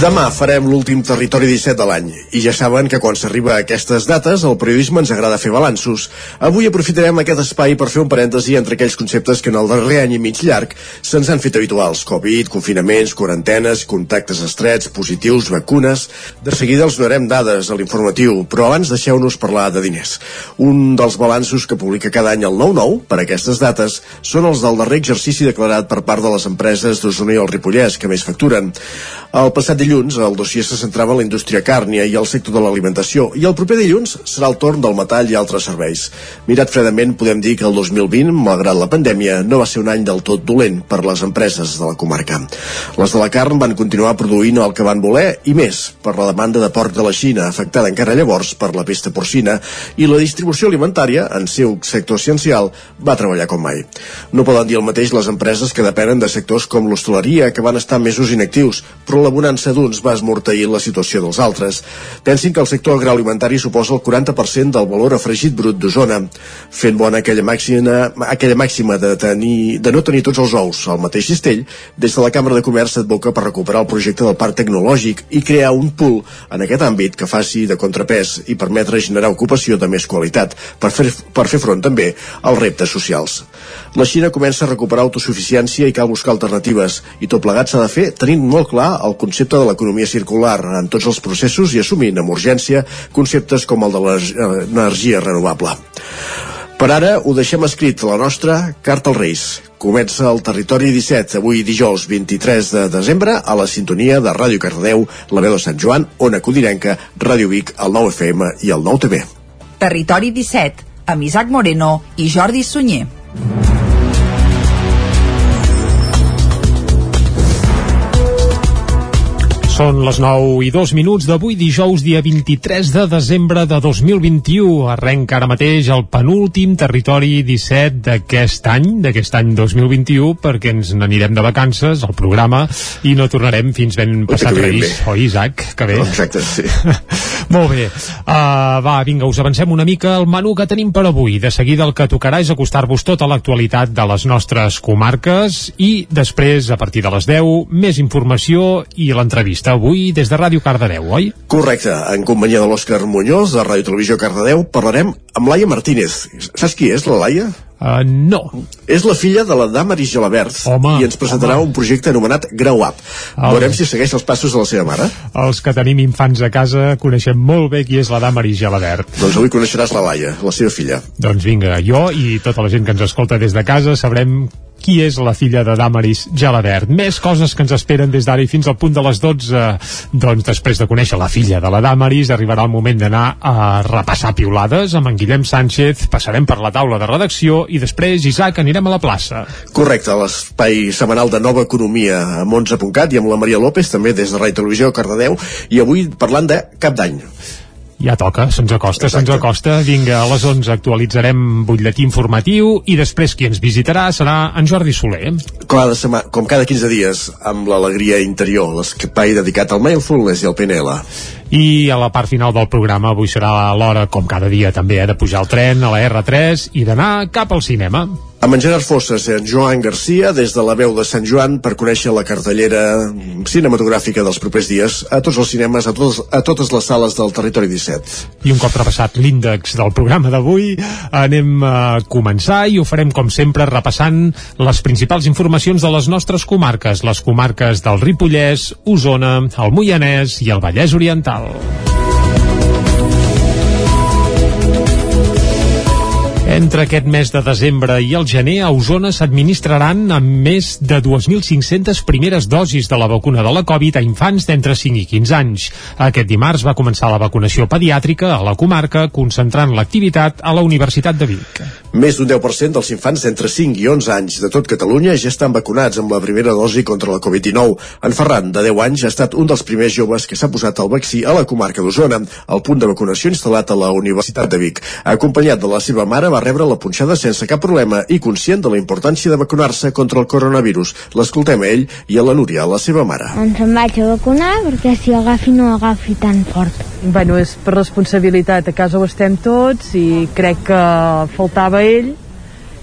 Demà farem l'últim Territori 17 de l'any i ja saben que quan s'arriba a aquestes dates el periodisme ens agrada fer balanços. Avui aprofitarem aquest espai per fer un parèntesi entre aquells conceptes que en el darrer any i mig llarg se'ns han fet habituals. Covid, confinaments, quarantenes, contactes estrets, positius, vacunes... De seguida els donarem dades a l'informatiu, però abans deixeu-nos parlar de diners. Un dels balanços que publica cada any el 9-9 per aquestes dates són els del darrer exercici declarat per part de les empreses d'Osona i el Ripollès que més facturen. El passat dilluns el dossier se centrava en la indústria càrnia i el sector de l'alimentació i el proper dilluns serà el torn del metall i altres serveis. Mirat fredament podem dir que el 2020, malgrat la pandèmia, no va ser un any del tot dolent per les empreses de la comarca. Les de la carn van continuar produint el que van voler i més per la demanda de porc de la Xina, afectada encara llavors per la pesta porcina i la distribució alimentària, en seu sector essencial, va treballar com mai. No poden dir el mateix les empreses que depenen de sectors com l'hostaleria, que van estar mesos inactius, però la bonança d'uns va esmorteir la situació dels altres. Pensin que el sector agroalimentari suposa el 40% del valor afregit brut d'Osona, fent bona aquella màxima, aquella màxima de, tenir, de no tenir tots els ous al mateix cistell, des de la Cambra de Comerç s'advoca per recuperar el projecte del parc tecnològic i crear un pool en aquest àmbit que faci de contrapès i permetre generar ocupació de més qualitat per fer, per fer front també als reptes socials. La Xina comença a recuperar autosuficiència i cal buscar alternatives i tot plegat s'ha de fer tenint molt clar el concepte de l'economia circular en tots els processos i assumint amb urgència conceptes com el de l'energia renovable. Per ara ho deixem escrit a la nostra Carta als Reis. Comença el Territori 17, avui dijous 23 de desembre, a la sintonia de Ràdio Cardedeu, la veu de Sant Joan, Ona Codirenca, Ràdio Vic, el 9 FM i el 9 TV. Territori 17, amb Isaac Moreno i Jordi Sunyer. Són les 9 i 2 minuts d'avui dijous, dia 23 de desembre de 2021. Arrenca ara mateix el penúltim territori 17 d'aquest any, d'aquest any 2021, perquè ens n'anirem de vacances al programa i no tornarem fins ben passat Reis. Oi, Isaac? Que bé. Exacte, sí. Molt bé. Uh, va, vinga, us avancem una mica el menú que tenim per avui. De seguida el que tocarà és acostar-vos tota l'actualitat de les nostres comarques i després, a partir de les 10, més informació i l'entrevista avui des de Ràdio Cardedeu, oi? Correcte, en companyia de l'Òscar Muñoz, de Ràdio Televisió Cardedeu, parlarem amb Laia Martínez. Saps qui és, la Laia? Uh, no. És la filla de la Damaris Gelabert home, i ens presentarà home. un projecte anomenat Grau Up. El... Veurem si segueix els passos de la seva mare. Els que tenim infants a casa coneixem molt bé qui és la Damaris Gelabert. Doncs avui coneixeràs la Laia, la seva filla. Doncs vinga, jo i tota la gent que ens escolta des de casa sabrem qui és la filla de Damaris Gelabert. Més coses que ens esperen des d'ara i fins al punt de les 12. Doncs després de conèixer la filla de la Damaris, arribarà el moment d'anar a repassar piulades amb en Guillem Sánchez, passarem per la taula de redacció i després, Isaac, anirem a la plaça. Correcte, l'espai setmanal de Nova Economia amb 11.cat i amb la Maria López, també des de Ràdio Televisió Cardedeu, i avui parlant de cap d'any. Ja toca, se'ns acosta, se'ns acosta. Vinga, a les 11 actualitzarem butlletí informatiu i després qui ens visitarà serà en Jordi Soler. Cada sema, com cada 15 dies, amb l'alegria interior, l'espai dedicat al mindfulness i al PNL. I a la part final del programa avui serà l'hora, com cada dia també, eh, de pujar al tren a la R3 i d'anar cap al cinema. Amb en Gerard Fosses i en Joan Garcia des de la veu de Sant Joan per conèixer la cartellera cinematogràfica dels propers dies a tots els cinemes, a, tots, a totes les sales del territori 17. I un cop repassat l'índex del programa d'avui, anem a començar i ho farem com sempre repassant les principals informacions de les nostres comarques, les comarques del Ripollès, Osona, el Moianès i el Vallès Oriental. Entre aquest mes de desembre i el gener, a Osona s'administraran amb més de 2.500 primeres dosis de la vacuna de la Covid a infants d'entre 5 i 15 anys. Aquest dimarts va començar la vacunació pediàtrica a la comarca, concentrant l'activitat a la Universitat de Vic. Més d'un 10% dels infants d'entre 5 i 11 anys de tot Catalunya ja estan vacunats amb la primera dosi contra la Covid-19. En Ferran, de 10 anys, ha estat un dels primers joves que s'ha posat el vaccí a la comarca d'Osona, al punt de vacunació instal·lat a la Universitat de Vic. Acompanyat de la seva mare, va rebre la punxada sense cap problema i conscient de la importància de vacunar-se contra el coronavirus. L'escoltem a ell i a la Núria, la seva mare. Doncs em vaig a vacunar perquè si agafi no agafi tan fort. Bueno, és per responsabilitat. A casa ho estem tots i crec que faltava ell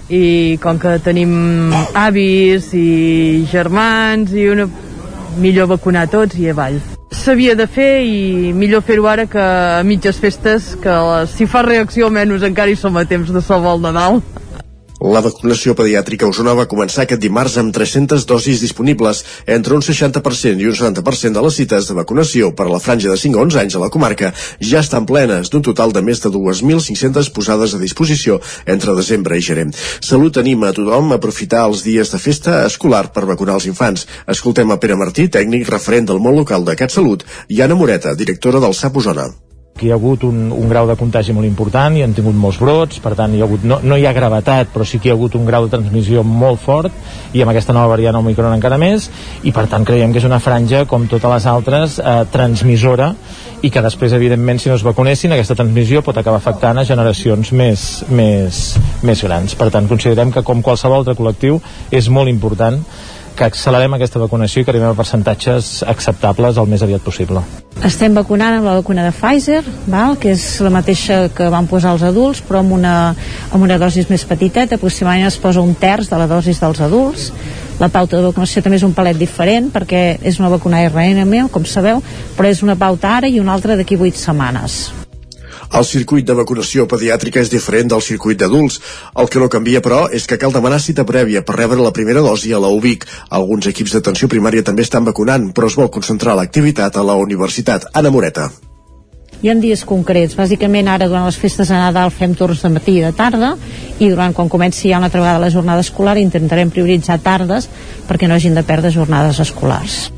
i com que tenim avis i germans i una millor vacunar tots i avall s'havia de fer i millor fer-ho ara que a mitges festes que si fa reacció almenys encara hi som a temps de salvar el Nadal la vacunació pediàtrica a Osona va començar aquest dimarts amb 300 dosis disponibles. Entre un 60% i un 70% de les cites de vacunació per a la franja de 5 a 11 anys a la comarca ja estan plenes, d'un total de més de 2.500 posades a disposició entre desembre i gener. Salut anima a tothom a aprofitar els dies de festa escolar per vacunar els infants. Escoltem a Pere Martí, tècnic referent del món local de CatSalut, i Anna Moreta, directora del SAP Osona que hi ha hagut un, un grau de contagi molt important i han tingut molts brots, per tant hi ha hagut, no, no hi ha gravetat, però sí que hi ha hagut un grau de transmissió molt fort i amb aquesta nova variant Omicron encara més i per tant creiem que és una franja com totes les altres eh, transmissora i que després evidentment si no es vacunessin aquesta transmissió pot acabar afectant a generacions més, més, més grans. Per tant considerem que com qualsevol altre col·lectiu és molt important que accelerem aquesta vacunació i que arribem a percentatges acceptables el més aviat possible. Estem vacunant amb la vacuna de Pfizer, val? que és la mateixa que van posar els adults, però amb una, amb una dosis més petiteta, aproximadament es posa un terç de la dosis dels adults. La pauta de vacunació també és un palet diferent perquè és una vacuna RNM, com sabeu, però és una pauta ara i una altra d'aquí 8 setmanes. El circuit de vacunació pediàtrica és diferent del circuit d'adults. El que no canvia, però, és que cal demanar cita prèvia per rebre la primera dosi a la UBIC. Alguns equips d'atenció primària també estan vacunant, però es vol concentrar l'activitat a la universitat. Anna Moreta hi ha dies concrets. Bàsicament ara durant les festes de Nadal fem torns de matí i de tarda i durant quan comenci ja una altra vegada la jornada escolar intentarem prioritzar tardes perquè no hagin de perdre jornades escolars.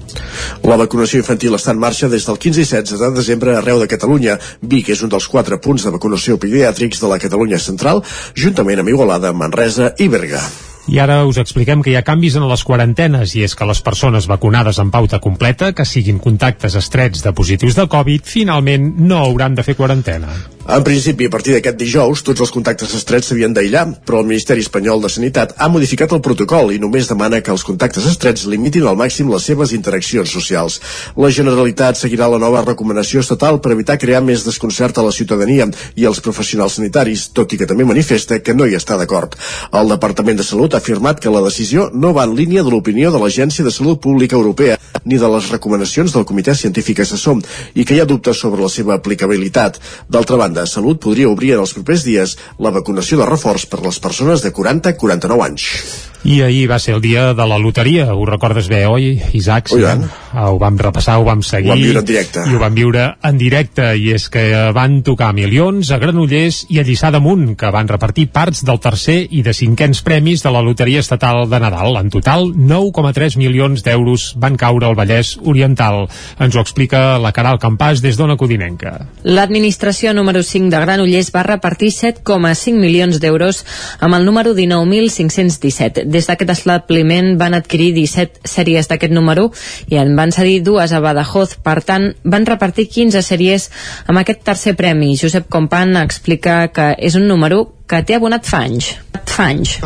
La vacunació infantil està en marxa des del 15 i 16 de desembre arreu de Catalunya. Vic és un dels quatre punts de vacunació pediàtrics de la Catalunya central, juntament amb Igualada, Manresa i Berga. I ara us expliquem que hi ha canvis en les quarantenes i és que les persones vacunades amb pauta completa, que siguin contactes estrets de positius de Covid, finalment no hauran de fer quarantena. En principi, a partir d'aquest dijous, tots els contactes estrets s'havien d'aïllar, però el Ministeri Espanyol de Sanitat ha modificat el protocol i només demana que els contactes estrets limitin al màxim les seves interaccions socials. La Generalitat seguirà la nova recomanació estatal per evitar crear més desconcert a la ciutadania i als professionals sanitaris, tot i que també manifesta que no hi està d'acord. El Departament de Salut ha afirmat que la decisió no va en línia de l'opinió de l'Agència de Salut Pública Europea ni de les recomanacions del Comitè Científic Assessor i que hi ha dubtes sobre la seva aplicabilitat. D'altra banda, de Salut podria obrir en els propers dies la vacunació de reforç per les persones de 40 a 49 anys. I ahir va ser el dia de la loteria, ho recordes bé, oi, Isaac? Sí, eh? Ho vam repassar, ho vam seguir. Ho vam viure en directe. I ho vam viure en directe, i és que van tocar milions a Granollers i a Lliçà d'Amunt, que van repartir parts del tercer i de cinquens premis de la loteria estatal de Nadal. En total, 9,3 milions d'euros van caure al Vallès Oriental. Ens ho explica la Caral Campàs des d'Ona Codinenca. L'administració número 5 de Granollers va repartir 7,5 milions d'euros amb el número 19.517 des d'aquest establiment van adquirir 17 sèries d'aquest número i en van cedir dues a Badajoz. Per tant, van repartir 15 sèries amb aquest tercer premi. Josep Compan explica que és un número que té abonat fa anys. Fa anys.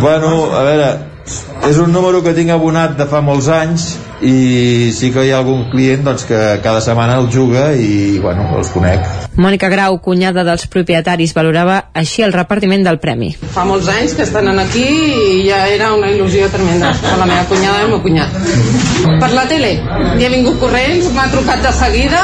Bueno, a veure, és un número que tinc abonat de fa molts anys i sí que hi ha algun client doncs, que cada setmana el juga i bueno, els conec. Mònica Grau, cunyada dels propietaris, valorava així el repartiment del premi. Fa molts anys que estan aquí i ja era una il·lusió tremenda per la meva cunyada i el meu cunyat. Per la tele, i he vingut corrents, m'ha trucat de seguida,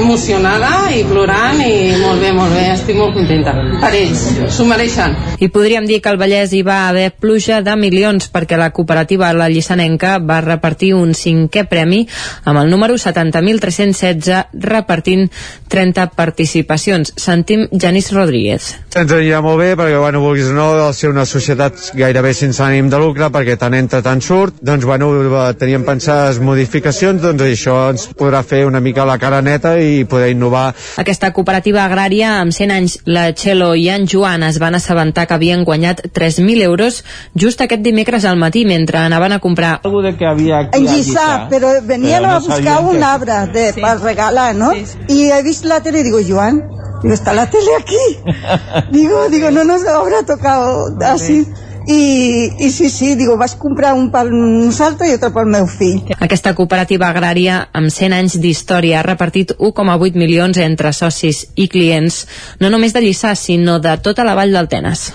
emocionada i plorant i molt bé, molt bé, estic molt contenta. Per ells, s'ho mereixen. I podríem dir que al Vallès hi va haver pluja de milions perquè la cooperativa La Llissanenca va repartir un cinquè premi amb el número 70.316 repartint 30 participacions. Sentim Janis Rodríguez. Ens anirà molt bé perquè, bueno, vulguis o no, al ser una societat gairebé sense ànim de lucre, perquè tant entra tant surt, doncs, bueno, teníem pensades modificacions, doncs això ens podrà fer una mica la cara neta i i poder innovar. Aquesta cooperativa agrària amb 100 anys, la Txelo i en Joan es van assabentar que havien guanyat 3.000 euros just aquest dimecres al matí mentre anaven a comprar algo de que había aquí en Lliçà, però venien Però no a buscar un que- arbre de, Sí. para regalar, ¿no? Sí, sí. Y he visto la tele y digo, Joan, digo, está la tele aquí. digo, digo, no nos habrá tocado así. I, I sí, sí, digo, vaig comprar un per nosaltres i altre pel meu fill. Aquesta cooperativa agrària, amb 100 anys d'història, ha repartit 1,8 milions entre socis i clients, no només de Lliçà, sinó de tota la vall del Tenes.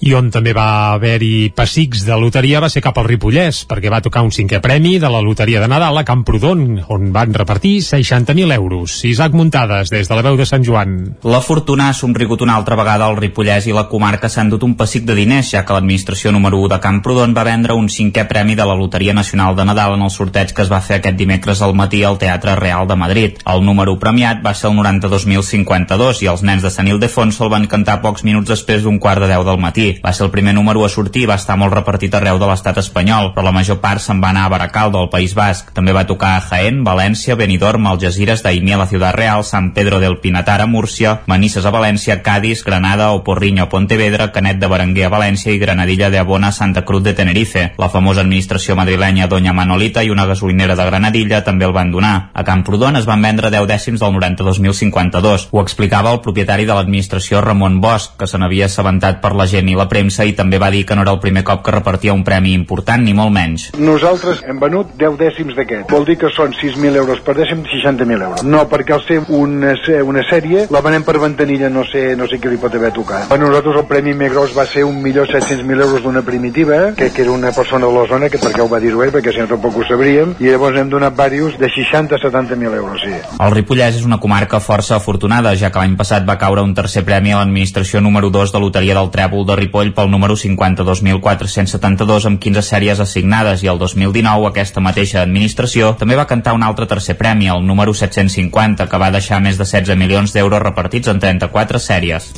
I on també va haver-hi pessics de loteria va ser cap al Ripollès, perquè va tocar un cinquè premi de la loteria de Nadal a Camprodon, on van repartir 60.000 euros. Isaac Muntades, des de la veu de Sant Joan. La fortuna ha somrigut una altra vegada al Ripollès i la comarca s'han dut un pessic de diners, ja que l'administració número 1 de Camprodon va vendre un cinquè premi de la Loteria Nacional de Nadal en el sorteig que es va fer aquest dimecres al matí al Teatre Real de Madrid. El número premiat va ser el 92.052 i els nens de Sant Ildefons se'l van cantar pocs minuts després d'un quart de deu del matí. Va ser el primer número a sortir i va estar molt repartit arreu de l'estat espanyol, però la major part se'n va anar a Baracaldo, al País Basc. També va tocar a Jaén, València, Benidorm, Algeciras, Daimiel, la Ciutat Real, San Pedro del Pinatar a Múrcia, Manises a València, Cádiz, Granada o Porriño a Pontevedra, Canet de Berenguer a València i Granadilla de Abona a Santa Cruz de Tenerife. La famosa administració madrilenya Doña Manolita i una gasolinera de Granadilla també el van donar. A Camprodon es van vendre 10 dècims del 92.052. Ho explicava el propietari de l'administració Ramon Bosch, que se n'havia assabentat per la gent i la premsa i també va dir que no era el primer cop que repartia un premi important, ni molt menys. Nosaltres hem venut 10 dècims d'aquest. Vol dir que són 6.000 euros per dècim, 60.000 euros. No, perquè al ser una, una sèrie, la venem per ventanilla, no sé, no sé què li pot haver tocat. Per nosaltres el premi més gros va ser 1.700.000 euros d'una primitiva, que, que era una persona de la zona, que perquè ho va dir ell, perquè si no tampoc ho sabríem, i llavors hem donat diversos de 60 a 70.000 euros, sí. El Ripollès és una comarca força afortunada, ja que l'any passat va caure un tercer premi a l'administració número 2 de Loteria del Trèvol de Ripoll pel número 52.472 amb 15 sèries assignades i el 2019 aquesta mateixa administració també va cantar un altre tercer premi, el número 750, que va deixar més de 16 milions d'euros repartits en 34 sèries.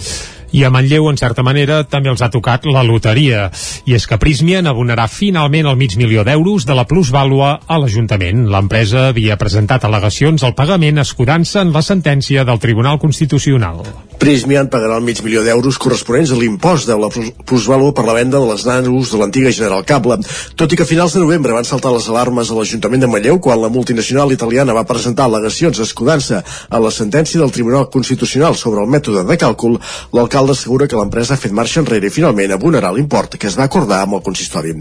I a Manlleu, en certa manera, també els ha tocat la loteria. I és que Prismian abonarà finalment el mig milió d'euros de la plusvàlua a l'Ajuntament. L'empresa havia presentat al·legacions al pagament escudant-se en la sentència del Tribunal Constitucional. Prismian pagarà el mig milió d'euros corresponents a l'impost de la plus- plusvàlua per la venda de les nanos de l'antiga General Cable. Tot i que a finals de novembre van saltar les alarmes a l'Ajuntament de Manlleu quan la multinacional italiana va presentar al·legacions escudant-se a la sentència del Tribunal Constitucional sobre el mètode de càlcul, l'alcalde assegura que l'empresa ha fet marxa enrere i finalment abonarà l'import que es va acordar amb el consistori.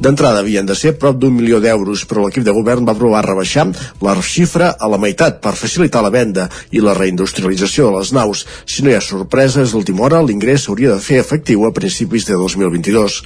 D'entrada havien de ser prop d'un milió d'euros, però l'equip de govern va aprovar rebaixar la xifra a la meitat per facilitar la venda i la reindustrialització de les naus. Si no hi ha sorpreses d'última hora, l'ingrés s'hauria de fer efectiu a principis de 2022.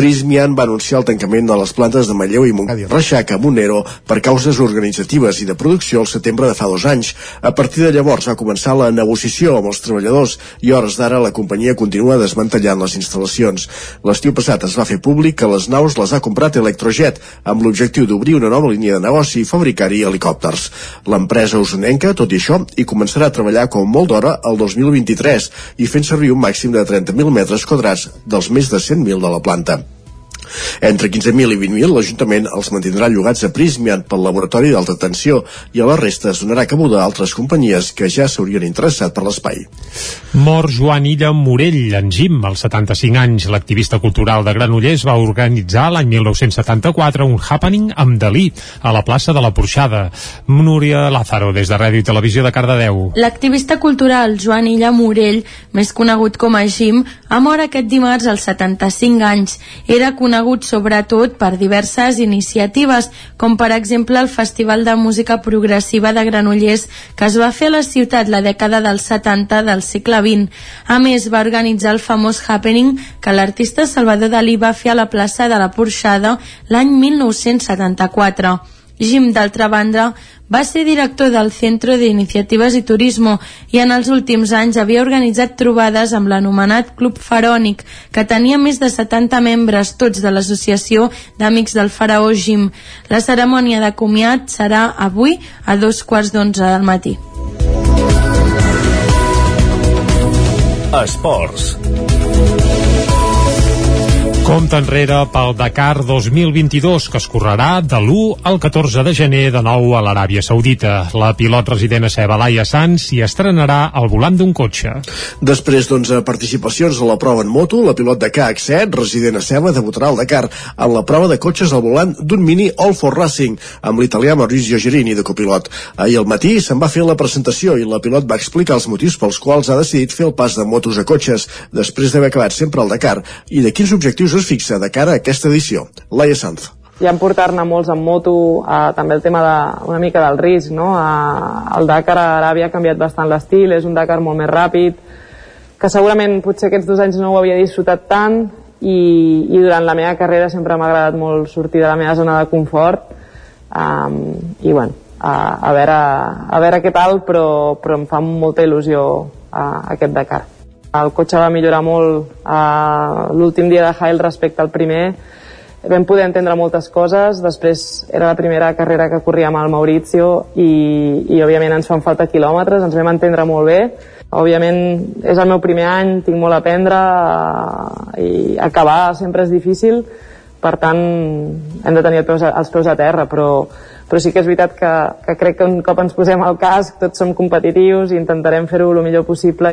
Prismian va anunciar el tancament de les plantes de Manlleu i Montcada Reixac a Monero per causes organitzatives i de producció al setembre de fa dos anys. A partir de llavors va començar la negociació amb els treballadors i hores d'ara la companyia continua desmantellant les instal·lacions. L'estiu passat es va fer públic que les naus les ha comprat Electrojet amb l'objectiu d'obrir una nova línia de negoci i fabricar-hi helicòpters. L'empresa usonenca, tot i això, hi començarà a treballar com molt d'hora el 2023 i fent servir un màxim de 30.000 metres quadrats dels més de 100.000 de la planta. Entre 15.000 i 20.000 l'Ajuntament els mantindrà llogats a Prismian pel laboratori d'alta tensió i a la resta es donarà cabuda a altres companyies que ja s'haurien interessat per l'espai. Mor Joan Illa Morell, en Jim, als 75 anys, l'activista cultural de Granollers va organitzar l'any 1974 un happening amb Dalí a la plaça de la Porxada. Núria Lázaro, des de Ràdio i Televisió de Cardedeu. L'activista cultural Joan Illa Morell, més conegut com a Jim, ha mort aquest dimarts als 75 anys. Era conegut sobretot per diverses iniciatives, com per exemple el Festival de Música Progressiva de Granollers, que es va fer a la ciutat la dècada dels 70 del segle XX. A més, va organitzar el famós happening que l'artista Salvador Dalí va fer a la plaça de la Porxada l'any 1974. Jim, d'altra banda, va ser director del Centro de Iniciatives i Turismo i en els últims anys havia organitzat trobades amb l'anomenat Club Farònic, que tenia més de 70 membres, tots de l'Associació d'Amics del Faraó Jim. La cerimònia de comiat serà avui a dos quarts d'onze del matí. Esports. Compte enrere pel Dakar 2022, que es correrà de l'1 al 14 de gener de nou a l'Aràbia Saudita. La pilot resident a Ceba, Laia Sanz, s'hi estrenarà al volant d'un cotxe. Després d'11 participacions a la prova en moto, la pilot de KH7, resident a Ceba, debutarà al Dakar en la prova de cotxes al volant d'un Mini All for Racing, amb l'italià Maurizio Gerini de copilot. Ahir al matí se'n va fer la presentació i la pilot va explicar els motius pels quals ha decidit fer el pas de motos a cotxes, després d'haver acabat sempre al Dakar, i de quins objectius es fixa de cara a aquesta edició. Laia Sanz ja en portar-ne molts en moto, eh, també el tema de, una mica del risc, no? Eh, el Dakar a Aràbia ha canviat bastant l'estil, és un Dakar molt més ràpid, que segurament potser aquests dos anys no ho havia disfrutat tant i, i durant la meva carrera sempre m'ha agradat molt sortir de la meva zona de confort um, i bueno, a, a, veure, a veure què tal, però, però em fa molta il·lusió uh, aquest Dakar. El cotxe va millorar molt uh, l'últim dia de Hail respecte al primer. Vam poder entendre moltes coses. Després era la primera carrera que corríem al Maurizio i, i òbviament ens fan falta quilòmetres, ens vam entendre molt bé. Òbviament és el meu primer any, tinc molt a aprendre uh, i acabar sempre és difícil, per tant hem de tenir els peus, els peus a terra, però, però sí que és veritat que, que crec que un cop ens posem al casc tots som competitius i intentarem fer-ho el millor possible.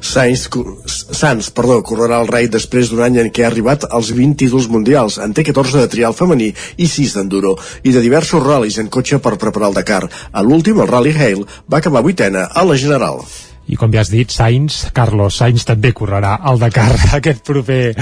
Sainz, Sanz perdó, correrà el rei després d'un any en què ha arribat als 20 títols mundials. En té 14 de trial femení i 6 d'enduro, i de diversos ral·lis en cotxe per preparar el Dakar. A l'últim, el Rally Hale, va acabar vuitena a la General. I com ja has dit, Sainz, Carlos Sainz també correrà al Dakar aquest proper,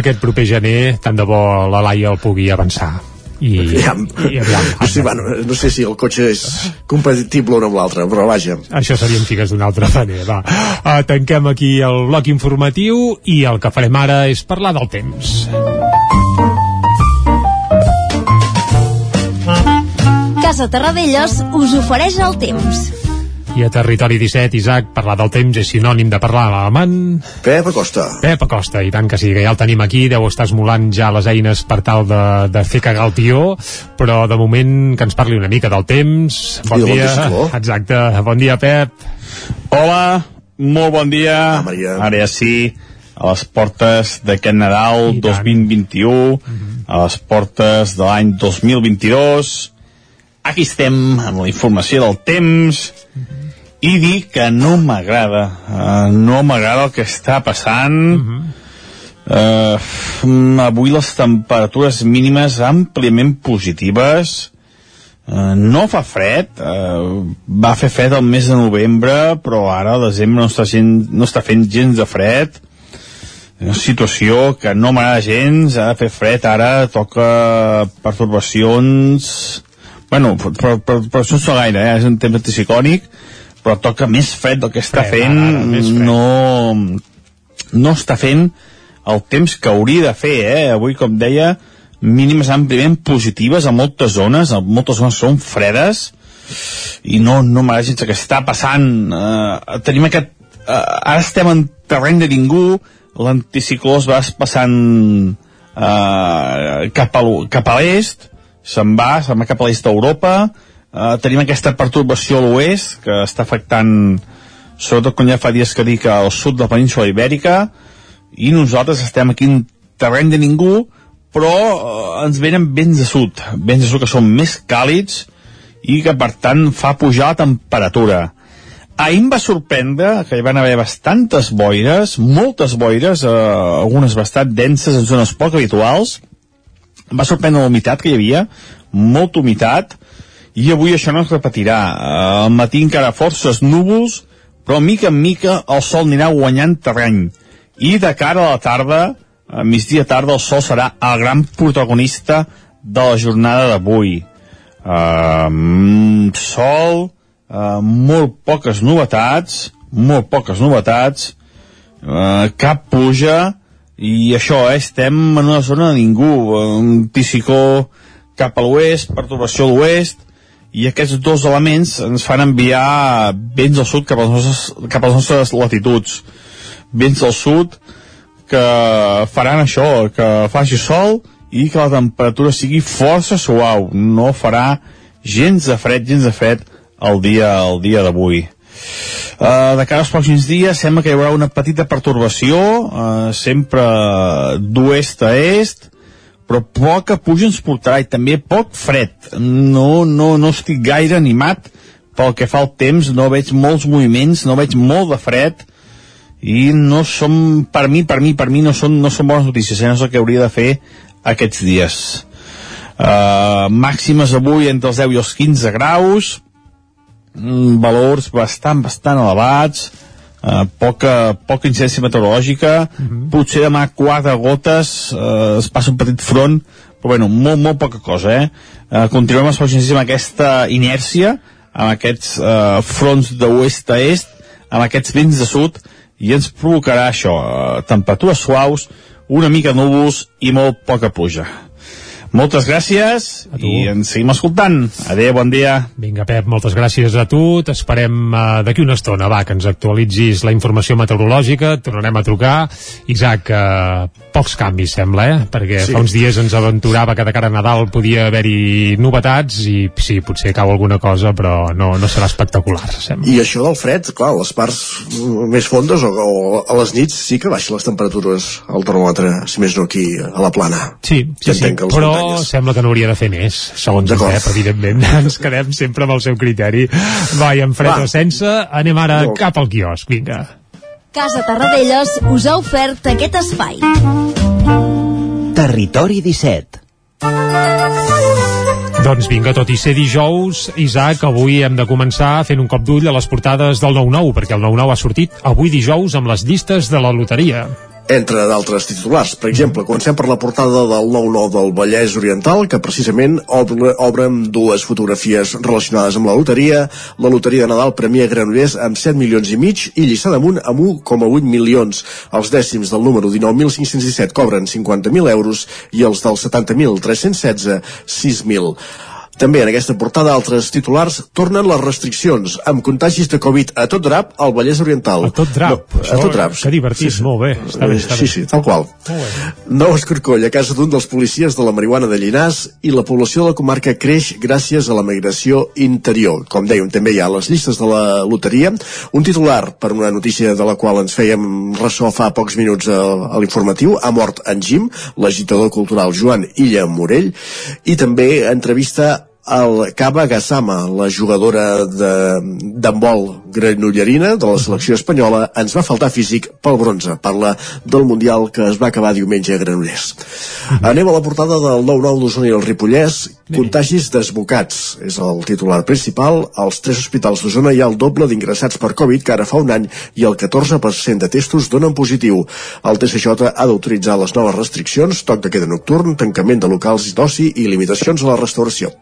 aquest proper gener, tant de bo la Laia el pugui avançar i, aviam, i aviam, no, sé, bueno, no sé si el cotxe és compatible un amb l'altre, però vaja. Això serien figues d'una altra manera va. Uh, tanquem aquí el bloc informatiu i el que farem ara és parlar del temps. Casa Terradellos us ofereix el temps i a Territori 17, Isaac, parlar del temps és sinònim de parlar a l'amant... Pep Acosta. Pep Acosta, i tant que sí, que ja el tenim aquí, deu estar esmolant ja les eines per tal de, de fer cagar el tió, però de moment que ens parli una mica del temps. Bon I dia. Bon Exacte. Bon dia, Pep. Hola, molt bon dia. Ah, Maria. Ara ja sí, a les portes d'aquest Nadal 2021, a les portes de l'any 2022. Aquí estem amb la informació del temps i dir que no m'agrada. Uh, no m'agrada el que està passant. Uh, avui les temperatures mínimes àmpliament positives. Uh, no fa fred. Uh, va fer fred el mes de novembre però ara el desembre no està, gent, no està fent gens de fred. Una situació que no m'agrada gens. Ha de fer fred ara toca pertorbacions. Bueno, però, però, però això no gaire, eh? és un temps anticiclònic però toca més fred del que està Fred, fent. ara, fred. no no està fent el temps que hauria de fer eh? avui com deia mínimes àmpliament positives a moltes zones. A moltes zones són fredes i no, no m'agrada gens que està passant. Eh, tenim aquest eh, ara estem en terreny de ningú. L'anticicló es va passant eh, cap a, cap a l'est se'n va, se'n va cap a l'est d'Europa Uh, tenim aquesta pertorbació a l'oest que està afectant sobretot quan ja fa dies que dic al sud de la península ibèrica i nosaltres estem aquí en terreny de ningú però uh, ens venen vents de sud vents de sud que són més càlids i que per tant fa pujar la temperatura. Ahir em va sorprendre que hi van haver bastantes boires moltes boires, uh, algunes bastant denses en zones poc habituals. Em va sorprendre la humitat que hi havia molta humitat i avui això no es repetirà. Al matí encara forces núvols, però mica en mica el sol anirà guanyant terreny. I de cara a la tarda, a migdia tarda, el sol serà el gran protagonista de la jornada d'avui. Uh, sol, uh, molt poques novetats, molt poques novetats, uh, cap pluja, i això, eh, estem en una zona de ningú, un anticicló cap a l'oest, perturbació a l'oest, i aquests dos elements ens fan enviar vents al sud cap a les nostres, cap a les nostres latituds. Vents del sud que faran això, que faci sol i que la temperatura sigui força suau. No farà gens de fred, gens de fred el dia, el dia d'avui. Uh, de cara als pròxims dies sembla que hi haurà una petita pertorbació, uh, sempre d'oest a est, però poca puja ens portarà i també poc fred. No, no, no estic gaire animat pel que fa al temps, no veig molts moviments, no veig molt de fred i no som, per mi, per mi, per mi no són, no són bones notícies, eh? no és el que hauria de fer aquests dies. Uh, màximes avui entre els 10 i els 15 graus, mm, valors bastant, bastant elevats, uh, poca, poca incidència meteorològica, uh -huh. potser demà quatre gotes, uh, es passa un petit front, però bueno, molt, molt poca cosa, eh? Uh, continuem pròxims amb aquesta inèrcia, amb aquests uh, fronts d'oest a est, amb aquests vents de sud, i ens provocarà això, uh, temperatures suaus, una mica núvols i molt poca pluja. Moltes gràcies i ens seguim escoltant. Adéu, bon dia. Vinga, Pep, moltes gràcies a tu. T'esperem uh, d'aquí una estona, va, que ens actualitzis la informació meteorològica. Et tornarem a trucar. Isaac, uh, pocs canvis, sembla, eh? Perquè sí. fa uns dies ens aventurava que de cara a Nadal podia haver-hi novetats i sí, potser cau alguna cosa, però no, no serà espectacular, sembla. I això del fred, clar, les parts més fondes o, o a les nits sí que baixen les temperatures al termòmetre, si més no aquí a la plana. Sí, sí, sí però muntanyes. sembla que no hauria de fer més, segons el Pep, evidentment. Ens quedem sempre amb el seu criteri. Va, i en fred Va. o sense, anem ara no. cap al quiosc, vinga. Casa Tarradellas us ha ofert aquest espai. Territori 17 doncs vinga, tot i ser dijous, Isaac, avui hem de començar fent un cop d'ull a les portades del 9-9, perquè el 9-9 ha sortit avui dijous amb les llistes de la loteria entre d'altres titulars. Per exemple, comencem per la portada del 9-9 del Vallès Oriental, que precisament obre, obre amb dues fotografies relacionades amb la loteria. La loteria de Nadal premia Granollers amb 7 milions i mig i Lliçà damunt amb 1,8 milions. Els dècims del número 19.517 cobren 50.000 euros i els del 70.316 6.000. També en aquesta portada altres titulars tornen les restriccions amb contagis de Covid a tot drap al Vallès Oriental. A tot drap? No, a tot drap. Que divertit, sí, sí. molt bé. Està bé, està sí, sí, tal qual. Nou escorcoll a casa d'un dels policies de la marihuana de Llinars i la població de la comarca creix gràcies a la migració interior. Com dèiem, també hi ha les llistes de la loteria. Un titular per una notícia de la qual ens fèiem ressò fa pocs minuts a, a l'informatiu. Ha mort en Jim, l'agitador cultural Joan Illa Morell, i també entrevista el Cava Gassama, la jugadora d'handbol granollerina de la selecció espanyola, ens va faltar físic pel bronze. Parla del Mundial que es va acabar diumenge a Granollers. Uh -huh. Anem a la portada del 9-9 d'Osona i el Ripollès. Contagis desbocats és el titular principal. Als tres hospitals d'Osona hi ha el doble d'ingressats per Covid que ara fa un any i el 14% de testos donen positiu. El TSJ ha d'autoritzar les noves restriccions, toc de queda nocturn, tancament de locals d'oci i limitacions a la restauració.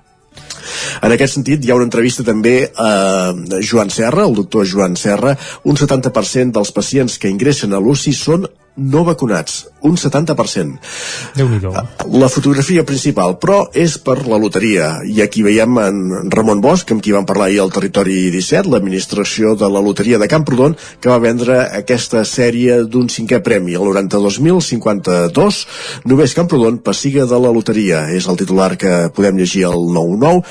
En aquest sentit, hi ha una entrevista també a Joan Serra, el doctor Joan Serra. Un 70% dels pacients que ingressen a l'UCI són no vacunats, un 70%. déu nhi La fotografia principal, però, és per la loteria. I aquí veiem en Ramon Bosch, amb qui vam parlar ahir al Territori 17, l'administració de la loteria de Camprodon, que va vendre aquesta sèrie d'un cinquè premi, el 92.052. Només Camprodon passiga de la loteria. És el titular que podem llegir al 9-9.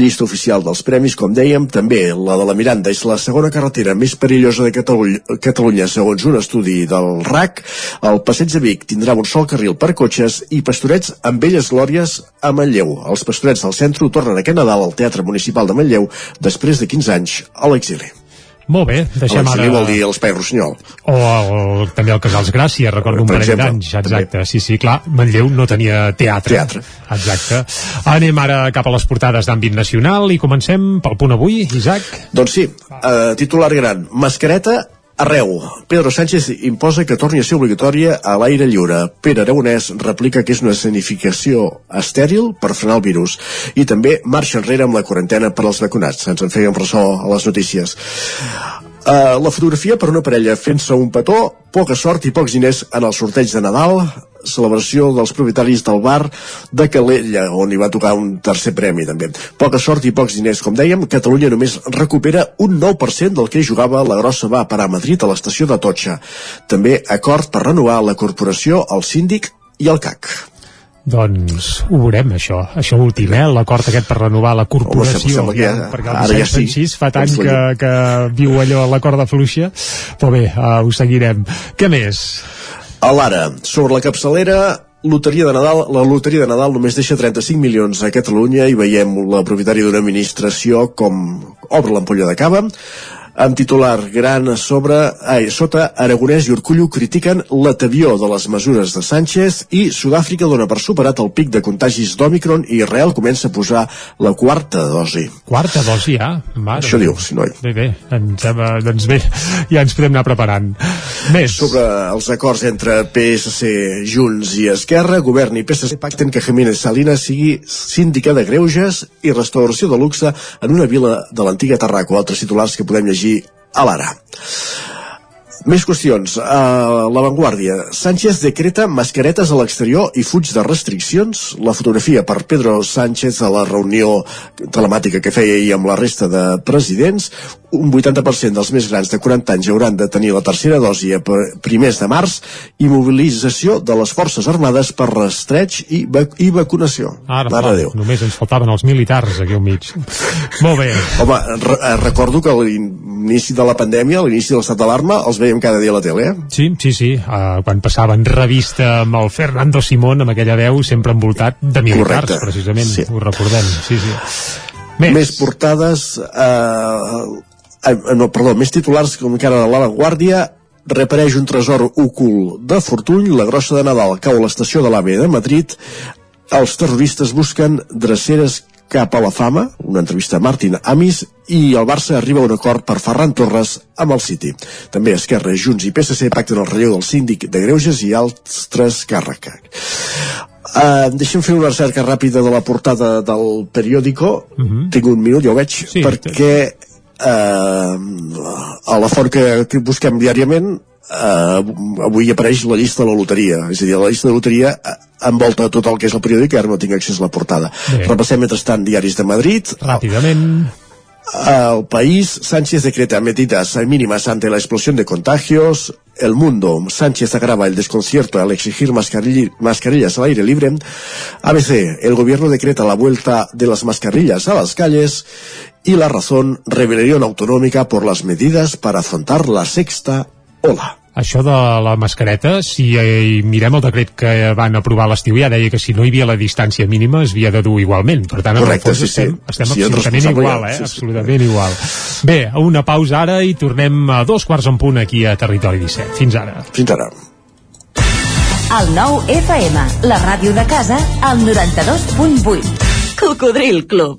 Llista oficial dels premis, com dèiem, també la de la Miranda és la segona carretera més perillosa de Catalunya, Catalunya segons un estudi del RAC el passeig de Vic tindrà un sol carril per cotxes i pastorets amb belles glòries a Manlleu. Els pastorets del centre tornen aquest Nadal al Teatre Municipal de Manlleu després de 15 anys a l'exili. Molt bé, deixem ara... vol dir l'Espai Rossinyol. O, o també el Casals Gràcia, recordo un parell d'anys, exacte. També. Sí, sí, clar, Manlleu no tenia teatre. Teatre. Exacte. Anem ara cap a les portades d'àmbit nacional i comencem pel punt avui, Isaac. Doncs sí, uh, titular gran, mascareta Arreu. Pedro Sánchez imposa que torni a ser obligatòria a l'aire lliure. Pere Aragonès replica que és una escenificació estèril per frenar el virus. I també marxa enrere amb la quarantena per als vacunats. Ens en fèiem ressò a les notícies. Uh, la fotografia per una parella fent-se un petó, poca sort i pocs diners en el sorteig de Nadal, celebració dels propietaris del bar de Calella, on hi va tocar un tercer premi també. Poca sort i pocs diners, com dèiem, Catalunya només recupera un 9% del que jugava la grossa va parar a Madrid a l'estació de Totxa. També acord per renovar la corporació, el síndic i el CAC. Doncs ho veurem, això. Això últim, eh? L'acord aquest per renovar la corporació. Home, que ja, perquè el ara ja sí. Sanchís fa tant que, que viu allò a l'acord de fluixa. Però bé, uh, ho seguirem. Què més? A l'ara, sobre la capçalera, loteria de Nadal, la loteria de Nadal només deixa 35 milions a Catalunya i veiem la propietària d'una administració com obre l'ampolla de cava amb titular gran sobre, ai, sota Aragonès i Urcullo critiquen l'atavió de les mesures de Sánchez i Sud-àfrica dona per superat el pic de contagis d'Omicron i Israel comença a posar la quarta dosi. Quarta dosi, ja? Mare Això diu, si no hi. Bé, bé, ens hem, eh, doncs bé, ja ens podem anar preparant. Més. Sobre els acords entre PSC, Junts i Esquerra, Govern i PSC pacten que Jiménez Salinas sigui síndica de greuges i restauració de luxe en una vila de l'antiga Tarraco. Altres titulars que podem llegir a l'ara. Més qüestions. Uh, la Vanguardia. Sánchez decreta mascaretes a l'exterior i fuig de restriccions. La fotografia per Pedro Sánchez a la reunió telemàtica que feia ahir amb la resta de presidents. Un 80% dels més grans de 40 anys hauran de tenir la tercera dosi a pr- primers de març i mobilització de les Forces Armades per rastreig i, vac i vacunació. Ara, Mare clar, de Déu. només ens faltaven els militars aquí al mig. Molt bé. Home, re eh, recordo que a l'inici de la pandèmia, a l'inici de l'estat d'alarma, els veiem cada dia a la tele, eh? Sí, sí, sí. Uh, quan passaven revista amb el Fernando Simón, amb aquella veu sempre envoltat de militars, Correcte. precisament. Sí. Ho recordem. Sí, sí. Més, més portades eh, eh, no, perdó, més titulars com que ara a la Guàrdia repareix un tresor ocult de Fortuny, la grossa de Nadal cau a l'estació de l'AVE de Madrid els terroristes busquen dreceres cap a la fama, una entrevista a Martin Amis, i el Barça arriba a un acord per Ferran Torres amb el City. També Esquerra, Junts i PSC pacten el relleu del síndic de Greuges i altres càrrecs. Uh, deixem fer una recerca ràpida de la portada del periòdico Mhm. tinc un minut, ja ho veig sí, perquè uh, a la font que, que busquem diàriament uh, avui apareix la llista de la loteria és a dir, la llista de loteria eh, envolta tot el que és el periòdic i ara no tinc accés a la portada Bé. repassem mentrestant diaris de Madrid Ràpidament. el país, Sánchez decreta medidas mínimas ante la explosión de contagios. El mundo, Sánchez agrava el desconcierto al exigir mascarilla- mascarillas al aire libre. ABC, el gobierno decreta la vuelta de las mascarillas a las calles. Y la razón, rebelión autonómica por las medidas para afrontar la sexta ola. Això de la mascareta, si eh, mirem el decret que van aprovar l'estiu, ja deia que si no hi havia la distància mínima es havia de dur igualment. Per tant, en el Correcte, fons sí, sí. estem, estem Sí, absolutament igual, eh? sí, sí. absolutament igual. Bé, una pausa ara i tornem a dos quarts en punt aquí a Territori 17. Fins ara. Fins ara. El nou FM, la ràdio de casa, al 92.8. Cocodril Club.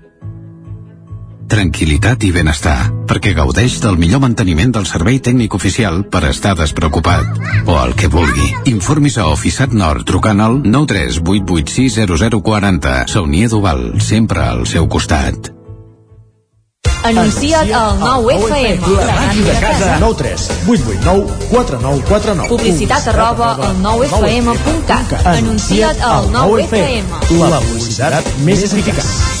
Tranquilitat i benestar, perquè gaudeix del millor manteniment del servei tècnic oficial per estar despreocupat. O el que vulgui. Informis a Oficiat Nord trucant al 938860040. Saunia d'Oval, sempre al seu costat. Anuncia't al 9 FM, la ràdio de casa. 9 3 8 8 9 4 9 4 9 Publicitat arroba al 9fm.cat. Anuncia't al 9 FM. La publicitat més eficaç.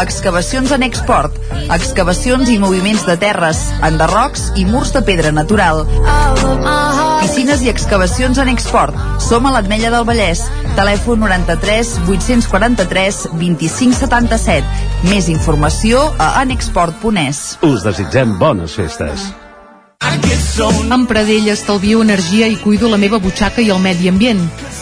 Excavacions en export. Excavacions i moviments de terres, enderrocs i murs de pedra natural. Oficines i excavacions en export. Som a l'Atmella del Vallès. Telèfon 93 843 2577. Més informació a anexport.es. Us desitgem bones festes. Amb Pradell estalvio energia i cuido la meva butxaca i el medi ambient.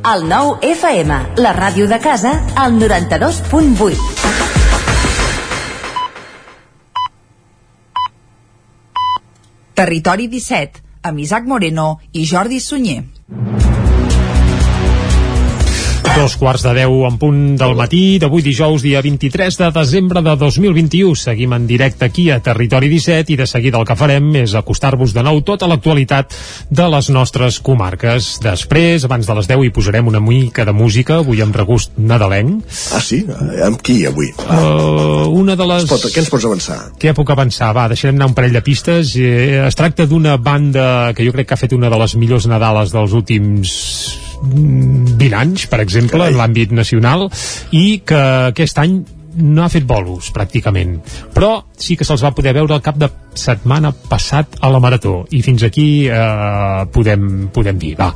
El nou FM, la ràdio de casa, al 92.8. Territori 17, amb Isaac Moreno i Jordi Sunyer. Dos quarts de deu en punt del matí d'avui dijous, dia 23 de desembre de 2021. Seguim en directe aquí a Territori 17 i de seguida el que farem és acostar-vos de nou tota l'actualitat de les nostres comarques. Després, abans de les 10, hi posarem una mica de música, avui amb regust nadalenc. Ah, sí? Amb qui, avui? Uh, una de les... Es pot, què ens pots avançar? Què puc avançar? Va, deixarem anar un parell de pistes. Eh, es tracta d'una banda que jo crec que ha fet una de les millors Nadales dels últims 20 anys, per exemple, Carai. en l'àmbit nacional, i que aquest any no ha fet bolos, pràcticament. Però sí que se'ls va poder veure al cap de setmana passat a la Marató. I fins aquí eh, podem, podem dir, va.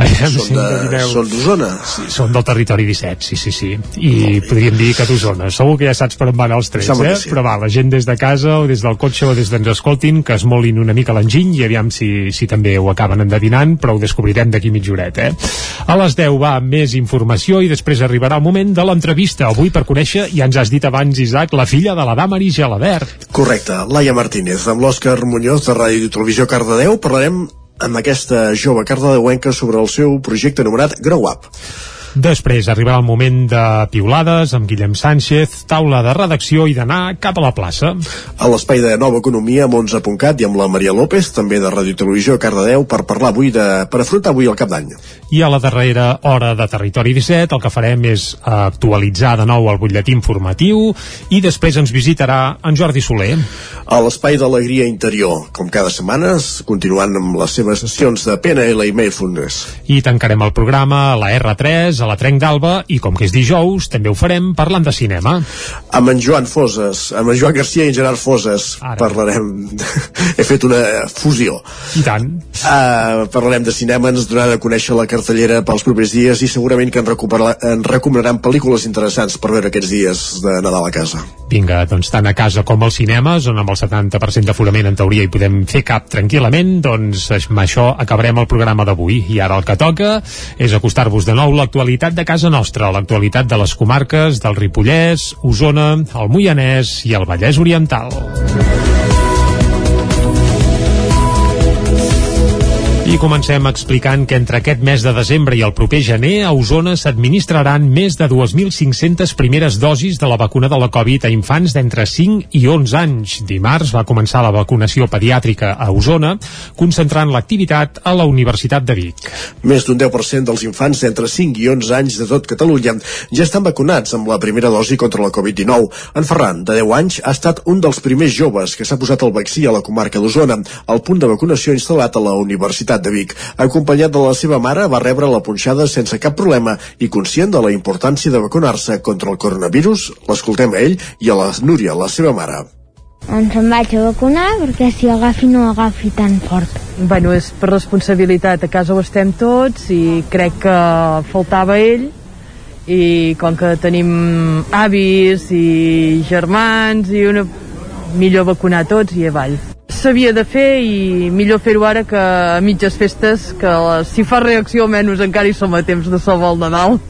Aviam, són, de, són d'Osona? Sí, són del territori 17, sí, sí, sí. I podríem dir que d'Osona. Segur que ja saps per on van els trets, eh? Sí. però va, la gent des de casa o des del cotxe o des d'ens escoltin que es molin una mica l'enginy i aviam si, si també ho acaben endevinant però ho descobrirem d'aquí mitja horeta eh? a les 10 va més informació i després arribarà el moment de l'entrevista. Avui per conèixer, ja ens has dit abans Isaac, la filla de la Damaris Gelabert correcte, Laia Martínez. Amb l'Òscar Muñoz de Ràdio i Televisió Cardedeu parlarem amb aquesta jove cardedeuenca sobre el seu projecte anomenat Grow Up. Després arribarà el moment de piulades amb Guillem Sánchez, taula de redacció i d'anar cap a la plaça. A l'espai de Nova Economia amb 11.cat i amb la Maria López, també de Ràdio Televisió Cardedeu, per parlar avui de, per afrontar avui el cap d'any. I a la darrera hora de Territori 17 el que farem és actualitzar de nou el butlletí informatiu i després ens visitarà en Jordi Soler. A l'espai d'Alegria Interior, com cada setmana, continuant amb les seves sessions de PNL i Mindfulness. I tancarem el programa a la R3 a la Trenc d'Alba i com que és dijous també ho farem parlant de cinema. Amb en Joan Foses, amb en Joan Garcia i en Gerard Foses Ara. parlarem he fet una fusió. I tant. Uh, parlarem de cinema, ens donarà a conèixer la cartellera pels propers dies i segurament que ens, en recomanaran pel·lícules interessants per veure aquests dies de Nadal a casa. Vinga, doncs tant a casa com als cinemes, on amb el 70% d'aforament en teoria hi podem fer cap tranquil·lament, doncs amb això acabarem el programa d'avui. I ara el que toca és acostar-vos de nou l'actualitat l'actualitat de casa nostra, l'actualitat de les comarques del Ripollès, Osona, el Moianès i el Vallès Oriental. I comencem explicant que entre aquest mes de desembre i el proper gener a Osona s'administraran més de 2.500 primeres dosis de la vacuna de la Covid a infants d'entre 5 i 11 anys. Dimarts va començar la vacunació pediàtrica a Osona, concentrant l'activitat a la Universitat de Vic. Més d'un 10% dels infants d'entre 5 i 11 anys de tot Catalunya ja estan vacunats amb la primera dosi contra la Covid-19. En Ferran, de 10 anys, ha estat un dels primers joves que s'ha posat el vaccí a la comarca d'Osona, al punt de vacunació instal·lat a la Universitat Ciutat de Vic. Acompanyat de la seva mare, va rebre la punxada sense cap problema i conscient de la importància de vacunar-se contra el coronavirus, l'escoltem a ell i a la Núria, la seva mare. Ens en vaig a vacunar perquè si agafi no agafi tan fort. Bueno, és per responsabilitat. A casa ho estem tots i crec que faltava ell i com que tenim avis i germans i una millor vacunar tots i avall. S'havia de fer i millor fer-ho ara que a mitges festes que si fa reacció almenys encara hi som a temps de salvar el Nadal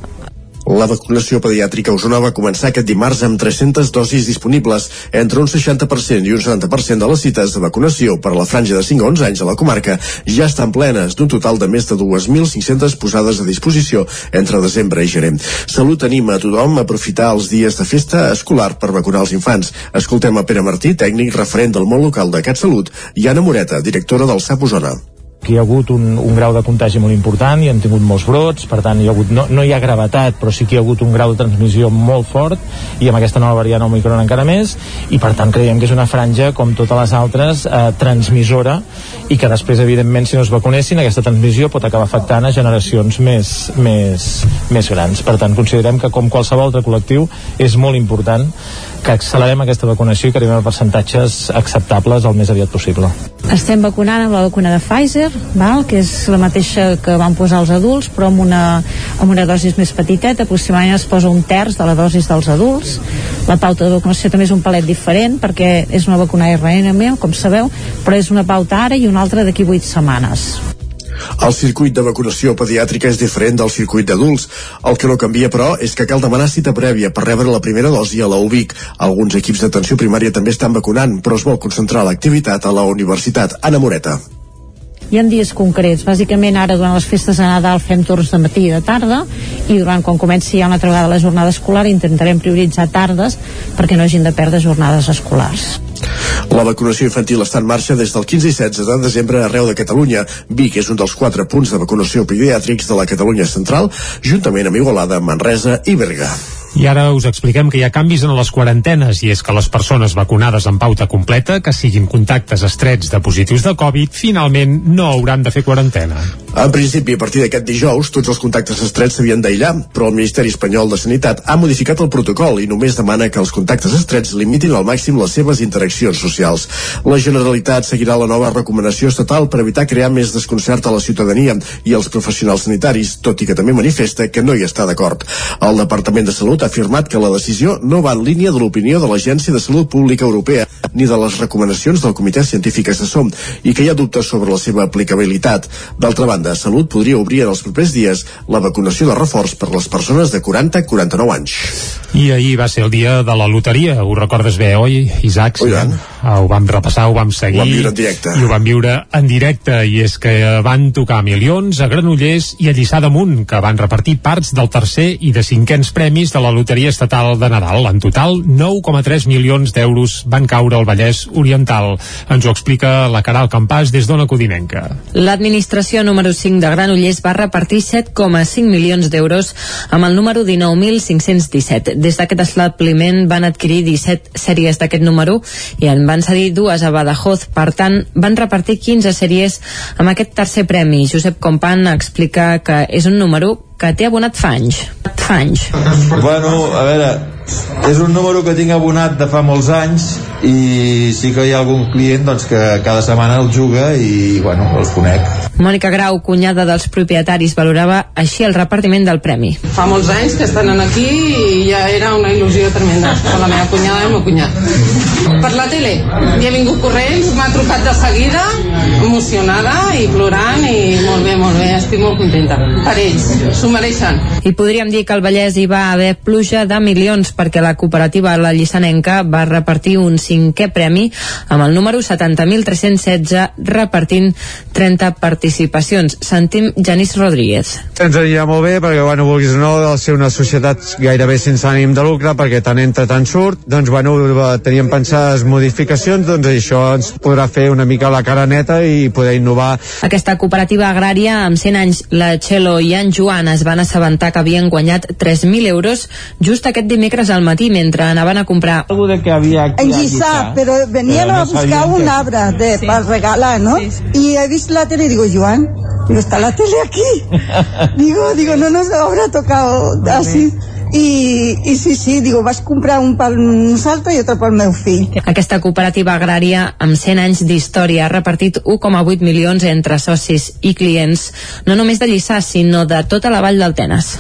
la vacunació pediàtrica a Osona va començar aquest dimarts amb 300 dosis disponibles. Entre un 60% i un 70% de les cites de vacunació per a la franja de 5 a 11 anys a la comarca ja estan plenes, d'un total de més de 2.500 posades a disposició entre desembre i gener. Salut anima a tothom a aprofitar els dies de festa escolar per vacunar els infants. Escoltem a Pere Martí, tècnic referent del món local de CatSalut, i Anna Moreta, directora del SAP Osona Hi ha hagut un, un grau de contagi molt important i han tingut molts brots, per tant hi ha hagut, no, no hi ha gravetat, però sí que hi ha hagut un grau de transmissió molt fort i amb aquesta nova variant Omicron encara més i per tant creiem que és una franja com totes les altres eh, transmissora i que després evidentment si no es vacunessin aquesta transmissió pot acabar afectant a generacions més, més, més grans. Per tant considerem que com qualsevol altre col·lectiu és molt important que accelerem aquesta vacunació i que arribem a percentatges acceptables el més aviat possible. Estem vacunant amb la vacuna de Pfizer, val? que és la mateixa que van posar els adults, però amb una, amb una dosis més petiteta, aproximadament es posa un terç de la dosis dels adults. La pauta de vacunació també és un palet diferent, perquè és una vacuna RNM, com sabeu, però és una pauta ara i una altra d'aquí 8 setmanes. El circuit de vacunació pediàtrica és diferent del circuit d'adults. El que no canvia, però, és que cal demanar cita prèvia per rebre la primera dosi a la UBIC. Alguns equips d'atenció primària també estan vacunant, però es vol concentrar l'activitat a la Universitat Anna Moreta hi ha dies concrets. Bàsicament ara durant les festes de Nadal fem torns de matí i de tarda i durant quan comenci ja una altra vegada la jornada escolar intentarem prioritzar tardes perquè no hagin de perdre jornades escolars. La vacunació infantil està en marxa des del 15 i 16 de desembre arreu de Catalunya. Vic és un dels quatre punts de vacunació pediàtrics de la Catalunya central, juntament amb Igualada, Manresa i Berga. I ara us expliquem que hi ha canvis en les quarantenes i és que les persones vacunades amb pauta completa que siguin contactes estrets de positius de Covid finalment no hauran de fer quarantena. En principi, a partir d'aquest dijous, tots els contactes estrets s'havien d'aïllar, però el Ministeri Espanyol de Sanitat ha modificat el protocol i només demana que els contactes estrets limitin al màxim les seves interaccions socials. La Generalitat seguirà la nova recomanació estatal per evitar crear més desconcert a la ciutadania i als professionals sanitaris, tot i que també manifesta que no hi està d'acord. El Departament de Salut ha afirmat que la decisió no va en línia de l'opinió de l'Agència de Salut Pública Europea ni de les recomanacions del Comitè Científic Assessor i que hi ha dubtes sobre la seva aplicabilitat. D'altra banda, Salut podria obrir en els propers dies la vacunació de reforç per les persones de 40 a 49 anys. I ahir va ser el dia de la loteria, ho recordes bé, oi, Isaac? Oh, sí, ho vam repassar, ho vam seguir. Ho vam viure en directe. I ho vam viure en directe, i és que van tocar milions a Granollers i a Lliçà d'Amunt, que van repartir parts del tercer i de cinquens premis de la Loteria Estatal de Nadal. En total, 9,3 milions d'euros van caure al Vallès Oriental. Ens ho explica la Caral Campàs des d'Ona Codinenca. L'administració número 5 de Granollers va repartir 7,5 milions d'euros amb el número 19.517. Des d'aquest establiment van adquirir 17 sèries d'aquest número i en van cedir dues a Badajoz. Per tant, van repartir 15 sèries amb aquest tercer premi. Josep Compan explica que és un número que té abonat fa anys. Fa anys. Bueno, a veure, és un número que tinc abonat de fa molts anys i sí que hi ha algun client doncs, que cada setmana el juga i bueno, els conec. Mònica Grau, cunyada dels propietaris, valorava així el repartiment del premi. Fa molts anys que estan aquí i ja era una il·lusió tremenda per la meva cunyada i el meu cunyat. Per la tele, i ha vingut corrents, m'ha trucat de seguida, emocionada i plorant i molt bé, molt bé, estic molt contenta. Per ells, s'ho mereixen. I podríem dir que al Vallès hi va haver pluja de milions perquè la cooperativa La Llissanenca va repartir un cinquè premi amb el número 70.316 repartint 30 participacions. Sentim Janis Rodríguez. Ens anirà molt bé perquè, bueno, vulguis o no, de ser una societat gairebé sense ànim de lucre perquè tant entra tant surt, doncs, bueno, teníem pensades modificacions, doncs això ens podrà fer una mica la cara neta i poder innovar. Aquesta cooperativa agrària, amb 100 anys, la Txelo i en Joan es van assabentar que havien guanyat 3.000 euros just aquest dimecres al matí mentre anaven a comprar. Algo de que havia aquí, en Lliçà, però venían Pero no a buscar un que- arbre de, Sí. para regalar, ¿no? Y he visto la tele y digo, Joan, digo, está la tele aquí. digo, digo, no nos habrá tocado así. I, I sí, sí, digo, vas comprar un pel nosaltres i altre pel meu fill. Aquesta cooperativa agrària, amb 100 anys d'història, ha repartit 1,8 milions entre socis i clients, no només de Lliçà, sinó de tota la vall del Tenes.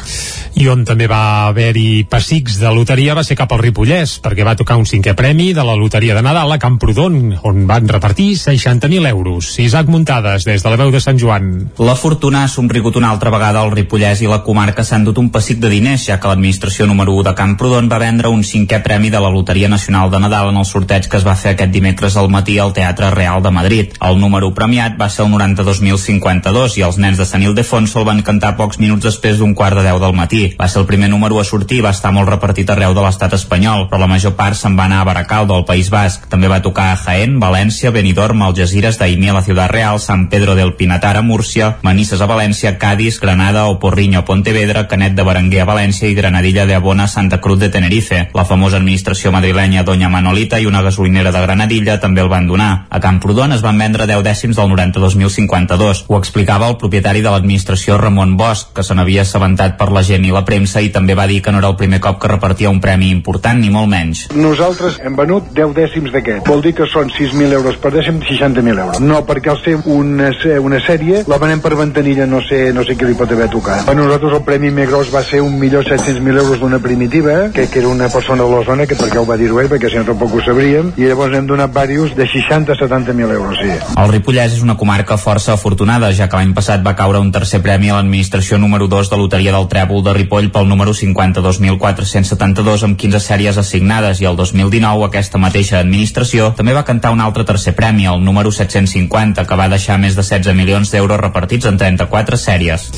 I on també va haver-hi pessics de loteria va ser cap al Ripollès, perquè va tocar un cinquè premi de la loteria de Nadal a Camprodon, on van repartir 60.000 euros. Isaac Muntades, des de la veu de Sant Joan. La fortuna ha somrigut una altra vegada al Ripollès i la comarca s'han dut un pessic de diners, ja que l'administració l'administració número 1 de Camprodon va vendre un cinquè premi de la Loteria Nacional de Nadal en el sorteig que es va fer aquest dimecres al matí al Teatre Real de Madrid. El número premiat va ser el 92.052 i els nens de Sant Ildefonso el van cantar pocs minuts després d'un quart de 10 del matí. Va ser el primer número a sortir i va estar molt repartit arreu de l'estat espanyol, però la major part se'n va anar a Baracaldo, al País Basc. També va tocar a Jaén, València, Benidorm, Algeciras, Daimiel, la Ciutat Real, Sant Pedro del Pinatar a Múrcia, Manises a València, Cádiz, Granada o Porriño a Pontevedra, Canet de Berenguer a València i Granadilla de Abona Santa Cruz de Tenerife. La famosa administració madrilenya Doña Manolita i una gasolinera de Granadilla també el van donar. A Camprodon es van vendre 10 dècims del 92.052. Ho explicava el propietari de l'administració Ramon Bosch, que se n'havia assabentat per la gent i la premsa i també va dir que no era el primer cop que repartia un premi important ni molt menys. Nosaltres hem venut 10 dècims d'aquest. Vol dir que són 6.000 euros per dècim, 60.000 euros. No, perquè al ser una, una sèrie, la venem per ventanilla, no sé, no sé què li pot haver tocat. Per nosaltres el premi més gros va ser 1.700.000 euros d'una primitiva, que, que era una persona de la zona, que perquè ho va dir-ho ell, perquè si no tampoc ho sabríem, i llavors hem donat diversos de 60 a 70.000 euros, sí. El Ripollès és una comarca força afortunada, ja que l'any passat va caure un tercer premi a l'administració número 2 de Loteria del Trèvol de Ripoll pel número 52.472 amb 15 sèries assignades i el 2019 aquesta mateixa administració també va cantar un altre tercer premi, el número 750, que va deixar més de 16 milions d'euros repartits en 34 sèries.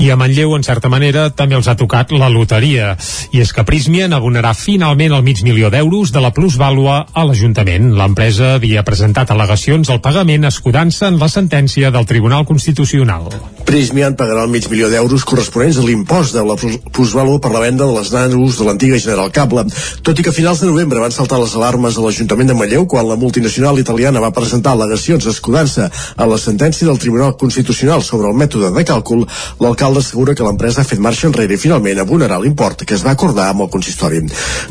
I a Manlleu, en certa manera, també els ha tocat la loteria. I és que Prismian abonarà finalment el mig milió d'euros de la plusvàlua a l'Ajuntament. L'empresa havia presentat al·legacions al pagament escudant-se en la sentència del Tribunal Constitucional. Prismian pagarà el mig milió d'euros corresponents a l'impost de la plusvàlua per la venda de les nanos de l'antiga General Cable, tot i que a finals de novembre van saltar les alarmes a l'Ajuntament de Manlleu quan la multinacional italiana va presentar al·legacions escudant-se a la sentència del Tribunal Constitucional sobre el mètode de càlcul, l'alcalde assegura que l'empresa ha fet marxa enrere i finalment abonarà l'import que es va acordar amb el consistori.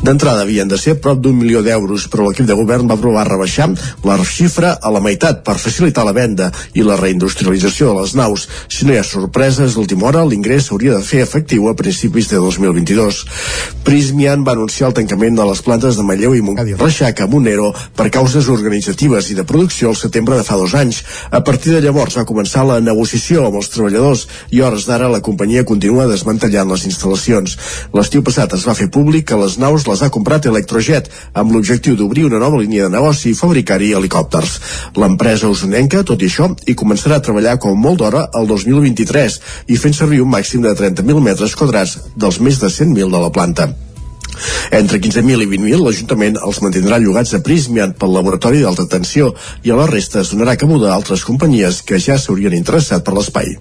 D'entrada havien de ser prop d'un milió d'euros, però l'equip de govern va aprovar rebaixar la xifra a la meitat per facilitar la venda i la reindustrialització de les naus. Si no hi ha sorpreses d'última hora, l'ingrés s'hauria de fer efectiu a principis de 2022. Prismian va anunciar el tancament de les plantes de Manlleu i Montcada Reixac a Monero per causes organitzatives i de producció al setembre de fa dos anys. A partir de llavors va començar la negociació amb els treballadors i hores d'ara la companyia continua desmantellant les instal·lacions. L'estiu passat es va fer públic que les naus les ha comprat Electrojet amb l'objectiu d'obrir una nova línia de negoci i fabricar-hi helicòpters. L'empresa usonenca, tot i això, hi començarà a treballar com molt d'hora el 2023 i fent servir un màxim de 30.000 metres quadrats dels més de 100.000 de la planta. Entre 15.000 i 20.000 l'Ajuntament els mantindrà llogats a Prismian pel laboratori d'alta tensió i a la resta es donarà cabuda a altres companyies que ja s'haurien interessat per l'espai.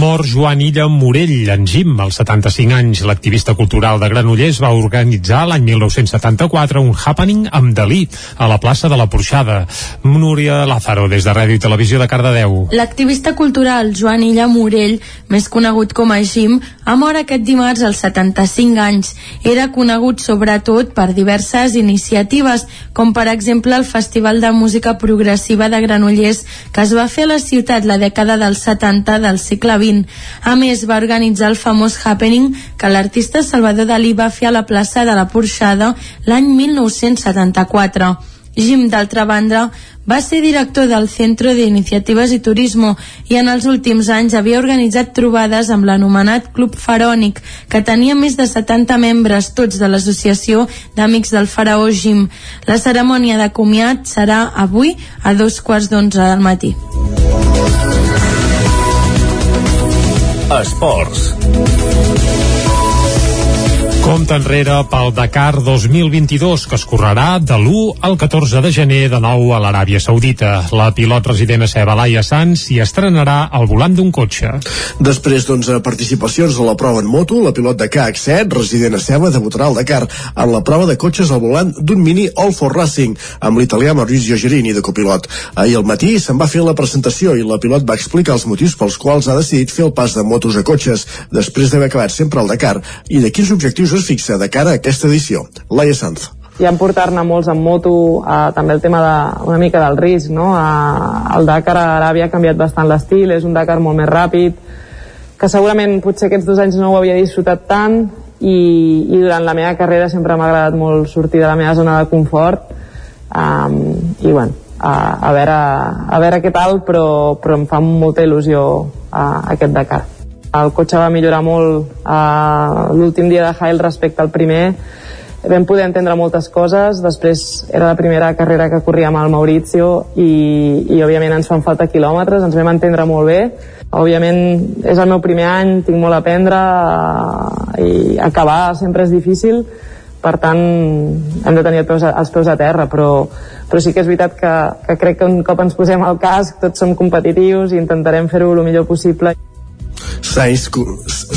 Mor Joan Illa Morell, en Jim, als 75 anys. L'activista cultural de Granollers va organitzar l'any 1974 un happening amb Dalí a la plaça de la Porxada. Núria Lázaro, des de Ràdio i Televisió de Cardedeu. L'activista cultural Joan Illa Morell, més conegut com a Jim, ha mort aquest dimarts als 75 anys. Era conegut sobretot per diverses iniciatives, com per exemple el Festival de Música Progressiva de Granollers, que es va fer a la ciutat la dècada dels 70 del segle XX. A més, va organitzar el famós happening que l'artista Salvador Dalí va fer a la plaça de la Porxada l'any 1974. Jim, d'altra banda, va ser director del Centro de Iniciatives i Turismo i en els últims anys havia organitzat trobades amb l'anomenat Club Farònic, que tenia més de 70 membres, tots de l'Associació d'Amics del Faraó Jim. La cerimònia de comiat serà avui a dos quarts d'onze del matí. Esports. Compte enrere pel Dakar 2022, que es correrà de l'1 al 14 de gener de nou a l'Aràbia Saudita. La pilot resident a Seba, Laia Sanz, s'hi estrenarà al volant d'un cotxe. Després d'11 participacions a la prova en moto, la pilot de KH7, resident a Seba, debutarà al Dakar en la prova de cotxes al volant d'un mini All for Racing, amb l'italià Maurizio Gerini de copilot. Ahir al matí se'n va fer la presentació i la pilot va explicar els motius pels quals ha decidit fer el pas de motos a cotxes, després d'haver acabat sempre al Dakar, i de quins objectius es fixa de cara a aquesta edició. Laia Sanz i en portar-ne molts en moto, eh, també el tema de, una mica del risc, no? Eh, el Dakar a Aràbia ha canviat bastant l'estil, és un Dakar molt més ràpid, que segurament potser aquests dos anys no ho havia disfrutat tant i, i durant la meva carrera sempre m'ha agradat molt sortir de la meva zona de confort um, i bueno, a, a, veure, a veure què tal, però, però em fa molta il·lusió uh, aquest Dakar. El cotxe va millorar molt uh, l'últim dia de Hail respecte al primer. Vam poder entendre moltes coses, després era la primera carrera que corríem al Maurizio i, i òbviament ens fan falta quilòmetres, ens vam entendre molt bé. Òbviament és el meu primer any, tinc molt a aprendre uh, i acabar sempre és difícil, per tant hem de tenir els peus a, els peus a terra però, però sí que és veritat que, que crec que un cop ens posem al casc tots som competitius i intentarem fer-ho el millor possible Sainz,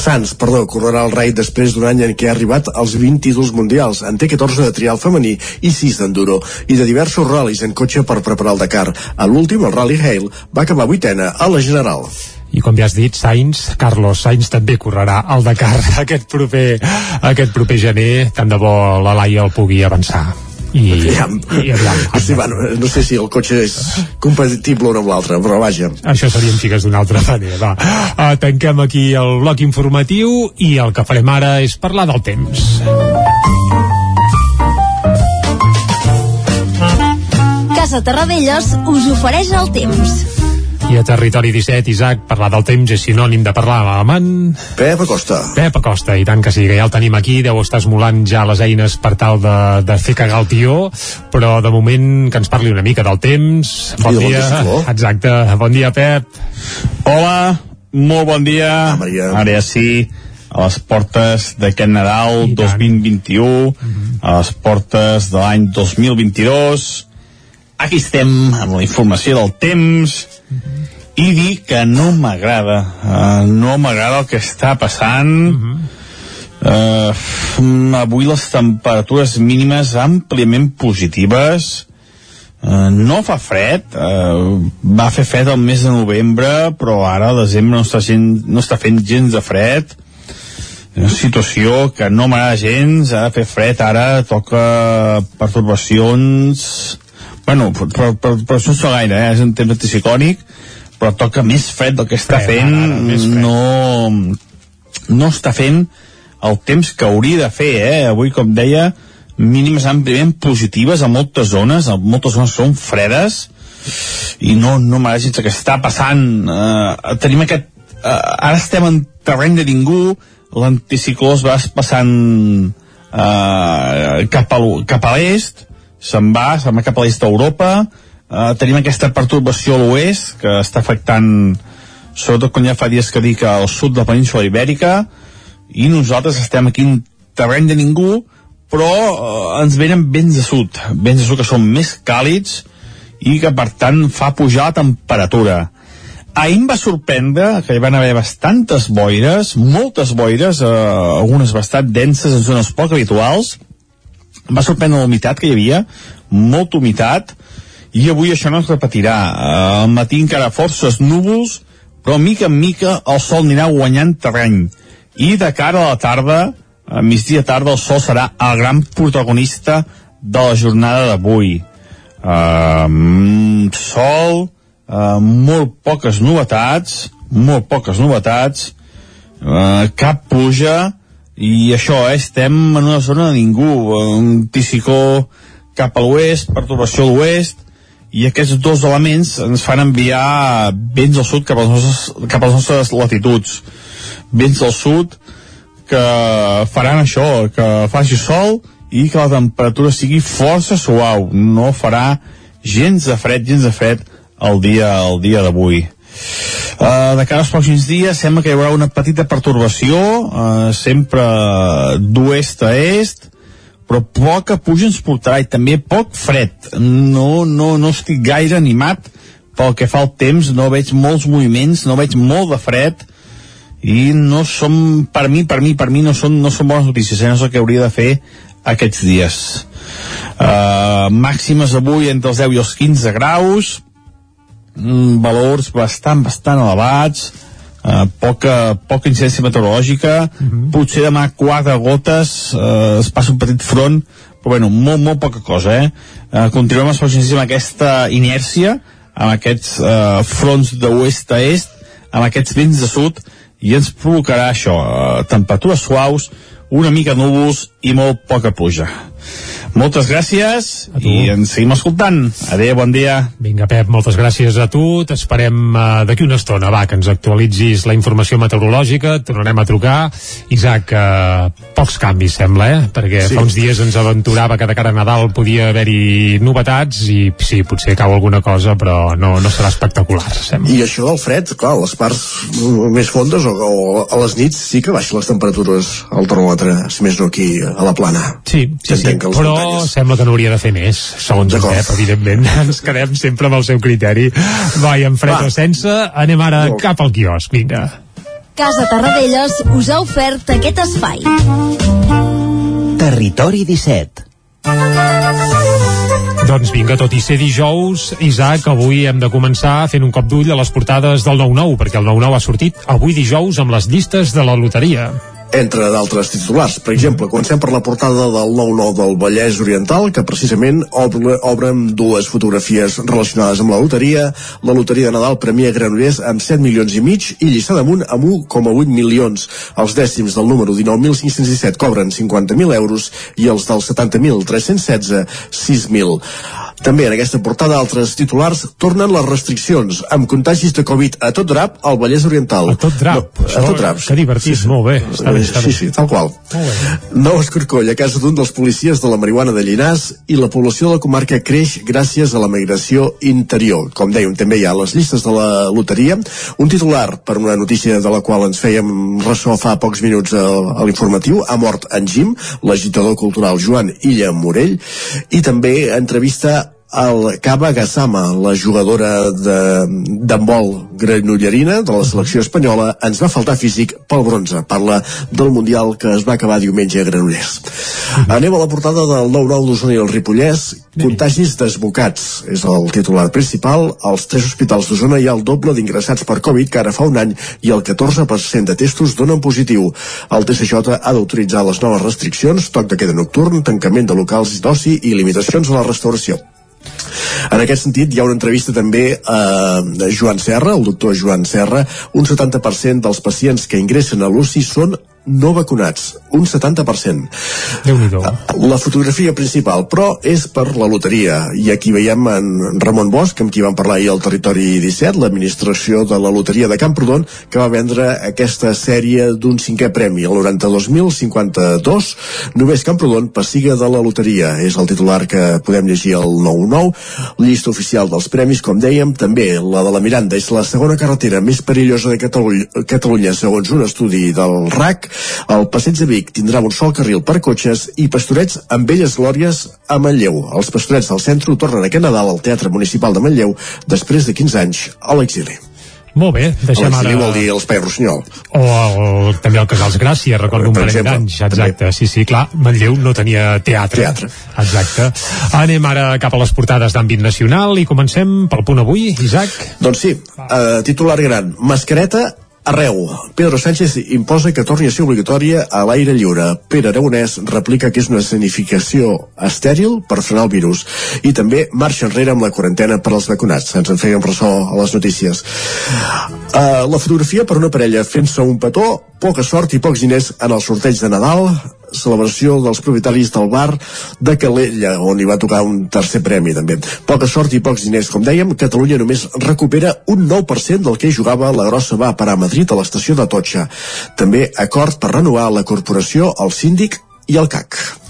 Sans, perdó, correrà el raid després d'un any en què ha arribat als 20 títols mundials. En té 14 de trial femení i 6 d'enduro, i de diversos ral·lis en cotxe per preparar el Dakar. A l'últim, el Rally Hale, va acabar vuitena a la General. I com ja has dit, Sainz, Carlos Sainz també correrà al Dakar aquest proper, aquest proper gener. Tant de bo la Laia el pugui avançar i, aviam. i aviam. Sí, bueno, no sé si el cotxe és compatible un amb l'altre, però vaja. Això serien figues d'una altra manera. Va, uh, tanquem aquí el bloc informatiu i el que farem ara és parlar del temps. Casa Terradellos us ofereix el temps. I a Territori 17, Isaac, parlar del temps és sinònim de parlar amb l'amant... Pep Acosta. Pep Acosta, i tant que sí, que ja el tenim aquí, deu estar esmolant ja les eines per tal de, de fer cagar el tió, però de moment que ens parli una mica del temps. Bon I dia. bon Exacte. Bon dia, Pep. Hola, molt bon dia. Ah, Maria. Ara ja sí, a les portes d'aquest Nadal 2021, a les portes de l'any 2022. Aquí estem amb la informació del temps i dir que no m'agrada, uh, no m'agrada el que està passant. Uh, avui les temperatures mínimes àmpliament positives, Uh, no fa fred, uh, va fer fred el mes de novembre, però ara al desembre no està, gent, no està fent gens de fred. Una situació que no m'agrada gens, ha de fer fred ara, toca pertorbacions... Bueno, per, per, per, per això no gaire, eh? és un temps anticiclònic, però toca més fred del que està fent, ara, fred. no, no està fent el temps que hauria de fer, eh? Avui, com deia, mínimes àmpliament positives a moltes zones, a moltes zones són fredes, i no, no m'agrada gens que està passant. Uh, tenim aquest... Uh, ara estem en terreny de ningú, l'anticicló es va passant uh, cap a, cap a l'est, se'n va, se'n va cap a l'est d'Europa, uh, tenim aquesta pertorbació a l'oest, que està afectant sobretot quan ja fa dies que dic al sud de la península ibèrica, i nosaltres estem aquí en terreny de ningú, però eh, ens venen vents de sud, vents de sud que són més càlids i que per tant fa pujar la temperatura. Ahir em va sorprendre que hi van haver bastantes boires, moltes boires, eh, algunes bastant denses en zones poc habituals. Va sorprendre la humitat que hi havia, molta humitat, i avui això no es repetirà. Eh, al matí encara forces núvols, però mica en mica el sol anirà guanyant terreny. I de cara a la tarda, a migdia tarda, el sol serà el gran protagonista de la jornada d'avui. Uh, sol, uh, molt poques novetats, molt poques novetats, uh, cap puja, i això, eh, estem en una zona de ningú, un anticicló cap a l'oest, perturbació a l'oest, i aquests dos elements ens fan enviar vents al sud cap a les nostres, cap a les nostres latituds. Vents del sud que faran això, que faci sol i que la temperatura sigui força suau. No farà gens de fred, gens de fred el dia, el dia d'avui. Uh, de cara als pròxims dies sembla que hi haurà una petita pertorbació uh, sempre d'oest a est però poca puja ens portarà i també poc fred. No, no, no estic gaire animat. Pel que fa al temps no veig molts moviments, no veig molt de fred i no som per mi, per mi, per mi no són, no són bones notícies eh? no és el que hauria de fer aquests dies. Uh, màximes avui entre els 10 i els 15 graus valors bastant, bastant elevats uh, poca, poca incidència meteorològica. Potser demà quatre gotes uh, es passa un petit front però bueno, molt, molt poca cosa eh? uh, continuem amb aquesta inèrcia amb aquests uh, fronts d'oest a est amb aquests vents de sud i ens provocarà això, uh, temperatures suaus una mica núvols i molt poca pluja Moltes gràcies i ens seguim escoltant. Adéu, bon dia. Vinga, Pep, moltes gràcies a tu. T'esperem uh, d'aquí una estona, va, que ens actualitzis la informació meteorològica. Tornarem a trucar. Isaac, uh, pocs canvis, sembla, eh? Perquè sí. fa uns dies ens aventurava que de cara a Nadal podia haver-hi novetats i sí, potser cau alguna cosa, però no, no serà espectacular, sembla. I això del fred, clar, les parts més fondes o, o a les nits sí que baixen les temperatures al termòmetre, si més no aquí a la plana. Sí, sí, sí però muntanyes. sembla que no hauria de fer més, segons el Pep, evidentment. Ens quedem sempre amb el seu criteri. Vai, en fred Va. o sense, anem ara no. cap al quiosc, vinga. Casa Tarradellas us ha ofert aquest espai. Territori 17 doncs vinga, tot i ser dijous, Isaac, avui hem de començar fent un cop d'ull a les portades del 9-9, perquè el 9-9 ha sortit avui dijous amb les llistes de la loteria entre d'altres titulars. Per exemple, comencem per la portada del 9-9 del Vallès Oriental, que precisament obre, obre amb dues fotografies relacionades amb la loteria. La loteria de Nadal premia Granollers amb 7 milions i mig i Lliçà damunt amb 1,8 milions. Els dècims del número 19.517 cobren 50.000 euros i els del 70.316 6.000. També en aquesta portada altres titulars tornen les restriccions amb contagis de Covid a tot drap al Vallès Oriental. A tot drap? No, a tot drap. Que divertit, sí, molt bé. Està bé, està bé. Sí, sí, tal qual. Nou escorcoll a casa d'un dels policies de la marihuana de Llinars i la població de la comarca creix gràcies a la migració interior. Com dèiem, també hi ha les llistes de la loteria. Un titular per una notícia de la qual ens fèiem ressò fa pocs minuts a, a l'informatiu. Ha mort en Jim, l'agitador cultural Joan Illa Morell, i també entrevista el Cava Gassama, la jugadora d'handbol granollerina de la selecció espanyola, ens va faltar físic pel bronze. Parla del Mundial que es va acabar diumenge a Granollers. Anem a la portada del 9-9 d'Osona i el Ripollès. Contagis desbocats és el titular principal. Als tres hospitals d'Osona hi ha el doble d'ingressats per Covid que ara fa un any i el 14% de testos donen positiu. El TSJ ha d'autoritzar les noves restriccions, toc de queda nocturn, tancament de locals d'oci i limitacions a la restauració. En aquest sentit, hi ha una entrevista també a Joan Serra, el doctor Joan Serra. Un 70% dels pacients que ingressen a l'UCI són no vacunats, un 70%. déu nhi La fotografia principal, però, és per la loteria. I aquí veiem en Ramon Bosch, amb qui vam parlar ahir al Territori 17, l'administració de la loteria de Camprodon, que va vendre aquesta sèrie d'un cinquè premi, el 92.052. Només Camprodon passiga de la loteria. És el titular que podem llegir al 9-9. Llista oficial dels premis, com dèiem, també la de la Miranda és la segona carretera més perillosa de Catalunya, Catalunya segons un estudi del RAC el passeig de Vic tindrà un sol carril per cotxes i pastorets amb belles glòries a Manlleu. Els pastorets del centre tornen aquest Nadal al Teatre Municipal de Manlleu després de 15 anys a l'exili. Molt bé, deixem ara... vol dir l'Espai Rossinyol. O, o també el Casals Gràcia, recordo un parell d'anys, exacte. També. Sí, sí, clar, Manlleu no tenia teatre. Teatre. Exacte. Anem ara cap a les portades d'àmbit nacional i comencem pel punt avui, Isaac. Doncs sí, uh, titular gran, mascareta Arreu. Pedro Sánchez imposa que torni a ser obligatòria a l'aire lliure. Pere Aragonès replica que és una escenificació estèril per frenar el virus. I també marxa enrere amb la quarantena per als vacunats. Ens en fèiem ressò a les notícies. Uh, la fotografia per una parella fent-se un petó, poca sort i pocs diners en el sorteig de Nadal celebració dels propietaris del bar de Calella, on hi va tocar un tercer premi també. Poca sort i pocs diners, com dèiem, Catalunya només recupera un 9% del que jugava la grossa va parar a Madrid a l'estació de Totxa. També acord per renovar la corporació, el síndic i el CAC.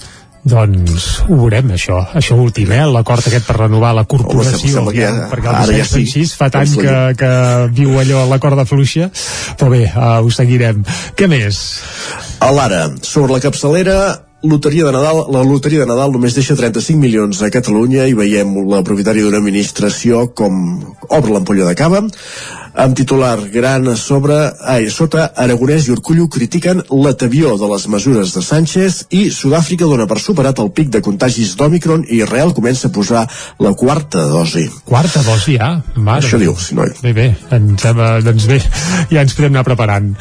Doncs ho veurem, això. Això últim, eh? L'acord aquest per renovar la corporació. Home, ja, perquè el ara ja sí. Així, fa tant que, que viu allò a l'acord de fluixa. Però bé, uh, ho seguirem. Què més? A l'ara, sobre la capçalera, loteria de Nadal, la loteria de Nadal només deixa 35 milions a Catalunya i veiem la propietària d'una administració com obre l'ampolla de cava amb titular gran sobre, ai, sota Aragonès i Urcullo critiquen l'atavió de les mesures de Sánchez i Sud-àfrica dona per superat el pic de contagis d'Omicron i Israel comença a posar la quarta dosi. Quarta dosi, ja? Mare Això diu, si no... Bé, bé, ens, doncs bé, ja ens podem anar preparant.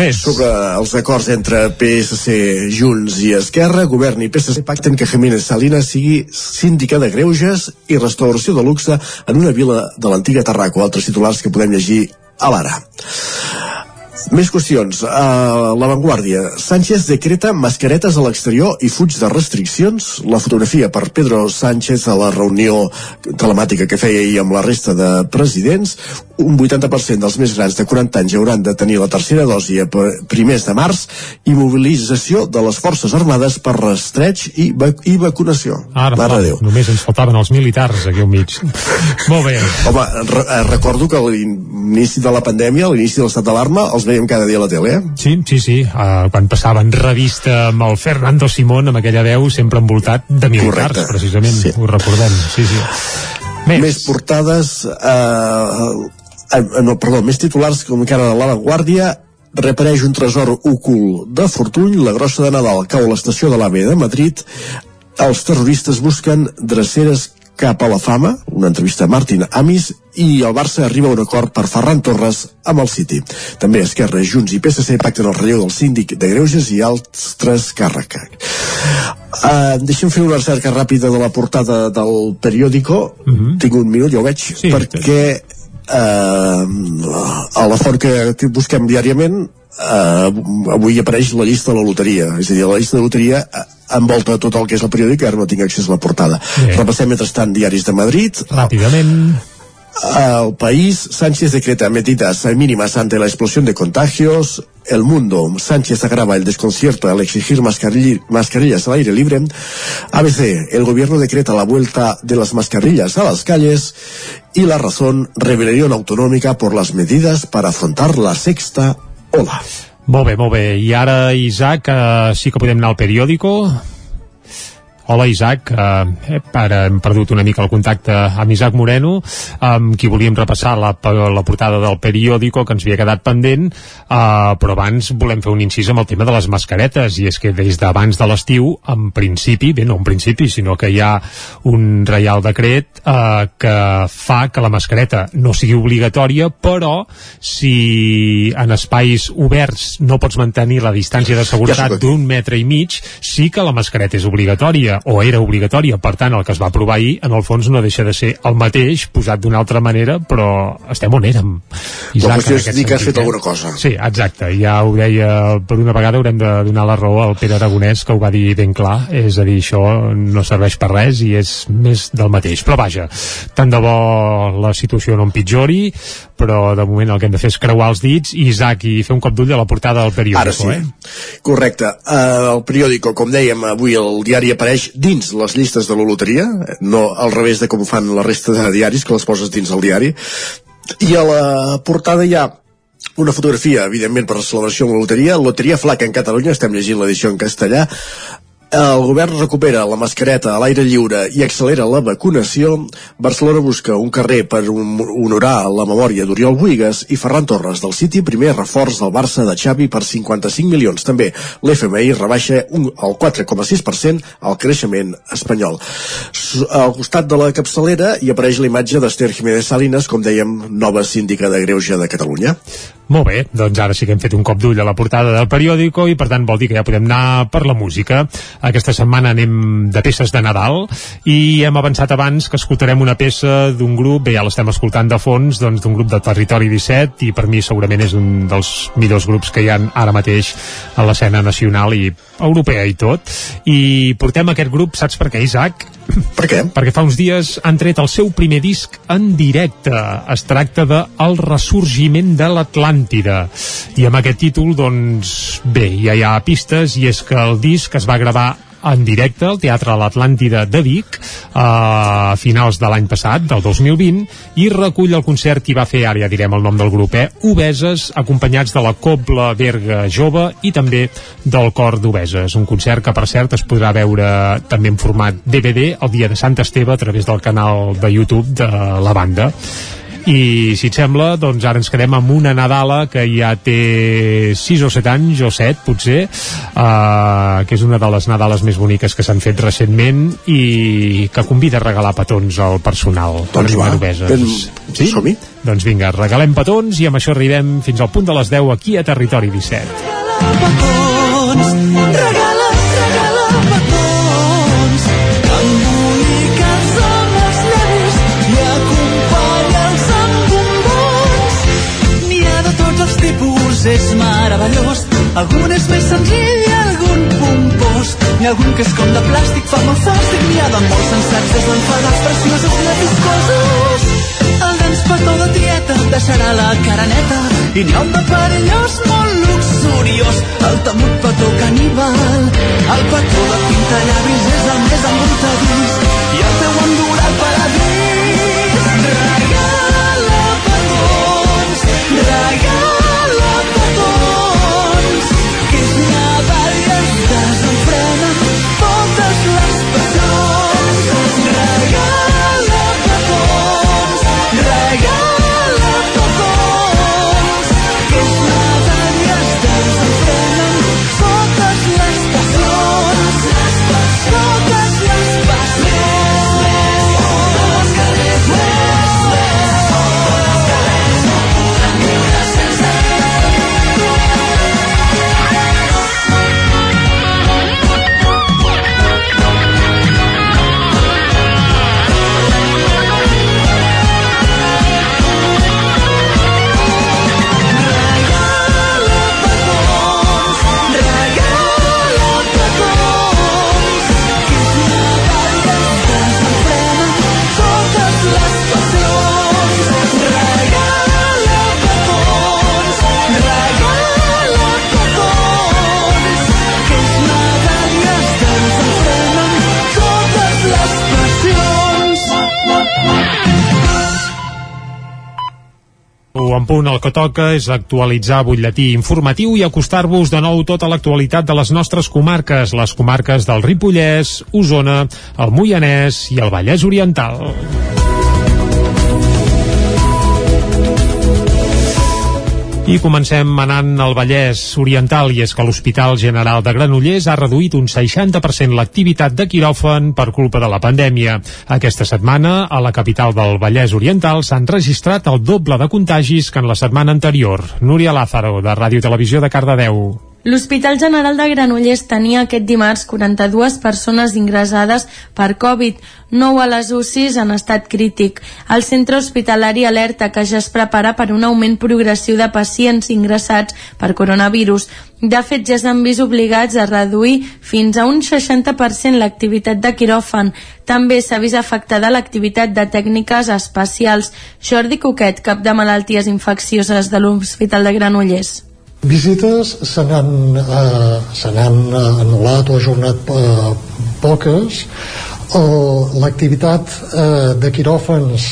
Més. Sobre els acords entre PSC, Junts i Esquerra, govern i PSC pacten que Jiménez Salinas sigui síndica de greuges i restauració de luxe en una vila de l'antiga Tarraco. Altres titulars que podem llegir a l'ara. Més qüestions. Uh, la Vanguardia. Sánchez decreta mascaretes a l'exterior i fuig de restriccions. La fotografia per Pedro Sánchez a la reunió telemàtica que feia ahir amb la resta de presidents. Un 80% dels més grans de 40 anys hauran de tenir la tercera dosi a primers de març i mobilització de les Forces Armades per rastreig i, vac i vacunació. Ara, Mare Déu. només ens faltaven els militars aquí al mig. Molt bé. Home, re eh, recordo que a l'inici de la pandèmia, a l'inici de l'estat d'alarma, els veiem cada dia a la tele, eh? Sí, sí, sí. Uh, quan passaven revista amb el Fernando Simón, amb aquella veu sempre envoltat de militars, Correcte. precisament. Sí. Ho recordem. Sí, sí. Més, més portades eh, no, perdó, més titulars com que ara de la Guàrdia repareix un tresor ocult de Fortuny, la grossa de Nadal cau a l'estació de l'AVE de Madrid els terroristes busquen dreceres cap a la fama, una entrevista a Martin Amis, i el Barça arriba a un acord per Ferran Torres amb el City. També Esquerra, Junts i PSC pacten el relleu del síndic de Greuges i altres càrrecs. Uh, deixem fer una recerca ràpida de la portada del periòdico. Uh -huh. Tinc un minut, ja ho veig, sí, perquè uh, a la font que, que busquem diàriament uh, avui apareix la llista de la loteria és a dir, la llista de loteria uh, envolta tot el que és el periòdic, ara no tinc accés a la portada Bé. repassem mentrestant diaris de Madrid Ràpidament. El país, Sánchez decreta medidas mínimas ante la explosión de contagios. El mundo, Sánchez agrava el desconcierto al exigir mascarilla- mascarillas al aire libre. ABC, el gobierno decreta la vuelta de las mascarillas a las calles. Y la razón, rebelión autonómica por las medidas para afrontar la sexta ola. Molt bé, molt bé. I ara, Isaac, eh, sí que podem anar al periòdico. Hola Isaac, eh, ara hem perdut una mica el contacte amb Isaac Moreno, amb qui volíem repassar la, la portada del periòdico que ens havia quedat pendent, eh, però abans volem fer un incís amb el tema de les mascaretes, i és que des d'abans de l'estiu, en principi, bé, no en principi, sinó que hi ha un reial decret eh, que fa que la mascareta no sigui obligatòria, però si en espais oberts no pots mantenir la distància de seguretat d'un metre i mig, sí que la mascareta és obligatòria, o era obligatòria. Per tant, el que es va aprovar ahir, en el fons, no deixa de ser el mateix, posat d'una altra manera, però estem on érem. La qüestió en és dir que has fet eh? alguna cosa. Sí, exacte, ja ho deia, per una vegada haurem de donar la raó al Pere Aragonès, que ho va dir ben clar, és a dir, això no serveix per res i és més del mateix. Però vaja, tant de bo la situació no empitjori, però de moment el que hem de fer és creuar els dits i Isaac, i fer un cop d'ull a la portada del periòdico, Ara sí. eh? Correcte. Uh, el periòdico, com dèiem, avui el diari apareix dins les llistes de la loteria, no al revés de com fan la resta de diaris, que les poses dins el diari. I a la portada hi ha una fotografia, evidentment, per la celebració amb la loteria. Loteria Flaca en Catalunya, estem llegint l'edició en castellà. El govern recupera la mascareta a l'aire lliure i accelera la vacunació. Barcelona busca un carrer per hon- honorar la memòria d'Oriol Buigas i Ferran Torres del City, primer reforç del Barça de Xavi per 55 milions. També l'FMI rebaixa un, el 4,6% al creixement espanyol. Al costat de la capçalera hi apareix la imatge d'Ester Jiménez Salinas, com dèiem, nova síndica de Greuge de Catalunya. Molt bé, doncs ara sí que hem fet un cop d'ull a la portada del periòdico i per tant vol dir que ja podem anar per la música. Aquesta setmana anem de peces de Nadal i hem avançat abans que escoltarem una peça d'un grup, bé, ja l'estem escoltant de fons, doncs d'un grup de Territori 17 i per mi segurament és un dels millors grups que hi ha ara mateix a l'escena nacional i europea i tot. I portem aquest grup, saps per què, Isaac? Per què? Perquè fa uns dies han tret el seu primer disc en directe. Es tracta de El ressorgiment de l'Atlàntida. I amb aquest títol, doncs, bé, ja hi ha pistes, i és que el disc es va gravar en directe al Teatre L'Atlàntida de Vic a finals de l'any passat, del 2020, i recull el concert que va fer, ara ja direm el nom del grup, eh? Obeses, acompanyats de la Cobla Berga Jove i també del Cor d'Obeses. Un concert que, per cert, es podrà veure també en format DVD el dia de Sant Esteve a través del canal de YouTube de la banda i si et sembla, doncs ara ens quedem amb una Nadala que ja té 6 o 7 anys, o 7 potser uh, que és una de les Nadales més boniques que s'han fet recentment i que convida a regalar petons al personal Doncs va, ben- sí? som-hi. Doncs vinga, regalem petons i amb això arribem fins al punt de les 10 aquí a Territori 17 petons, regala, regala és meravellós. Algun és més senzill i algun pompós. N'hi ha algun que és com de plàstic, fa molt fàstic. N'hi ha de molt sensats, desenfadats, preciosos, viscosos. El nens petó de tieta deixarà la cara neta i n'hi ha un de perillós molt luxuriós. El temut petó caníbal. El petó de pintallavis és el més embruntadís i el teu endurà al paradís. En punt el que toca és actualitzar butlletí informatiu i acostar-vos de nou tota l'actualitat de les nostres comarques, les comarques del Ripollès, Osona, el Moianès i el Vallès Oriental. I comencem anant al Vallès Oriental i és que l'Hospital General de Granollers ha reduït un 60% l'activitat de quiròfan per culpa de la pandèmia. Aquesta setmana, a la capital del Vallès Oriental, s'han registrat el doble de contagis que en la setmana anterior. Núria Lázaro, de Ràdio Televisió de Cardedeu. L'Hospital General de Granollers tenia aquest dimarts 42 persones ingressades per Covid, 9 a les UCIs en estat crític. El centre hospitalari alerta que ja es prepara per un augment progressiu de pacients ingressats per coronavirus. De fet, ja s'han vist obligats a reduir fins a un 60% l'activitat de quiròfan. També s'ha vist afectada l'activitat de tècniques especials. Jordi Coquet, cap de malalties infeccioses de l'Hospital de Granollers. Visites se n'han eh, eh, anul·lat o ajornat eh, poques. Eh, l'activitat eh, de quiròfans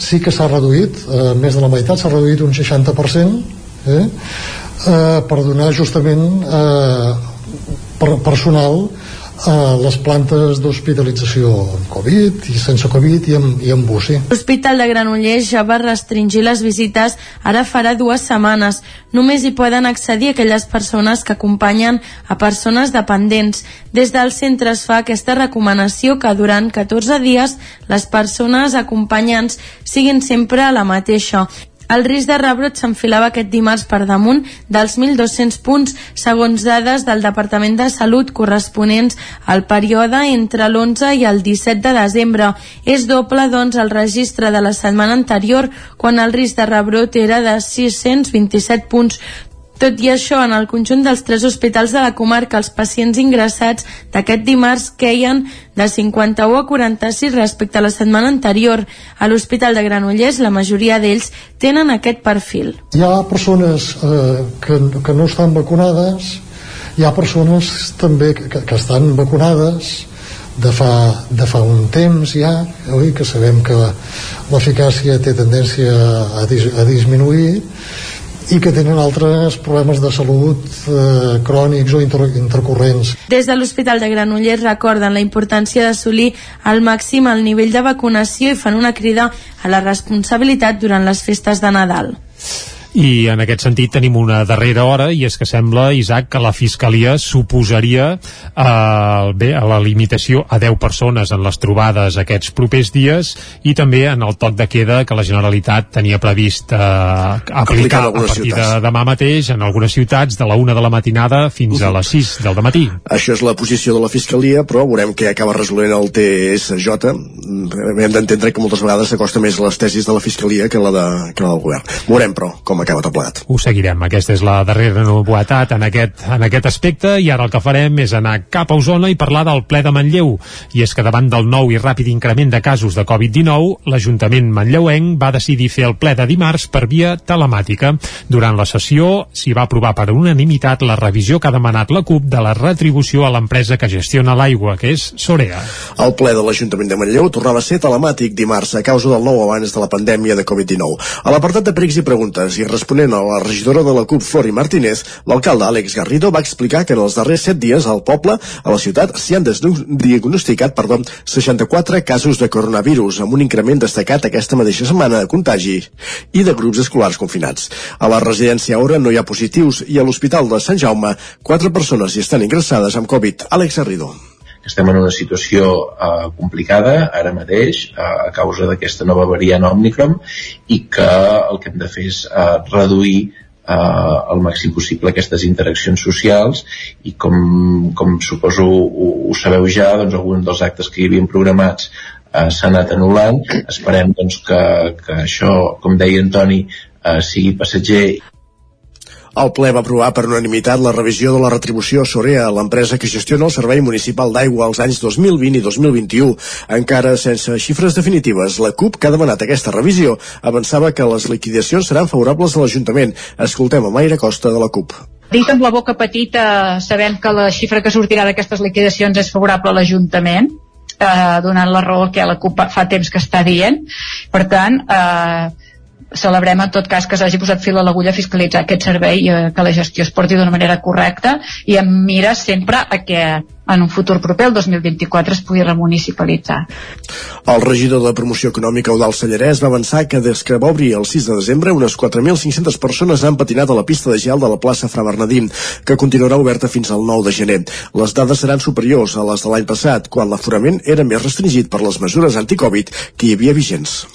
sí que s'ha reduït eh, més de la meitat, s'ha reduït un 60% eh, eh, per donar justament eh, per personal a les plantes d'hospitalització amb Covid i sense Covid i amb, i amb UCI. L'Hospital de Granollers ja va restringir les visites ara farà dues setmanes. Només hi poden accedir aquelles persones que acompanyen a persones dependents. Des del centre es fa aquesta recomanació que durant 14 dies les persones acompanyants siguin sempre la mateixa. El risc de rebrot s'enfilava aquest dimarts per damunt dels 1.200 punts, segons dades del Departament de Salut corresponents al període entre l'11 i el 17 de desembre. És doble, doncs, el registre de la setmana anterior, quan el risc de rebrot era de 627 punts. Tot i això, en el conjunt dels tres hospitals de la comarca, els pacients ingressats d'aquest dimarts queien de 51 a 46 respecte a la setmana anterior. A l'Hospital de Granollers, la majoria d'ells tenen aquest perfil. Hi ha persones eh, que, que no estan vacunades, hi ha persones també que, que estan vacunades de fa, de fa un temps ja, oi? que sabem que l'eficàcia té tendència a, dis, a disminuir i que tenen altres problemes de salut eh, crònics o inter, intercorrents. Des de l'Hospital de Granollers recorden la importància d'assolir al màxim el nivell de vacunació i fan una crida a la responsabilitat durant les festes de Nadal. I en aquest sentit tenim una darrera hora i és que sembla, Isaac, que la Fiscalia suposaria eh, bé, a la limitació a 10 persones en les trobades aquests propers dies i també en el toc de queda que la Generalitat tenia previst eh, aplicar a partir de demà mateix en algunes ciutats de la una de la matinada fins a les 6 del matí. Això és la posició de la Fiscalia, però veurem què acaba resolent el TSJ. Hem d'entendre que moltes vegades s'acosta més les tesis de la Fiscalia que la, de, que la del govern. Veurem, però, com com acaba tot plegat. Ho seguirem, aquesta és la darrera novetat en aquest, en aquest aspecte i ara el que farem és anar cap a Osona i parlar del ple de Manlleu. I és que davant del nou i ràpid increment de casos de Covid-19, l'Ajuntament manlleuenc va decidir fer el ple de dimarts per via telemàtica. Durant la sessió s'hi va aprovar per unanimitat la revisió que ha demanat la CUP de la retribució a l'empresa que gestiona l'aigua, que és Sorea. El ple de l'Ajuntament de Manlleu tornava a ser telemàtic dimarts a causa del nou abans de la pandèmia de Covid-19. A l'apartat de pregs i preguntes i responent a la regidora de la CUP, Flori Martínez, l'alcalde Àlex Garrido va explicar que en els darrers set dies al poble, a la ciutat, s'hi han diagnosticat perdó, 64 casos de coronavirus, amb un increment destacat aquesta mateixa setmana de contagi i de grups escolars confinats. A la residència Aura no hi ha positius i a l'Hospital de Sant Jaume, quatre persones hi estan ingressades amb Covid. Àlex Garrido estem en una situació eh, complicada ara mateix eh, a causa d'aquesta nova variant Omicron i que el que hem de fer és eh, reduir eh, al màxim possible aquestes interaccions socials i com, com suposo ho, ho sabeu ja, doncs alguns dels actes que hi havien programats eh, s'han anat anul·lant. Esperem doncs, que, que això, com deia Antoni, eh, sigui passatger el ple va aprovar per unanimitat la revisió de la retribució a Sorea, l'empresa que gestiona el Servei Municipal d'Aigua als anys 2020 i 2021. Encara sense xifres definitives, la CUP, que ha demanat aquesta revisió, avançava que les liquidacions seran favorables a l'Ajuntament. Escoltem a Mayra Costa de la CUP. Dit amb la boca petita, sabem que la xifra que sortirà d'aquestes liquidacions és favorable a l'Ajuntament, eh, donant la raó que la CUP fa temps que està dient. Per tant, eh, celebrem en tot cas que s'hagi posat fil a l'agulla fiscalitzar aquest servei i eh, que la gestió es porti d'una manera correcta i em mira sempre a que en un futur proper, el 2024, es pugui remunicipalitzar. El regidor de Promoció Econòmica, Eudal Sallarès, va avançar que des que va obrir el 6 de desembre, unes 4.500 persones han patinat a la pista de gel de la plaça Fra Bernadín, que continuarà oberta fins al 9 de gener. Les dades seran superiors a les de l'any passat, quan l'aforament era més restringit per les mesures anticovid que hi havia vigents.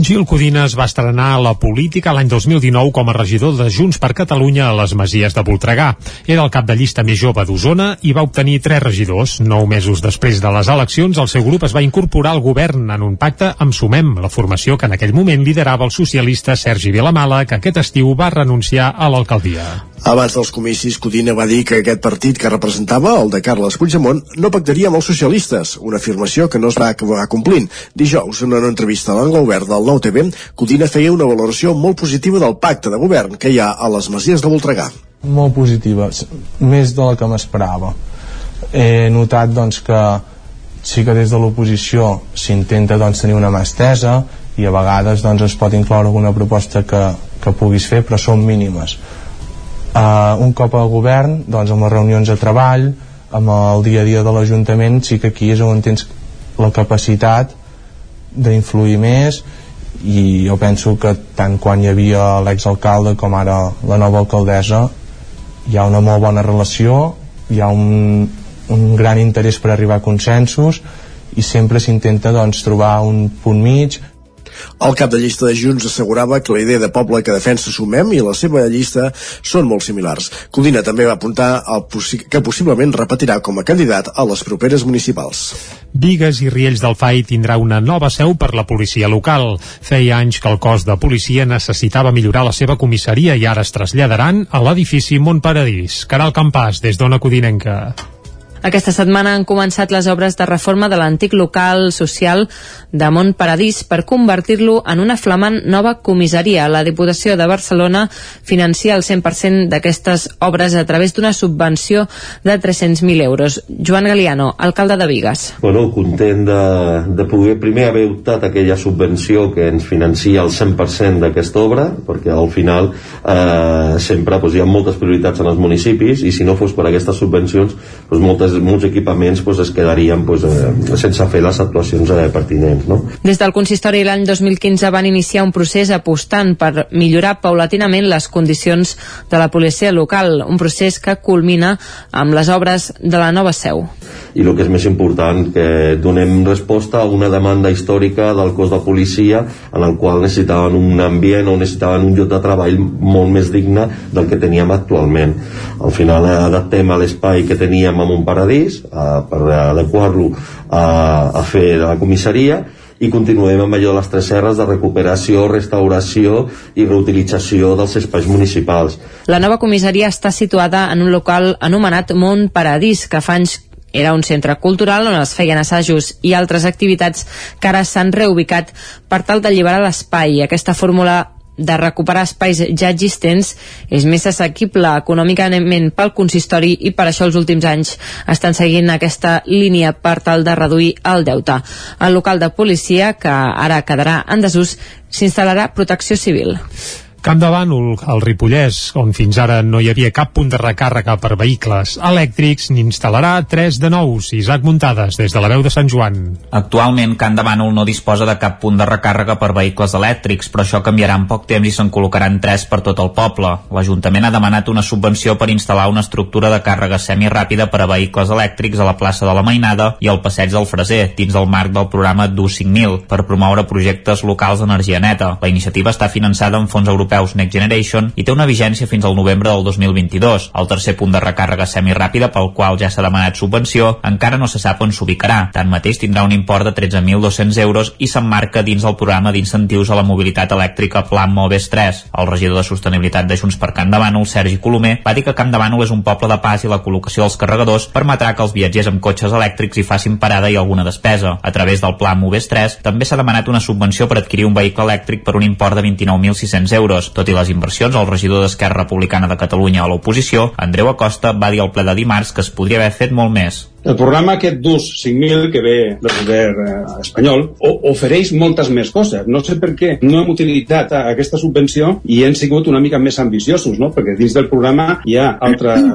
Gil Codines va estrenar a la política l'any 2019 com a regidor de Junts per Catalunya a les Masies de Voltregà. Era el cap de llista més jove d'Osona i va obtenir tres regidors. Nou mesos després de les eleccions, el seu grup es va incorporar al govern en un pacte amb Sumem, la formació que en aquell moment liderava el socialista Sergi Vilamala, que aquest estiu va renunciar a l'alcaldia. Abans dels comicis, Codina va dir que aquest partit que representava, el de Carles Puigdemont, no pactaria amb els socialistes, una afirmació que no es va acabar complint. Dijous, en una entrevista a l'Angle Obert del Nou TV, Codina feia una valoració molt positiva del pacte de govern que hi ha a les Masies de Voltregà. Molt positiva, més de la que m'esperava. He notat doncs, que sí que des de l'oposició s'intenta doncs, tenir una mà estesa i a vegades doncs, es pot incloure alguna proposta que, que puguis fer, però són mínimes. Uh, un cop al govern, doncs, amb les reunions de treball, amb el dia a dia de l'Ajuntament, sí que aquí és on tens la capacitat d'influir més i jo penso que tant quan hi havia l'exalcalde com ara la nova alcaldessa hi ha una molt bona relació hi ha un, un gran interès per arribar a consensos i sempre s'intenta doncs, trobar un punt mig el cap de llista de Junts assegurava que la idea de poble que defensa Sumem i la seva llista són molt similars. Codina també va apuntar possi que possiblement repetirà com a candidat a les properes municipals. Vigues i Riells del FAI tindrà una nova seu per la policia local. Feia anys que el cos de policia necessitava millorar la seva comissaria i ara es traslladaran a l'edifici Montparadís. Caral Campàs, des d'Ona Codinenca. Aquesta setmana han començat les obres de reforma de l'antic local social de Mont Paradís per convertir-lo en una flamant nova comissaria. La Diputació de Barcelona financia el 100% d'aquestes obres a través d'una subvenció de 300.000 euros. Joan Galiano, alcalde de Vigues. Bueno, content de, de poder primer haver optat aquella subvenció que ens financia el 100% d'aquesta obra, perquè al final eh, sempre doncs, hi ha moltes prioritats en els municipis i si no fos per aquestes subvencions doncs, moltes moltes, molts equipaments pues, es quedarien pues, eh, sense fer les actuacions eh, pertinents. No? Des del consistori l'any 2015 van iniciar un procés apostant per millorar paulatinament les condicions de la policia local, un procés que culmina amb les obres de la nova seu. I el que és més important, que donem resposta a una demanda històrica del cos de policia en el qual necessitaven un ambient o necessitaven un lloc de treball molt més digne del que teníem actualment. Al final eh, adaptem a l'espai que teníem amb un paradís eh, per adequar-lo a, a fer la comissaria i continuem amb allò de les tres serres de recuperació, restauració i reutilització dels espais municipals. La nova comissaria està situada en un local anomenat Mont Paradís, que fa anys era un centre cultural on es feien assajos i altres activitats que ara s'han reubicat per tal d'alliberar l'espai. Aquesta fórmula de recuperar espais ja existents és més assequible econòmicament pel consistori i per això els últims anys estan seguint aquesta línia per tal de reduir el deute. El local de policia, que ara quedarà en desús, s'instal·larà protecció civil. Camp de Bànol, al Ripollès, on fins ara no hi havia cap punt de recàrrega per vehicles elèctrics, n'instal·larà tres de nous. Isaac Muntades, des de la veu de Sant Joan. Actualment, Camp de Bànol no disposa de cap punt de recàrrega per vehicles elèctrics, però això canviarà en poc temps i se'n col·locaran tres per tot el poble. L'Ajuntament ha demanat una subvenció per instal·lar una estructura de càrrega semiràpida per a vehicles elèctrics a la plaça de la Mainada i al passeig del Freser, dins del marc del programa DU 5000, per promoure projectes locals d'energia neta. La iniciativa està finançada amb fons europeus europeus Next Generation i té una vigència fins al novembre del 2022. El tercer punt de recàrrega semiràpida pel qual ja s'ha demanat subvenció encara no se sap on s'ubicarà. Tanmateix tindrà un import de 13.200 euros i s'emmarca dins el programa d'incentius a la mobilitat elèctrica Plan Moves 3. El regidor de Sostenibilitat de Junts per Bànol, Sergi Colomer, va dir que Bànol és un poble de pas i la col·locació dels carregadors permetrà que els viatgers amb cotxes elèctrics hi facin parada i alguna despesa. A través del Plan Moves 3 també s'ha demanat una subvenció per adquirir un vehicle elèctric per un import de 29.600 euros. Tot i les inversions, el regidor d'Esquerra Republicana de Catalunya a l'oposició, Andreu Acosta, va dir al ple de dimarts que es podria haver fet molt més. El programa aquest DUS 5.000 que ve del govern eh, espanyol ofereix moltes més coses. No sé per què no hem utilitzat aquesta subvenció i hem sigut una mica més ambiciosos, no? perquè dins del programa hi ha altres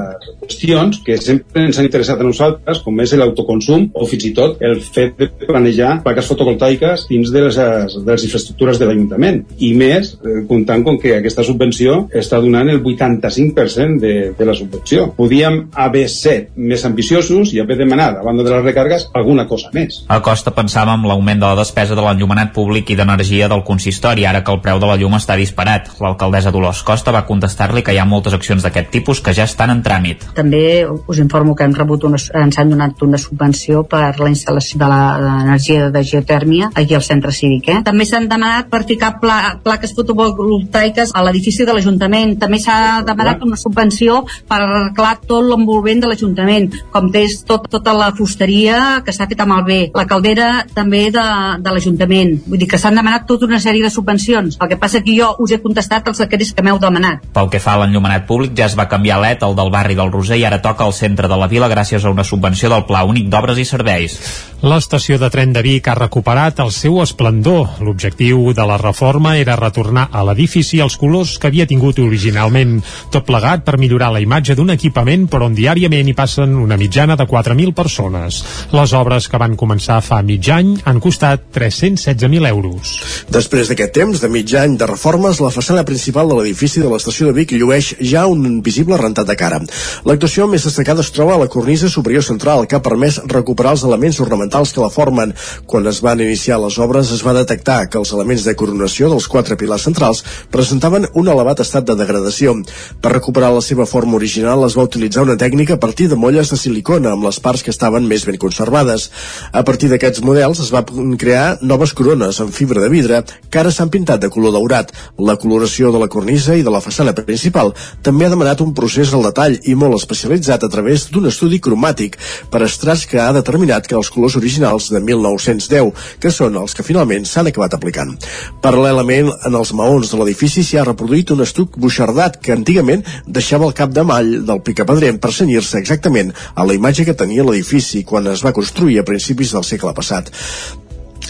qüestions que sempre ens han interessat a nosaltres, com és l'autoconsum o fins i tot el fet de planejar plaques fotovoltaiques dins de les, de les infraestructures de l'Ajuntament. I més, eh, comptant com que aquesta subvenció està donant el 85% de, de la subvenció. Podíem haver set més ambiciosos i haver haver demanat, a banda de les recàrregues, alguna cosa més. A Costa pensava en l'augment de la despesa de l'enllumenat públic i d'energia del consistori, ara que el preu de la llum està disparat. L'alcaldessa Dolors Costa va contestar-li que hi ha moltes accions d'aquest tipus que ja estan en tràmit. També us informo que hem rebut una, ens han donat una subvenció per la instal·lació de l'energia de geotèrmia aquí al centre cívic. Eh? També s'han demanat per ficar pla, plaques fotovoltaiques a l'edifici de l'Ajuntament. També s'ha demanat una subvenció per arreglar tot l'envolvent de l'Ajuntament, com és tot tota la fusteria que s'ha fet amb el bé, la caldera també de, de l'Ajuntament. Vull dir que s'han demanat tota una sèrie de subvencions. El que passa que jo us he contestat els requerits que m'heu demanat. Pel que fa a l'enllumenat públic, ja es va canviar l'ET, el del barri del Roser, i ara toca al centre de la vila gràcies a una subvenció del Pla Únic d'Obres i Serveis. L'estació de tren de Vic ha recuperat el seu esplendor. L'objectiu de la reforma era retornar a l'edifici els colors que havia tingut originalment. Tot plegat per millorar la imatge d'un equipament per on diàriament hi passen una mitjana de 4.000 persones. Les obres que van començar fa mig any han costat 316.000 euros. Després d'aquest temps de mig any de reformes, la façana principal de l'edifici de l'estació de Vic llueix ja un visible rentat de cara. L'actuació més destacada es troba a la cornisa superior central, que ha permès recuperar els elements ornamentals que la formen. Quan es van iniciar les obres es va detectar que els elements de coronació dels quatre pilars centrals presentaven un elevat estat de degradació. Per recuperar la seva forma original es va utilitzar una tècnica a partir de molles de silicona amb les parts que estaven més ben conservades. A partir d'aquests models es va crear noves corones amb fibra de vidre que ara s'han pintat de color daurat. La coloració de la cornisa i de la façana principal també ha demanat un procés al detall i molt especialitzat a través d'un estudi cromàtic per estrats que ha determinat que els colors originals de 1910, que són els que finalment s'han acabat aplicant. Paral·lelament, en els maons de l'edifici s'hi ha reproduït un estuc buixardat que antigament deixava el cap de mall del picapedrem per senyir-se exactament a la imatge que tenia l'edifici quan es va construir a principis del segle passat.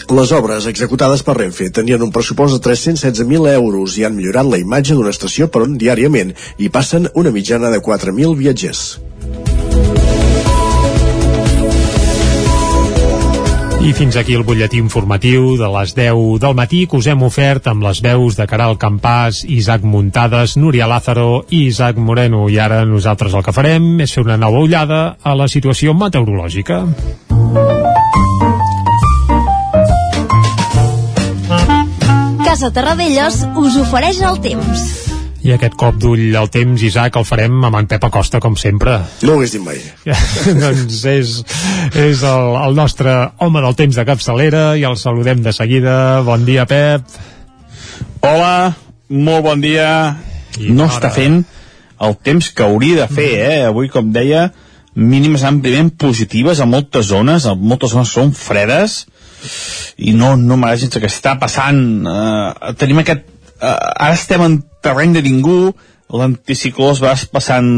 Les obres executades per Renfe tenien un pressupost de 316.000 euros i han millorat la imatge d'una estació per on diàriament hi passen una mitjana de 4.000 viatgers. I fins aquí el butlletí informatiu de les 10 del matí que us hem ofert amb les veus de Caral Campàs, Isaac Muntades, Núria Lázaro i Isaac Moreno. I ara nosaltres el que farem és fer una nova ullada a la situació meteorològica. Casa Terradellos us ofereix el temps. I aquest cop d'ull al temps, Isaac, el farem amb en Pep Acosta, com sempre. No ho hagués dit mai. doncs és, és el, el nostre home del temps de capçalera i el saludem de seguida. Bon dia, Pep. Hola, molt bon dia. I no ara- està fent el temps que hauria de fer, eh? Avui, com deia, mínimes àmpliament positives a moltes zones, a moltes zones són fredes, i no, no m'agrada gens el que està passant. Uh, tenim aquest... Uh, ara estem en terreny de ningú, l'anticicló es va passant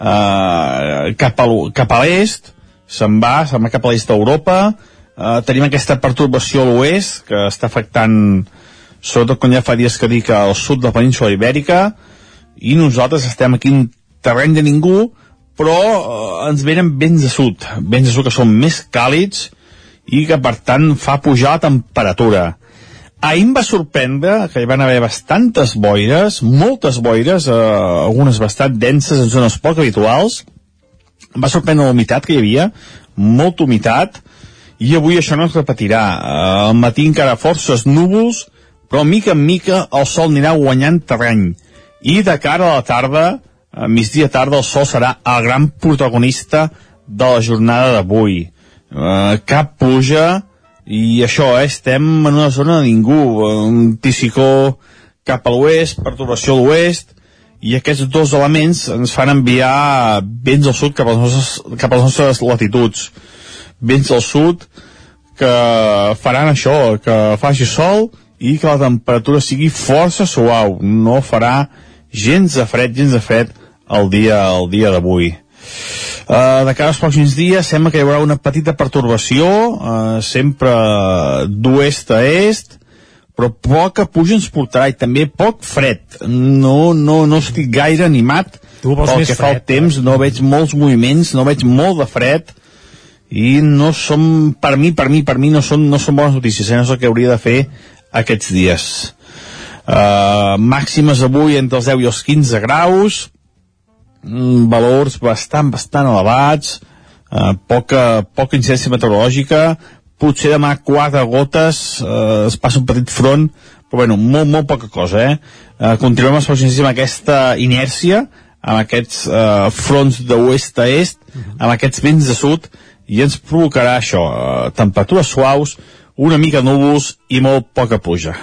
uh, cap, a, cap a l'est, se'n va, se'n va cap a l'est d'Europa, uh, tenim aquesta pertorbació a l'oest, que està afectant sobretot quan ja fa dies que dic al sud de la península ibèrica, i nosaltres estem aquí en terreny de ningú, però eh, ens venen vents de sud, vents de sud que són més càlids i que per tant fa pujar la temperatura. Ahir em va sorprendre que hi van haver bastantes boires, moltes boires, eh, algunes bastant denses en zones poc habituals. Em va sorprendre la humitat que hi havia, molta humitat, i avui això no es repetirà. Eh, al matí encara forces núvols, però mica en mica el sol anirà guanyant terreny. I de cara a la tarda, a migdia tarda, el sol serà el gran protagonista de la jornada d'avui. Eh, cap puja, i això, eh, estem en una zona de ningú, un anticicló cap a l'oest, perturbació a l'oest, i aquests dos elements ens fan enviar vents al sud cap a les nostres, cap a les nostres latituds. Vents al sud que faran això, que faci sol i que la temperatura sigui força suau. No farà gens de fred, gens de fred el dia, el dia d'avui. Uh, de cara als pròxims dies sembla que hi haurà una petita pertorbació, uh, sempre d'oest a est, però poca puja ens portarà i també poc fred. No, no, no estic gaire animat Tu pel que fa al fred, temps, no veig molts moviments, no veig molt de fred i no som, per mi, per mi, per mi no són, no són bones notícies, eh? no és el que hauria de fer aquests dies. Uh, màximes avui entre els 10 i els 15 graus, valors bastant, bastant elevats, uh, poca, poca incidència meteorològica, potser demà quatre gotes, uh, es passa un petit front, però bueno, molt, molt poca cosa, eh? Uh, continuem amb aquesta inèrcia, amb aquests uh, fronts d'oest a est, amb aquests vents de sud, i ens provocarà això, uh, temperatures suaus, una mica núvols i molt poca pluja.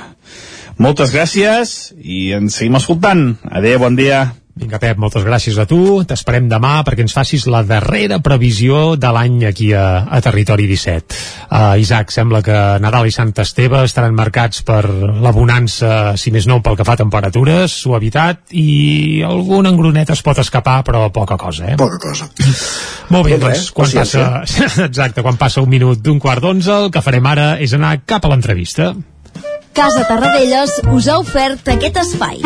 Moltes gràcies i ens seguim escoltant. Adéu, bon dia. Vinga, Pep, moltes gràcies a tu. T'esperem demà perquè ens facis la darrera previsió de l'any aquí a, a Territori 17. Uh, Isaac, sembla que Nadal i Sant Esteve estaran marcats per la bonança, si més no, pel que fa a temperatures, suavitat i algun engronet es pot escapar, però poca cosa, eh? Poca cosa. Molt bé, Doncs quan passa, exacte, quan passa un minut d'un quart d'onze, el que farem ara és anar cap a l'entrevista. Casa Tarradellas us ha ofert aquest espai.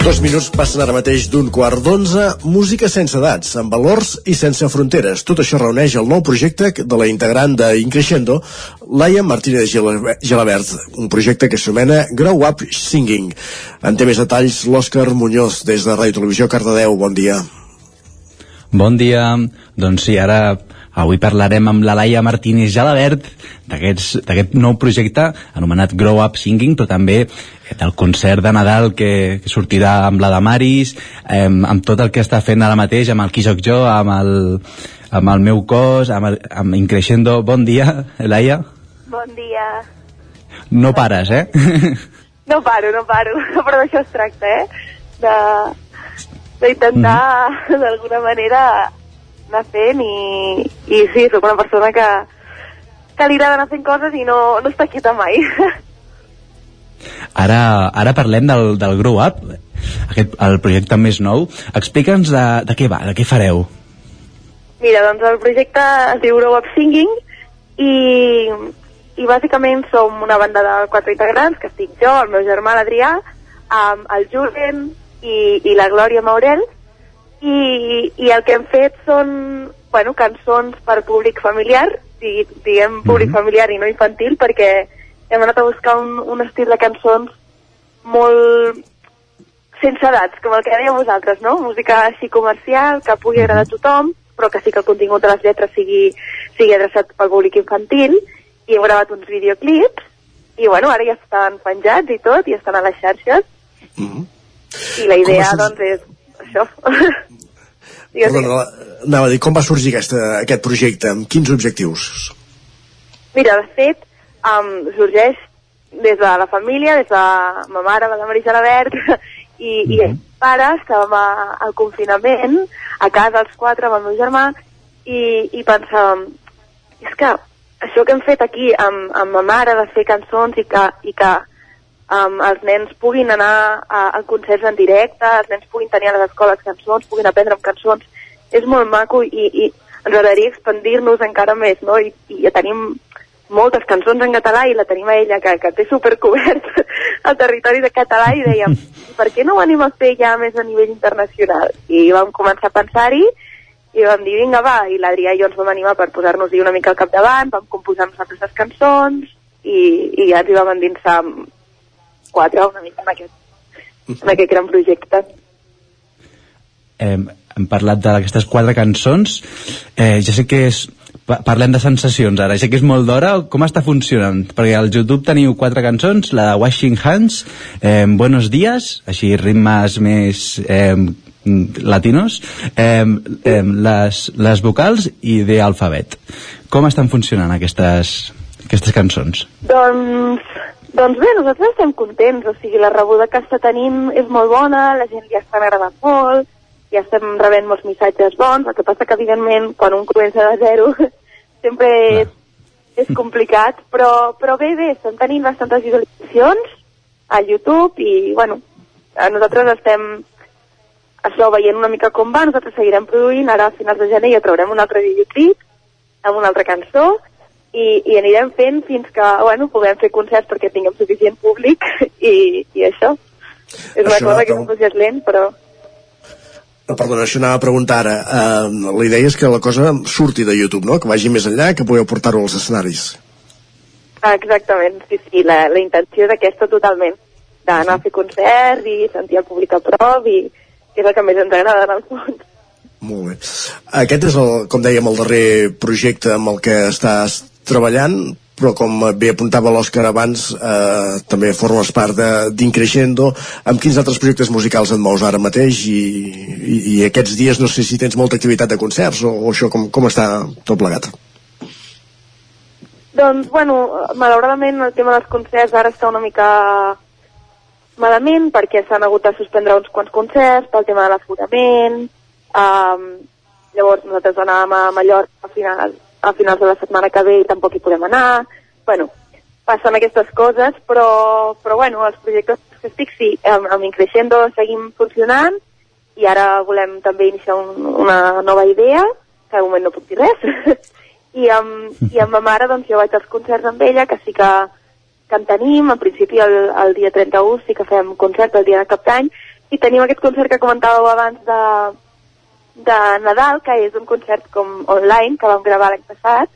Dos minuts passen ara mateix d'un quart d'onze, música sense edats, amb valors i sense fronteres. Tot això reuneix el nou projecte de la integrant d'Increixendo, Laia Martínez Gela- Gelabert, un projecte que s'anomena Grow Up Singing. En té més detalls l'Òscar Muñoz, des de Ràdio Televisió Cardedeu. Bon dia. Bon dia. Doncs sí, ara avui parlarem amb la Laia Martínez Jalabert d'aquest nou projecte anomenat Grow Up Singing, però també del concert de Nadal que, que sortirà amb la Damaris, eh, amb tot el que està fent ara mateix, amb el Qui soc jo, amb el, amb el meu cos, amb, el, amb Increixendo. Bon dia, Laia. Bon dia. No pares, eh? No paro, no paro, però d'això es tracta, eh? De d'intentar d'alguna manera anar fent i, i sí, sóc una persona que, que li agrada anar fent coses i no, no està quieta mai. Ara, ara parlem del, del Grow Up, aquest, el projecte més nou. Explica'ns de, de què va, de què fareu. Mira, doncs el projecte es diu Grow Up Singing i i bàsicament som una banda de quatre integrants, que estic jo, el meu germà l'Adrià, um, el Julen i, i la Glòria Maurel, i, i el que hem fet són bueno, cançons per públic familiar, digui, diguem públic mm -hmm. familiar i no infantil, perquè hem anat a buscar un, un estil de cançons molt sense edats, com el que dèiem vosaltres, no? Música així comercial, que pugui agradar a tothom, però que sí que el contingut de les lletres sigui, sigui adreçat pel públic infantil, i hem gravat uns videoclips, i bueno, ara ja estan penjats i tot, i estan a les xarxes, Mm -hmm. i la idea, doncs, és això. Perdona, anava a dir, com va sorgir aquesta, aquest projecte? Amb quins objectius? Mira, de fet, um, sorgeix des de la família, des de ma mare, la Maria Gelabert, i, i els pares, estàvem a, al confinament, a casa els quatre amb el meu germà, i, i pensàvem, és que això que hem fet aquí amb, amb ma mare de fer cançons i que, i que um, els nens puguin anar a, a concerts en directe, els nens puguin tenir a les escoles cançons, puguin aprendre amb cançons, és molt maco i, i ens agradaria expandir-nos encara més, no? I, i ja tenim moltes cançons en català i la tenim a ella que, que té supercobert el territori de català i dèiem, per què no ho anem a fer ja més a nivell internacional? I vam començar a pensar-hi i vam dir, vinga, va, i l'Adrià i jo ens vam animar per posar-nos-hi una mica al capdavant, vam composar nosaltres les cançons i, i ja ens hi vam endinsar amb quatre una mica en aquest, en aquest gran projecte. hem, hem parlat d'aquestes quatre cançons eh, ja sé que és pa- parlem de sensacions ara, ja sé que és molt d'hora com està funcionant? Perquè al YouTube teniu quatre cançons, la de Washing Hands eh, Buenos Días així ritmes més eh, latinos eh, eh, les, les vocals i de alfabet com estan funcionant aquestes, aquestes cançons? Doncs, doncs bé, nosaltres estem contents, o sigui, la rebuda que està tenint és molt bona, la gent li està agradant molt, ja estem rebent molts missatges bons, el que passa que evidentment quan un comença de zero sempre és, és complicat, però, però bé, bé, estem tenint bastantes visualitzacions a YouTube i, bueno, nosaltres estem això veient una mica com va, nosaltres seguirem produint, ara a finals de gener ja traurem un altre videoclip amb una altra cançó i, i anirem fent fins que bueno, puguem fer concerts perquè tinguem suficient públic i, i això. És una Això cosa que és un procés lent, però No, perdona, això anava a preguntar ara. Uh, la idea és que la cosa surti de YouTube, no? Que vagi més enllà, que pugueu portar-ho als escenaris. ah, exactament, sí, sí, la, la intenció és aquesta totalment, d'anar a fer concerts i sentir el públic a prop i que és el que més ens agrada en el fons. Molt bé. Aquest és, el, com dèiem, el darrer projecte amb el que estàs treballant, però com bé apuntava l'Òscar abans, eh, també formes part d'Increixendo. Amb quins altres projectes musicals et mous ara mateix i, i, i aquests dies no sé si tens molta activitat de concerts o, o això com, com està tot plegat? Doncs, bueno, malauradament el tema dels concerts ara està una mica malament perquè s'han hagut de suspendre uns quants concerts pel tema de l'aforament. Um, llavors nosaltres anàvem a Mallorca a finals, a finals de la setmana que ve i tampoc hi podem anar. Bueno, passen aquestes coses, però, però bueno, els projectes que estic sí, amb, amb Increixendo seguim funcionant i ara volem també iniciar un, una nova idea, que de moment no puc dir res, i amb, i amb ma mare doncs jo vaig als concerts amb ella que sí que, que en tenim. En principi el, el dia 31 sí que fem concert el dia de cap d'any. I tenim aquest concert que comentàveu abans de, de Nadal que és un concert com online que vam gravar l'any passat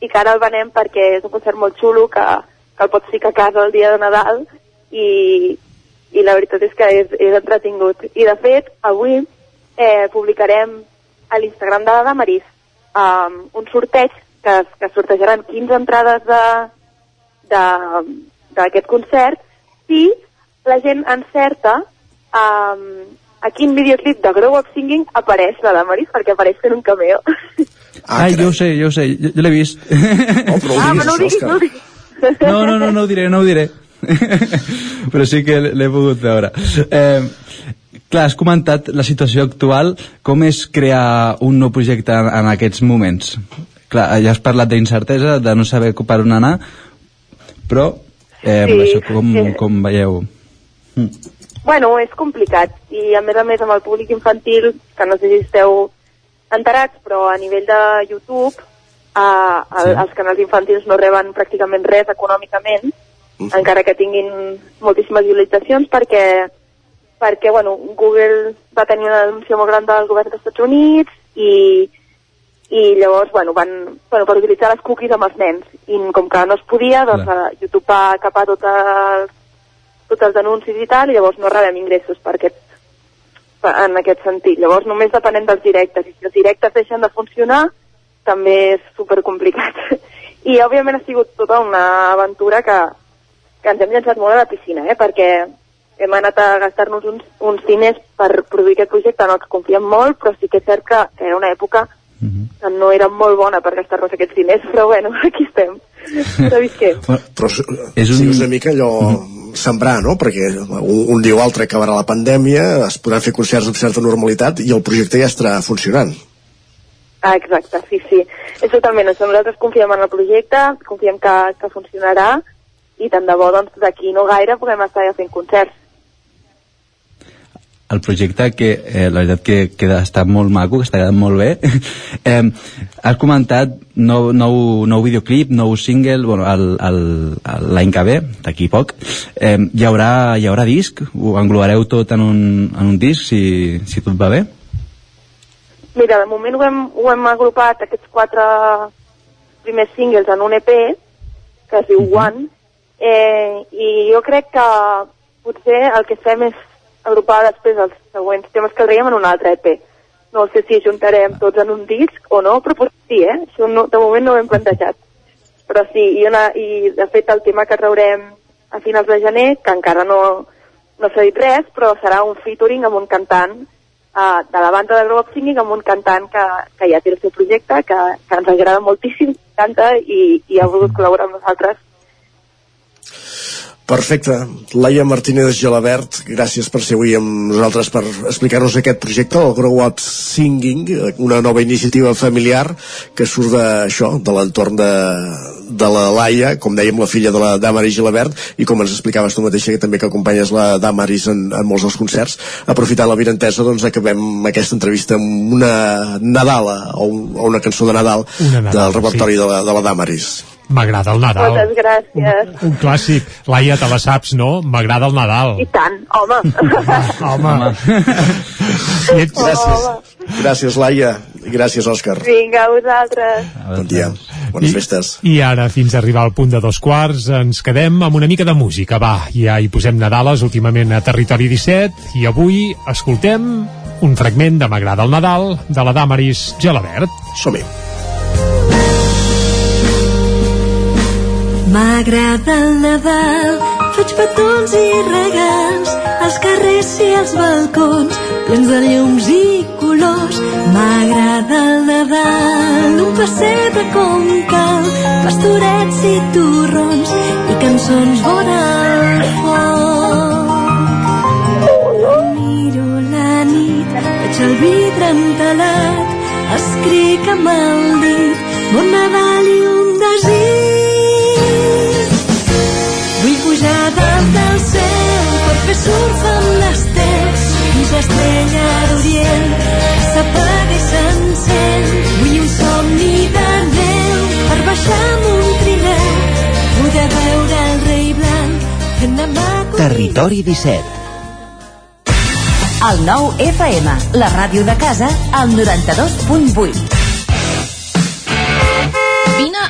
i que ara el venem perquè és un concert molt xulo que, que el pots ficar a casa el dia de Nadal i, i la veritat és que és, és entretingut. I de fet avui eh, publicarem a l'Instagram de la Damaris um, un sorteig que, que sortejaran 15 entrades de de- d'aquest concert si la gent encerta um, a quin videoclip de Grow Up Singing apareix la Damaris perquè apareix fent un cameo. Ah, Ai, jo ho sé, jo ho sé, jo, jo l'he vist. Oh, però ah, però no ho diguis, no ho diguis. No, no, no, no ho diré, no ho diré. Però sí que l'he pogut veure. Eh, clar, has comentat la situació actual, com és crear un nou projecte en, en aquests moments? Clar, ja has parlat d'incertesa, de no saber per on anar, però eh, Sí, això, com, sí. com veieu? Bueno, és complicat i a més a més amb el públic infantil, que no sé si esteu enterats, però a nivell de YouTube Uh, el, Sí. Els canals infantils no reben pràcticament res econòmicament, encara que tinguin moltíssimes visualitzacions, perquè, perquè bueno, Google va tenir una denúncia molt gran del govern dels Estats Units i, i llavors bueno, van, bueno, per utilitzar les cookies amb els nens. I com que no es podia, doncs uh, YouTube va capar tot els, tots els anuncis i tal, i llavors no rebem ingressos per aquest, per, en aquest sentit. Llavors només depenem dels directes, i si els directes deixen de funcionar, també és super complicat. I òbviament ha sigut tota una aventura que, que ens hem llançat molt a la piscina, eh? perquè hem anat a gastar-nos uns, uns diners per produir aquest projecte en el que confiem molt, però sí que és cert que, que era una època que no era molt bona per gastar-nos aquests diners, però bueno, aquí estem. Sabis què? Però és, un- sí, és una mica allò sembrar, no? Perquè un, un dia o altre acabarà la pandèmia, es podran fer concerts amb certa normalitat i el projecte ja estarà funcionant. Ah, exacte, sí, sí. És totalment això. Nosaltres confiem en el projecte, confiem que, que funcionarà i tant de bo, doncs, d'aquí no gaire podem estar ja fent concerts. El projecte que eh, la veritat que, que està molt maco, que està quedant molt bé eh, has comentat nou, nou, nou videoclip, nou single bueno, l'any que ve d'aquí poc eh, hi, haurà, hi haurà disc? ho englobareu tot en un, en un disc si, si tot va bé? Mira, de moment ho hem, ho hem agrupat aquests quatre primers singles en un EP que es diu One eh, i jo crec que potser el que fem és agrupar després els següents temes que traiem en un altre EP. No sé si juntarem tots en un disc o no, però potser sí, eh? Això no, de moment no ho hem plantejat. Però sí, i, una, i de fet el tema que traurem a finals de gener, que encara no, no s'ha dit res, però serà un featuring amb un cantant uh, de la banda de Up Singing amb un cantant que, que ja té el seu projecte, que, que ens agrada moltíssim, canta i, i ha volgut col·laborar amb nosaltres. Perfecte. Laia Martínez Gelabert, gràcies per ser avui amb nosaltres per explicar-nos aquest projecte, el Grow Up Singing, una nova iniciativa familiar que surt d'això, de l'entorn de, de la Laia, com dèiem, la filla de la Damaris Gelabert, i com ens explicaves tu mateixa, que també que acompanyes la Damaris en, en molts dels concerts. Aprofitant la virentesa, doncs acabem aquesta entrevista amb una Nadala, o, un, o una cançó de Nadal, Una Nadal, del repertori sí. de, la, de la Damaris. M'agrada el Nadal. Moltes gràcies. Un clàssic. Laia, te la saps, no? M'agrada el Nadal. I tant, home. Home. I ets... Gràcies. Gràcies, Laia. I gràcies, Òscar. Vinga, a vosaltres. Bon dia. Bones festes. I ara, fins a arribar al punt de dos quarts, ens quedem amb una mica de música. Va, ja hi posem Nadales últimament a Territori 17 i avui escoltem un fragment de M'agrada el Nadal de la Damaris Gelabert. Som-hi. M'agrada el Nadal, faig petons i regals, als carrers i als balcons, plens de llums i colors. M'agrada el Nadal, un pessebre com cal, pastorets i torrons, i cançons vora el foc. Miro la nit, veig el vidre entelat, escric amb el dit, bon Nadal i un per fer surf amb l'Estel fins l'estrella d'Orient s'apaga i s'encén. Vull un somni de neu per baixar amb un trinet poder veure el rei blanc fent de Territori 17. El nou FM, la ràdio de casa, al 92.8.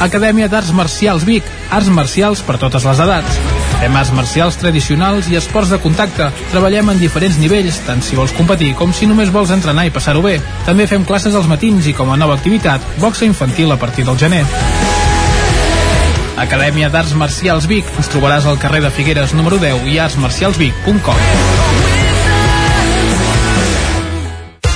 Acadèmia d'Arts Marcials Vic, arts marcials per totes les edats. Fem arts marcials tradicionals i esports de contacte. Treballem en diferents nivells, tant si vols competir com si només vols entrenar i passar-ho bé. També fem classes als matins i com a nova activitat, boxa infantil a partir del gener. Acadèmia d'Arts Marcials Vic. Ens trobaràs al carrer de Figueres número 10 i artsmarcialsvic.com.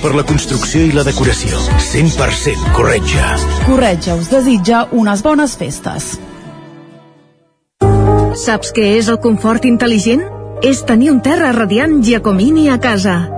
per la construcció i la decoració. 100% Corretja. Corretja us desitja unes bones festes. Saps què és el confort intel·ligent? És tenir un terra radiant Giacomini a casa.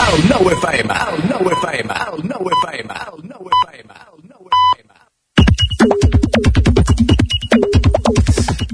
cocodrilo. El 9 FM, el 9 FM, el 9 FM, el 9 FM, el 9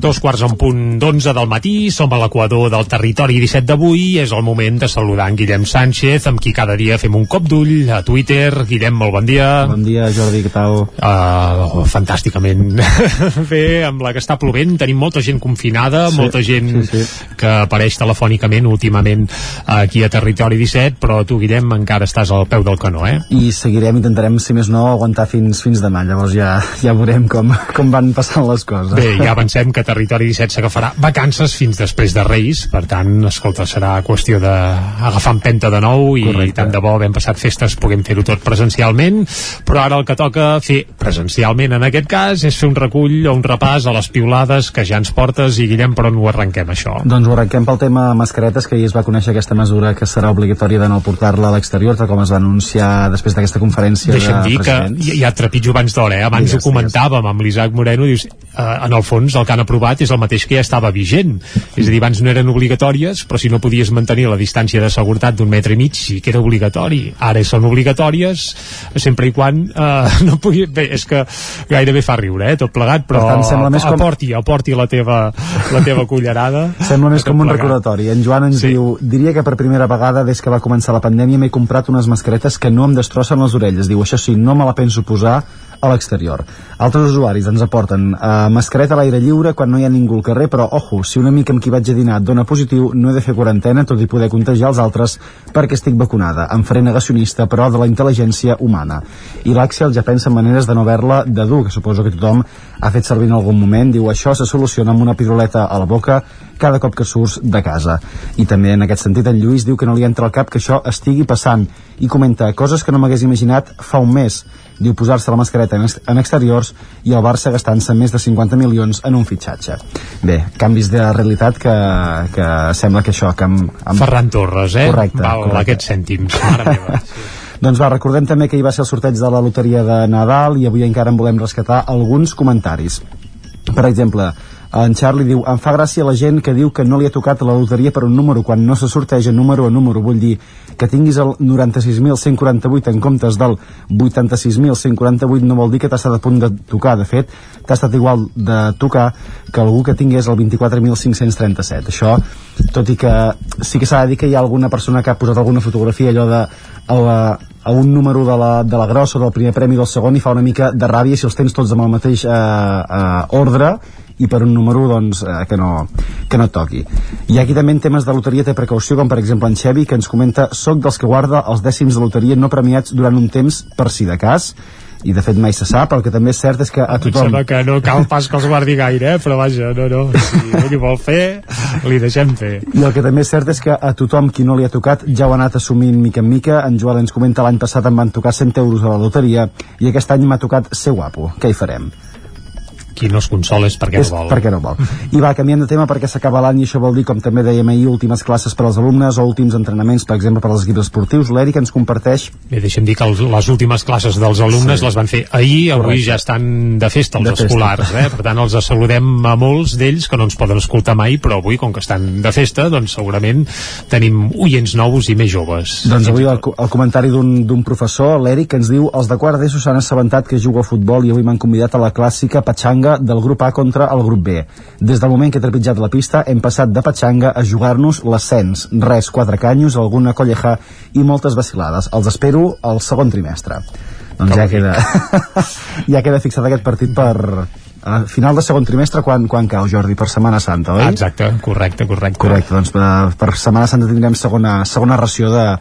Dos quarts en punt d'onze del matí, som a l'equador del territori 17 d'avui, és el moment de saludar en Guillem Sánchez, amb qui cada dia fem un cop d'ull a Twitter. Guillem, molt bon dia. Bon dia, Jordi, què tal? Uh, fantàsticament bé, amb la que està plovent, tenim molta gent confinada, Sí, molta gent sí, sí. que apareix telefònicament últimament aquí a Territori 17, però tu, Guillem, encara estàs al peu del canó, eh? I seguirem, intentarem, si més no, aguantar fins fins demà. Llavors ja, ja veurem com, com van passant les coses. Bé, ja avancem que Territori 17 s'agafarà vacances fins després de Reis, per tant, escolta, serà qüestió d'agafar empenta de nou i Correcte. tant de bo havent passat festes puguem fer-ho tot presencialment, però ara el que toca fer presencialment en aquest cas és fer un recull o un repàs a les piulades que ja ens portes i Guillem, per on ho arrenquem això? Doncs ho arrenquem pel tema mascaretes, que ahir es va conèixer aquesta mesura que serà obligatòria de no portar-la a l'exterior, tal com es va anunciar després d'aquesta conferència Deixa'm de dir que presidents. hi, hi ha trepitjo abans d'hora, eh? abans Digues, ho comentàvem amb l'Isaac Moreno, dius, eh, en el fons el que han aprovat és el mateix que ja estava vigent, és a dir, abans no eren obligatòries, però si no podies mantenir la distància de seguretat d'un metre i mig sí que era obligatori, ara són obligatòries sempre i quan eh, no pugui... bé, és que gairebé fa riure eh, tot plegat, però Per tant, sembla més com- aporti, aporti la teva, la teva cullerada Sembla més com un plegat. recordatori. En Joan ens sí. diu, diria que per primera vegada des que va començar la pandèmia m'he comprat unes mascaretes que no em destrossen les orelles. Diu, això sí, no me la penso posar a l'exterior. Altres usuaris ens aporten uh, mascareta a l'aire lliure quan no hi ha ningú al carrer, però ojo, si un amic amb qui vaig a dinar dona positiu, no he de fer quarantena, tot i poder contagiar els altres perquè estic vacunada. Em faré negacionista, però de la intel·ligència humana. I l'Àxel ja pensa en maneres de no haver-la de dur, que suposo que tothom ha fet servir en algun moment. Diu, això se soluciona amb una piruleta a la boca cada cop que surts de casa. I també en aquest sentit en Lluís diu que no li entra al cap que això estigui passant i comenta coses que no m'hagués imaginat fa un mes. Diu posar-se la mascareta en, ex en exteriors i el Barça gastant-se més de 50 milions en un fitxatge. Bé, canvis de realitat que, que sembla que això... Que amb, amb... Ferran Torres, eh? Correcte, Val correcte. aquests cèntims, mare meva. Doncs va, recordem també que hi va ser el sorteig de la loteria de Nadal i avui encara en volem rescatar alguns comentaris. Per exemple, en Charlie diu em fa gràcia la gent que diu que no li ha tocat la loteria per un número quan no se sorteja número a número. Vull dir que tinguis el 96.148 en comptes del 86.148 no vol dir que t'ha estat a punt de tocar. De fet, t'ha estat igual de tocar que algú que tingués el 24.537 això, tot i que sí que s'ha de dir que hi ha alguna persona que ha posat alguna fotografia allò de a, la, a un número de la, de la grossa del primer premi del segon i fa una mica de ràbia si els tens tots amb el mateix eh, eh, ordre i per un número doncs, eh, que, no, que no toqui. I aquí també en temes de loteria té precaució, com per exemple en Xevi, que ens comenta soc dels que guarda els dècims de loteria no premiats durant un temps per si de cas i de fet mai se sap, el que també és cert és que a tothom... sembla que no cal pas que els guardi gaire, eh? però vaja, no, no, si ell vol fer, li deixem fer. I el que també és cert és que a tothom qui no li ha tocat ja ho ha anat assumint mica en mica. En Joel ens comenta l'any passat em van tocar 100 euros a la loteria i aquest any m'ha tocat ser guapo. Què hi farem? Qui no es consola és perquè és no vol. perquè no vol. I va, canviant de tema perquè s'acaba l'any i això vol dir, com també dèiem ahir, últimes classes per als alumnes o últims entrenaments, per exemple, per als equips esportius. L'Eric ens comparteix... Bé, deixem dir que els, les últimes classes dels alumnes Sí. les van fer ahir, avui Correcte. ja estan de festa els De festa. escolars, eh? per tant els saludem a molts d'ells que no ens poden escoltar mai, però avui, com que estan de festa, doncs segurament tenim oients nous i més joves. Doncs avui el, el comentari d'un d'un professor, l'Eric, que ens diu els de quart d'ESO s'han assabentat que jugo a futbol i avui m'han convidat a la clàssica patxanga del grup A contra el grup B. Des del moment que he trepitjat la pista hem passat de patxanga a jugar-nos l'ascens. Res, quatre canyos, alguna colleja i moltes vacilades. Els espero al segon trimestre. Doncs ja queda, ja queda fixat aquest partit per a final de segon trimestre quan, quan cau, Jordi? Per Setmana Santa, oi? Exacte, correcte, correcte. Correcte, doncs per, per Setmana Santa tindrem segona, segona ració de-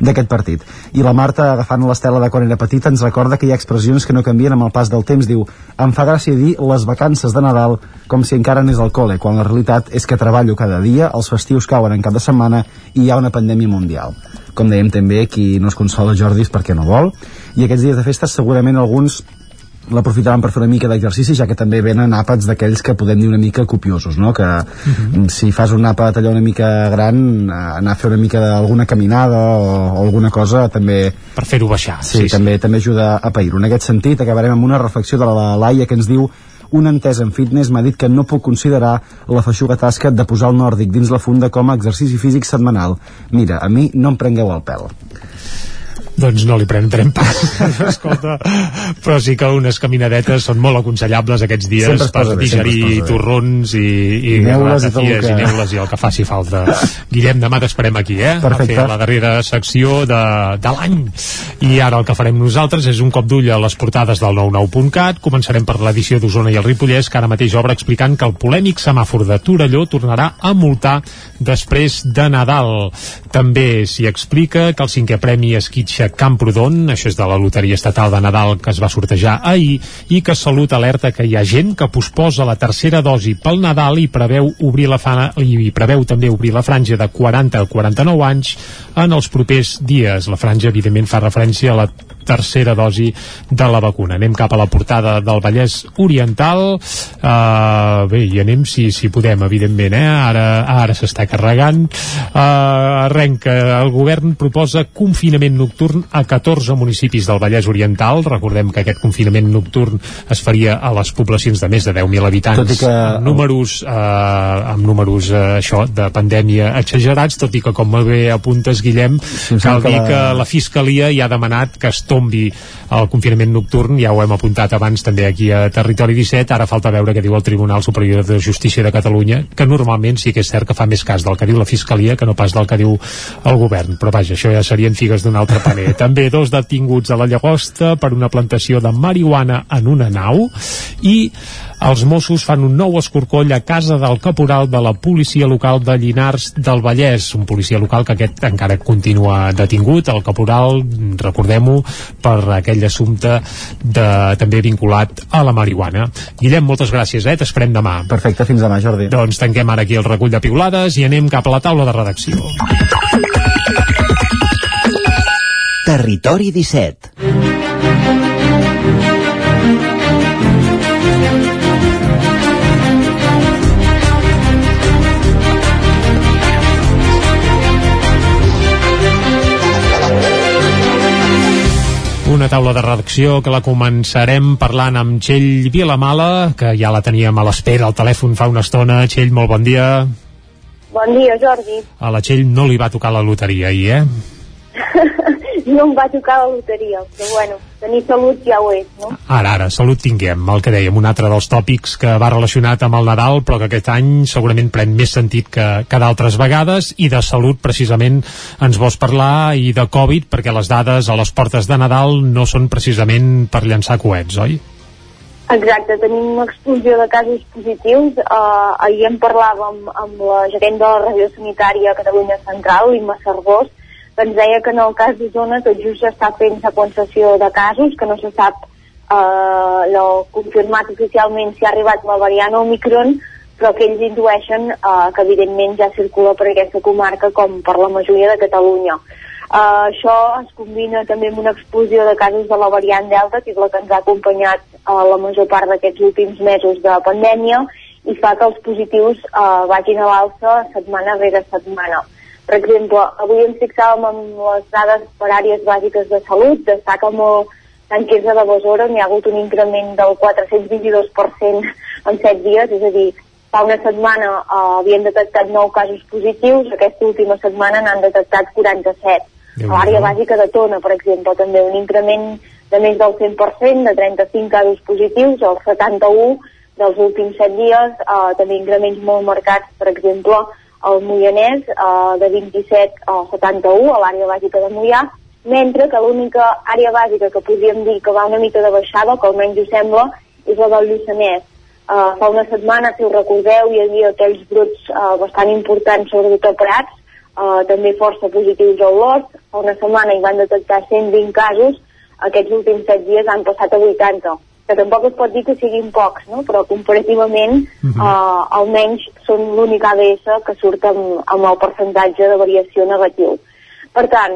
d'aquest partit. I la Marta, agafant l'estela de quan era petita, ens recorda que hi ha expressions que no canvien amb el pas del temps. Diu, em fa gràcia dir les vacances de Nadal com si encara anés al col·le, quan la realitat és que treballo cada dia, els festius cauen en cap de setmana i hi ha una pandèmia mundial. Com dèiem també, qui no es consola Jordi és perquè no vol. I aquests dies de festa segurament alguns l'aprofitaran per fer una mica d'exercici ja que també venen àpats d'aquells que podem dir una mica copiosos no? que Mhm. si fas un àpat allò una mica gran eh, anar a fer una mica d'alguna caminada o, o alguna cosa també per fer-ho baixar sí, sí, sí. també, també ajuda a pair-ho en aquest sentit acabarem amb una reflexió de la Laia que ens diu un entès en fitness m'ha dit que no puc considerar la feixuga tasca de posar el nòrdic dins la funda com a exercici físic setmanal. Mira, a mi no em prengueu el pèl. Doncs no li prendrem pas. Escolta, però sí que unes caminadetes són molt aconsellables aquests dies Sempre per posa bé, digerir torrons i, i, I neules i que- i neules i el que faci falta. Guillem, demà t'esperem aquí, eh? Perfecte. A fer la darrera secció de, de l'any. I ara el que farem nosaltres és un cop d'ull a les portades del 99.cat. Començarem per l'edició d'Osona i el Ripollès, que ara mateix obre explicant que el polèmic semàfor de Torelló tornarà a multar després de Nadal. També s'hi explica que el cinquè premi esquitxa Camprodon, això és de la Loteria Estatal de Nadal que es va sortejar ahir, i que Salut alerta que hi ha gent que posposa la tercera dosi pel Nadal i preveu obrir la fana, i preveu també obrir la franja de 40 a 49 anys en els propers dies. La franja, evidentment, fa referència a la tercera dosi de la vacuna. Anem cap a la portada del Vallès Oriental. Uh, bé, i anem si, si podem, evidentment, eh? Ara, ara s'està carregant. Uh, arrenca, el govern proposa confinament nocturn a 14 municipis del Vallès Oriental. Recordem que aquest confinament nocturn es faria a les poblacions de més de 10.000 habitants. Tot i que- amb números, eh, amb números eh, això, de pandèmia exagerats, tot i que, com molt bé apuntes, Guillem, em cal dir que que la- la Fiscalia ja ha demanat que es tombi el confinament nocturn, ja ho hem apuntat abans també aquí a Territori 17, ara falta veure què diu el Tribunal Superior de Justícia de Catalunya, que normalment sí que és cert que fa més cas del que diu la Fiscalia que no pas del que diu el govern, però vaja, això ja serien figues d'un altre paner. també dos detinguts a la Llagosta per una plantació de marihuana en una nau i els Mossos fan un nou escorcoll a casa del caporal de la policia local de Llinars del Vallès, un policia local que aquest encara continua detingut, el caporal, recordem-ho, per aquell assumpte de, també vinculat a la marihuana. Guillem, moltes gràcies, eh? T'esperem demà. Perfecte, fins demà, Jordi. Doncs tanquem ara aquí el recull de piulades i anem cap a la taula de redacció. Territori 17. Una taula de redacció que la començarem parlant amb Txell Vilamala, que ja la teníem a l'espera al telèfon fa una estona. Txell, molt bon dia. Bon dia, Jordi. A la Txell no li va tocar la loteria ahir, eh? No em va tocar la loteria, però bueno, tenir salut ja ho és, no? Ara, ara, salut tinguem, el que dèiem, un altre dels tòpics que va relacionat amb el Nadal, però que aquest any segurament pren més sentit que, que d'altres vegades, i de salut precisament ens vols parlar, i de Covid, perquè les dades a les portes de Nadal no són precisament per llançar coets, oi? Exacte, tenim una explosió de casos positius. Uh, ahir en parlàvem amb la gerent de la regió sanitària Catalunya Central, l'Imma Cervós, ens deia que en el cas d'Osona tot just s'està fent seqüenciació de casos, que no se sap eh, no confirmat oficialment si ha arribat la variant Omicron, però que ells intueixen eh, que evidentment ja circula per aquesta comarca com per la majoria de Catalunya. Uh, això es combina també amb una explosió de casos de la variant Delta, que és la que ens ha acompanyat uh, la major part d'aquests últims mesos de pandèmia, i fa que els positius uh, vagin a l'alça setmana rere setmana. Per exemple, avui ens fixàvem en les dades per àrees bàsiques de salut, destaca molt en Quirze de Besora, n'hi ha hagut un increment del 422% en 7 dies, és a dir, fa una setmana uh, havien detectat 9 casos positius, aquesta última setmana n'han detectat 47 a l'àrea bàsica de Tona, per exemple, també un increment de més del 100%, de 35 casos positius, el 71 dels últims 7 dies, eh, també increments molt marcats, per exemple, al Moianès, eh, de 27 a 71, a l'àrea bàsica de Moià, mentre que l'única àrea bàsica que podríem dir que va una mica de baixada, que almenys ho sembla, és la del Lluçanès. Uh, fa una setmana, si us recordeu, hi havia aquells brots uh, bastant importants, sobretot a Prats, uh, també força positius a Olot. Fa una setmana hi van detectar 120 casos, aquests últims 7 dies han passat a 80 que tampoc es pot dir que siguin pocs, no? però comparativament uh -huh. uh, almenys són l'únic ADS que surt amb, amb el percentatge de variació negatiu. Per tant,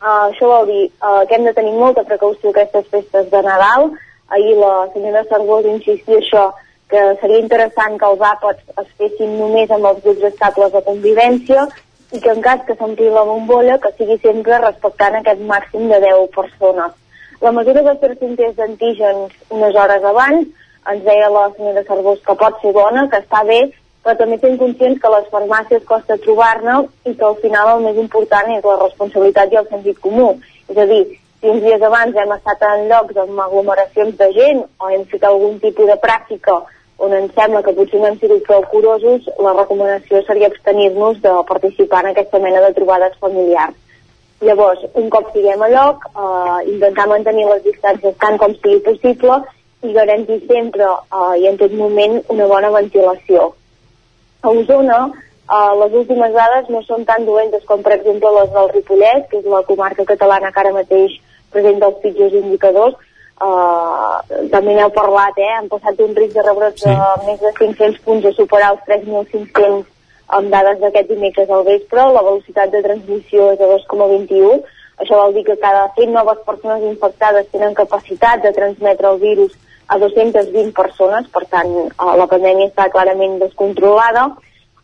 uh, això vol dir uh, que hem de tenir molta precaució aquestes festes de Nadal. Ahir la senyora Cervós insistia això, que seria interessant que els àpats es fessin només amb els grups estables de convivència i que en cas que s'ompli la bombolla que sigui sempre respectant aquest màxim de 10 persones. La mesura de test d'antígens unes hores abans ens deia la senyora Cervós que pot ser bona, que està bé, però també estem conscients que les farmàcies costa trobar-ne i que al final el més important és la responsabilitat i el sentit comú. És a dir, si uns dies abans hem estat en llocs amb aglomeracions de gent o hem fet algun tipus de pràctica on ens sembla que potser no hem sigut prou curosos, la recomanació seria abstenir-nos de participar en aquesta mena de trobades familiars. Llavors, un cop siguem a lloc, eh, intentar mantenir les distàncies tant com sigui possible i garantir sempre eh, i en tot moment una bona ventilació. A Osona, eh, les últimes dades no són tan dolentes com, per exemple, les del Ripollès, que és la comarca catalana que ara mateix presenta els pitjors indicadors, Uh, també n'heu parlat, eh? han passat un risc de rebrot sí. de més de 500 punts a superar els 3.500 amb dades d'aquest dimecres al vespre, la velocitat de transmissió és de 2,21, això vol dir que cada 100 noves persones infectades tenen capacitat de transmetre el virus a 220 persones, per tant uh, la pandèmia està clarament descontrolada.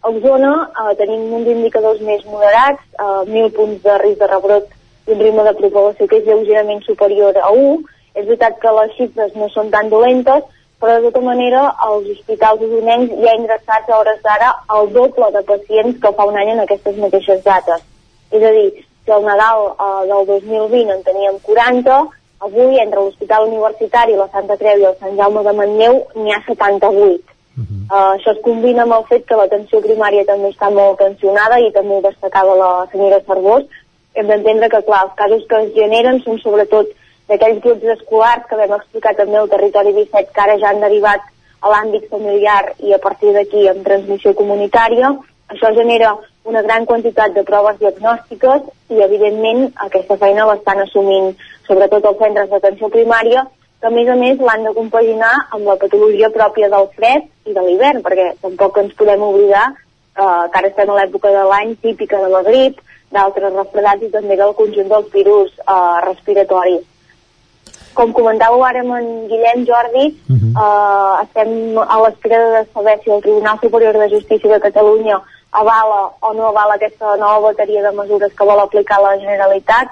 A Osona uh, tenim uns indicadors més moderats, uh, 1.000 punts de risc de rebrot i un ritme de propagació que és lleugerament superior a 1, és veritat que les xifres no són tan dolentes, però de tota manera als hospitals usonencs hi ha ingressats a hores d'ara el doble de pacients que fa un any en aquestes mateixes dates. És a dir, si al Nadal eh, del 2020 en teníem 40, avui entre l'Hospital Universitari, la Santa Creu i el Sant Jaume de Manlleu n'hi ha 78. Uh -huh. uh, això es combina amb el fet que l'atenció primària també està molt tensionada i també ho destacava la senyora Cervós. Hem d'entendre que, clar, els casos que es generen són sobretot d'aquells grups escolars que vam explicar també al territori 17 que ara ja han derivat a l'àmbit familiar i a partir d'aquí amb transmissió comunitària. Això genera una gran quantitat de proves diagnòstiques i evidentment aquesta feina l'estan assumint sobretot els centres d'atenció primària que a més a més l'han de compaginar amb la patologia pròpia del fred i de l'hivern, perquè tampoc ens podem oblidar eh, que ara estem a l'època de l'any típica de la grip, d'altres refredats i també del conjunt dels virus eh, respiratoris com comentàveu ara amb en Guillem Jordi, uh -huh. uh, estem a l'espera de saber si el Tribunal Superior de Justícia de Catalunya avala o no avala aquesta nova bateria de mesures que vol aplicar la Generalitat.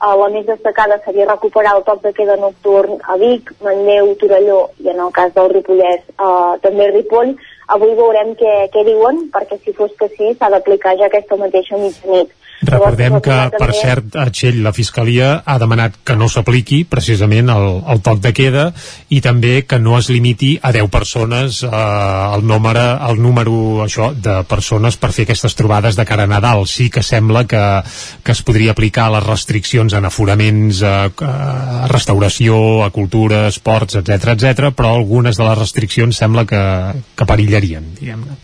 Uh, la més destacada seria recuperar el toc de queda nocturn a Vic, Manlleu, Torelló i en el cas del Ripollès uh, també Ripoll. Avui veurem què, què diuen, perquè si fos que sí s'ha d'aplicar ja aquesta mateixa mitjanit. Recordem que, per cert, a Txell la Fiscalia ha demanat que no s'apliqui precisament el, el toc de queda i també que no es limiti a 10 persones eh, el, número, el número això de persones per fer aquestes trobades de cara a Nadal. Sí que sembla que, que es podria aplicar les restriccions en aforaments, a, a restauració, a cultura, esports, etc etc, però algunes de les restriccions sembla que, que perillarien, diguem-ne.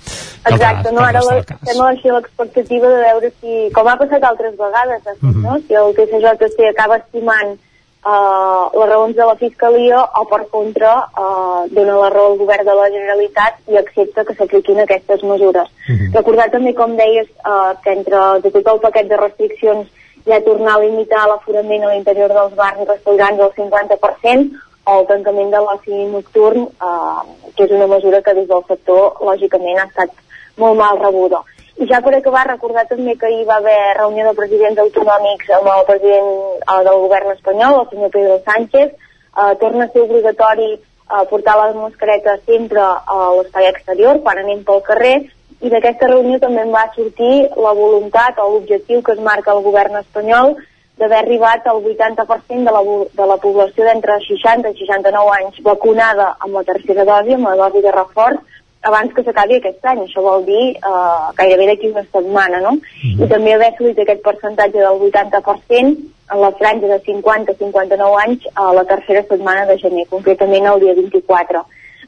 Exacte, no, ara la, estem així l'expectativa de veure si, com ha passat altres vegades, uh -huh. no? si el TCJC acaba estimant uh, les raons de la Fiscalia o per contra uh, dona la raó al govern de la Generalitat i accepta que s'apliquin aquestes mesures. Mm -hmm. Recordar també, com deies, uh, que entre de tot el paquet de restriccions hi ha tornar a limitar l'aforament a l'interior dels bars i restaurants al 50% o el tancament de l'oci nocturn, uh, que és una mesura que des del sector, lògicament, ha estat molt mal rebuda. I ja per acabar, recordar també que hi va haver reunió de presidents autonòmics amb el president eh, del govern espanyol, el senyor Pedro Sánchez. Eh, torna a ser obligatori eh, portar les mascaretes sempre a l'espai exterior quan anem pel carrer i d'aquesta reunió també en va sortir la voluntat o l'objectiu que es marca el govern espanyol d'haver arribat al 80% de la, de la població d'entre 60 i 69 anys vacunada amb la tercera dosi, amb la dosi de reforç, abans que s'acabi aquest any. Això vol dir eh, gairebé d'aquí una setmana, no? Mm -hmm. I també haver assolit aquest percentatge del 80% en la franja de 50-59 anys a la tercera setmana de gener, concretament el dia 24.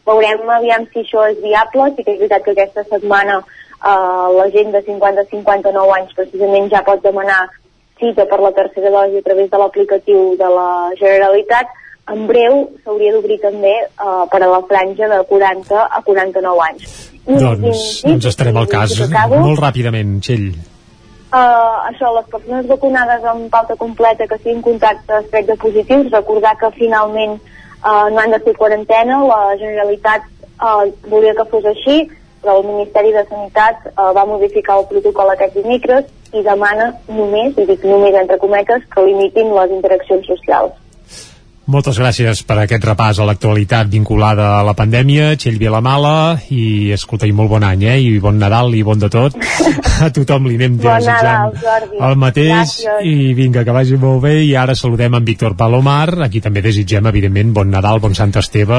Veurem aviam si això és viable, sí que és veritat que aquesta setmana eh, la gent de 50-59 anys precisament ja pot demanar cita per la tercera dosi a través de l'aplicatiu de la Generalitat, en breu s'hauria d'obrir també uh, per a la franja de 40 a 49 anys. I, doncs, i, doncs estarem al cas acabo, molt ràpidament, Txell. Uh, això, les persones vacunades amb pauta completa que siguin contactes estrets de positius, recordar que finalment uh, no han de fer quarantena, la Generalitat uh, volia que fos així, però el Ministeri de Sanitat uh, va modificar el protocol aquest dimecres i demana només, i dic només entre cometes, que limitin les interaccions socials. Moltes gràcies per aquest repàs a l'actualitat vinculada a la pandèmia, Txell Vilamala, i escolta, i molt bon any, eh? I bon Nadal i bon de tot. A tothom li anem bon desitjant Nadal, el mateix, gràcies. i vinga, que vagi molt bé, i ara saludem en Víctor Palomar, aquí també desitgem, evidentment, bon Nadal, bon Sant Esteve,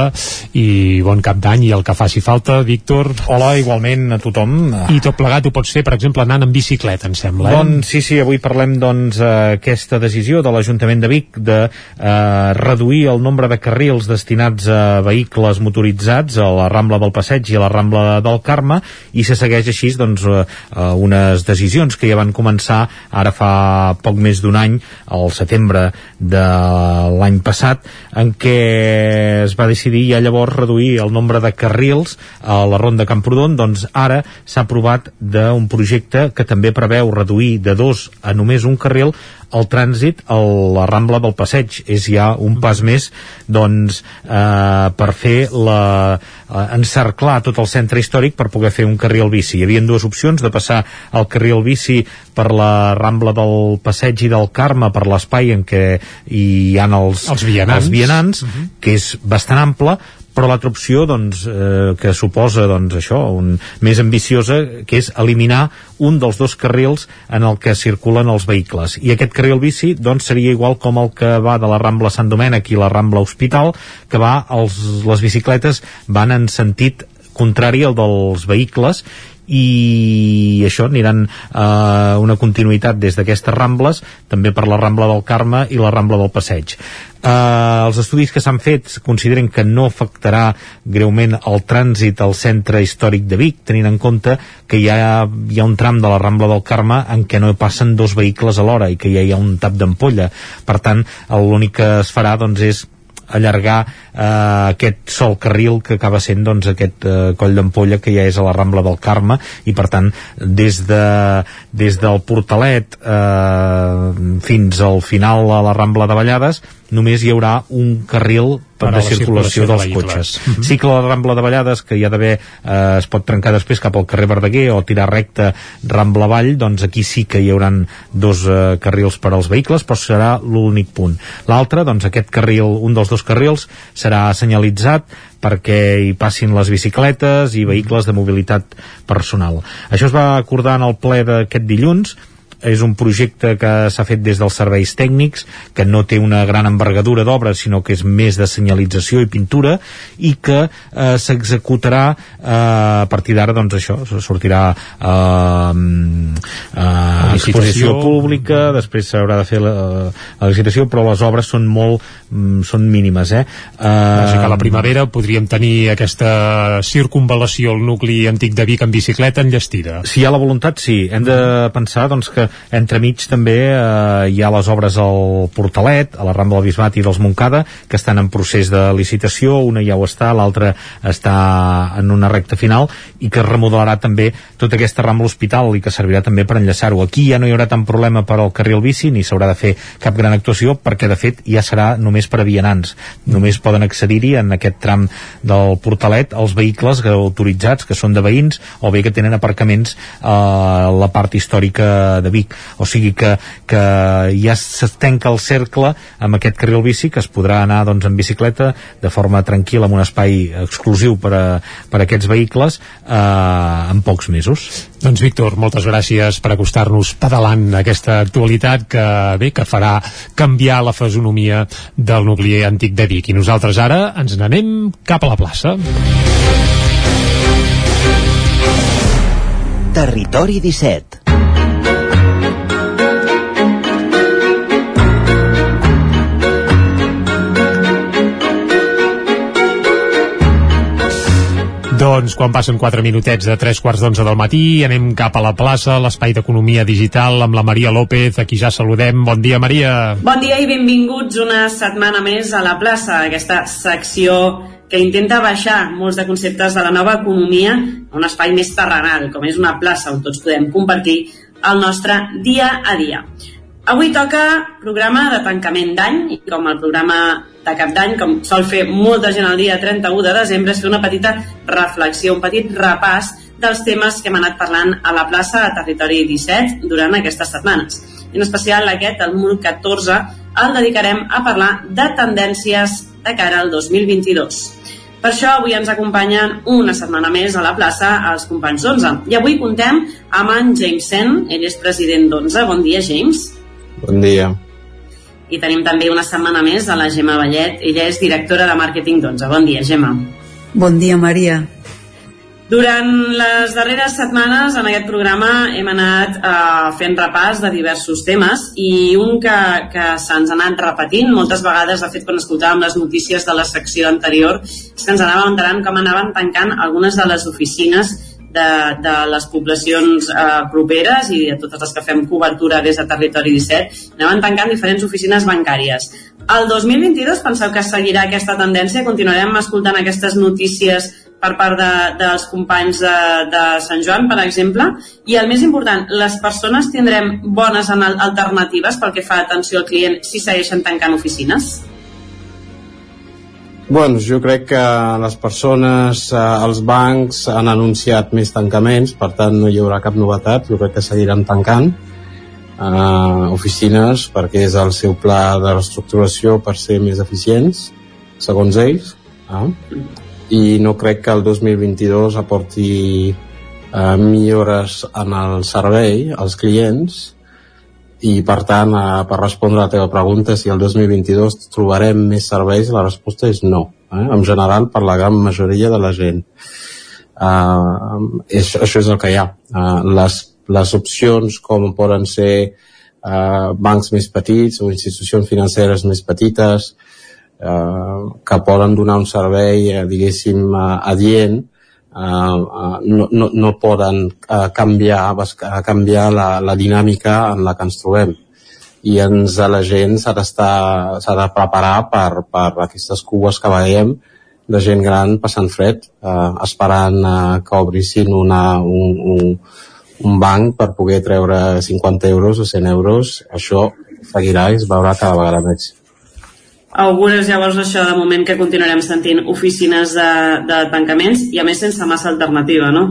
i bon cap d'any, i el que faci falta, Víctor. Hola, igualment a tothom. I tot plegat ho pots fer, per exemple, anant en bicicleta, em sembla, eh? Doncs sí, sí, avui parlem, doncs, aquesta decisió de l'Ajuntament de Vic de eh, reduir el nombre de carrils destinats a vehicles motoritzats a la Rambla del Passeig i a la Rambla del Carme i se segueix així doncs, eh, eh, unes decisions que ja van començar ara fa poc més d'un any, al setembre de l'any passat, en què es va decidir ja llavors reduir el nombre de carrils a la Ronda Camprodon, doncs ara s'ha aprovat d'un projecte que també preveu reduir de dos a només un carril el trànsit a la Rambla del Passeig. És ja un pas més doncs eh, per fer la, eh, encerclar tot el centre històric per poder fer un carril bici. Hi havia dues opcions de passar el carril bici per la Rambla del Passeig i del Carme per l'espai en què hi ha els, els vianants, els vianants uh mhm. -huh. que és bastant ample però l'altra opció doncs, eh, que suposa doncs, això, un, més ambiciosa que és eliminar un dels dos carrils en el que circulen els vehicles. I aquest carril bici doncs, seria igual com el que va de la Rambla Sant Domènec i la Rambla Hospital que va, els, les bicicletes van en sentit contrari al dels vehicles i això aniran eh, una continuïtat des d'aquestes Rambles, també per la Rambla del Carme i la Rambla del Passeig. Eh, els estudis que s'han fet consideren que no afectarà greument el trànsit al centre històric de Vic, tenint en compte que hi ha, hi ha un tram de la Rambla del Carme en què no passen dos vehicles alhora i que ja hi ha un tap d'ampolla. Per tant, l'únic que es farà doncs, és allargar eh, aquest sol carril que acaba sent doncs, aquest eh, coll d'ampolla que ja és a la Rambla del Carme. I per tant des, de, des del Portalet eh, fins al final a la Rambla de Vallades només hi haurà un carril per de circulació, circulació dels de cotxes. Mm -hmm. Sí que la Rambla de Vallades, que hi ha d'haver, eh, es pot trencar després cap al carrer Verdaguer o tirar recte Rambla Vall, doncs aquí sí que hi hauran dos eh, carrils per als vehicles, però serà l'únic punt. L'altre, doncs aquest carril, un dels dos carrils, serà senyalitzat perquè hi passin les bicicletes i vehicles de mobilitat personal. Això es va acordar en el ple d'aquest dilluns, és un projecte que s'ha fet des dels serveis tècnics, que no té una gran envergadura d'obra, sinó que és més de senyalització i pintura, i que eh, s'executarà eh, a partir d'ara, doncs això, sortirà eh, eh, exposició pública, després s'haurà de fer la, la licitació, però les obres són molt mm, són mínimes, eh? Uh, o sigui que a la primavera podríem tenir aquesta circunvalació al nucli antic de Vic en bicicleta enllestida. Si hi ha la voluntat, sí. Hem de pensar doncs, que entremig també eh, hi ha les obres al Portalet, a la Rambla del Bisbat i dels Montcada, que estan en procés de licitació, una ja ho està, l'altra està en una recta final, i que remodelarà també tota aquesta Rambla Hospital i que servirà també per enllaçar-ho. Aquí ja no hi haurà tant problema per al carril bici, ni s'haurà de fer cap gran actuació, perquè de fet ja serà només per a vianants. Només poden accedir-hi en aquest tram del Portalet els vehicles autoritzats, que són de veïns, o bé que tenen aparcaments a la part històrica de Vic. O sigui que, que ja es tanca el cercle amb aquest carril bici que es podrà anar doncs, en bicicleta de forma tranquil·la en un espai exclusiu per a, per a aquests vehicles eh, en pocs mesos. Doncs Víctor, moltes gràcies per acostar-nos pedalant aquesta actualitat que bé que farà canviar la fesonomia del nucli antic de Vic. I nosaltres ara ens n'anem cap a la plaça. Territori 17 Doncs quan passen 4 minutets de 3 quarts d'onze del matí anem cap a la plaça, l'espai d'economia digital amb la Maria López, a qui ja saludem. Bon dia, Maria. Bon dia i benvinguts una setmana més a la plaça, aquesta secció que intenta baixar molts de conceptes de la nova economia a un espai més terrenal, com és una plaça on tots podem compartir el nostre dia a dia. Avui toca programa de tancament d'any i com el programa de cap d'any, com sol fer molta gent el dia 31 de desembre, és fer una petita reflexió, un petit repàs dels temes que hem anat parlant a la plaça a Territori 17 durant aquestes setmanes. En especial aquest, el número 14, el dedicarem a parlar de tendències de cara al 2022. Per això avui ens acompanyen una setmana més a la plaça els companys d'Onze. I avui contem amb en James Sen, ell és president d'Onze. Bon dia, James. Bon dia. I tenim també una setmana més a la Gemma Vallet. Ella és directora de màrqueting d'Onze. Bon dia, Gemma. Bon dia, Maria. Durant les darreres setmanes en aquest programa hem anat eh, fent repàs de diversos temes i un que, que se'ns ha anat repetint moltes vegades, de fet quan escoltàvem les notícies de la secció anterior, és que ens anàvem enterant com anaven tancant algunes de les oficines de, de les poblacions eh, properes i de totes les que fem cobertura des de Territori 17, anaven tancant diferents oficines bancàries. El 2022 penseu que seguirà aquesta tendència? Continuarem escoltant aquestes notícies per part de, dels companys de, de Sant Joan, per exemple? I el més important, les persones tindrem bones alternatives pel que fa a atenció al client si segueixen tancant oficines? Bueno, jo crec que les persones, eh, els bancs han anunciat més tancaments, per tant no hi haurà cap novetat, jo crec que seguiran tancant eh, oficines perquè és el seu pla de reestructuració per ser més eficients, segons ells, eh? i no crec que el 2022 aporti eh, millores en el servei als clients, i per tant, eh, per respondre a la teva pregunta si el 2022 trobarem més serveis, la resposta és no, eh? en general per la gran majoria de la gent uh, és, això és el que hi ha uh, les, les opcions com poden ser uh, bancs més petits o institucions financeres més petites uh, que poden donar un servei uh, diguéssim uh, adient uh, no, no, no poden uh, canviar, uh, canviar la, la dinàmica en la que ens trobem i ens, la gent s'ha de preparar per, per aquestes cues que veiem de gent gran passant fred, eh, esperant eh, que obrissin una, un, un, un banc per poder treure 50 euros o 100 euros. Això seguirà i es veurà cada vegada més. Augures llavors això de moment que continuarem sentint oficines de, de tancaments i a més sense massa alternativa, no?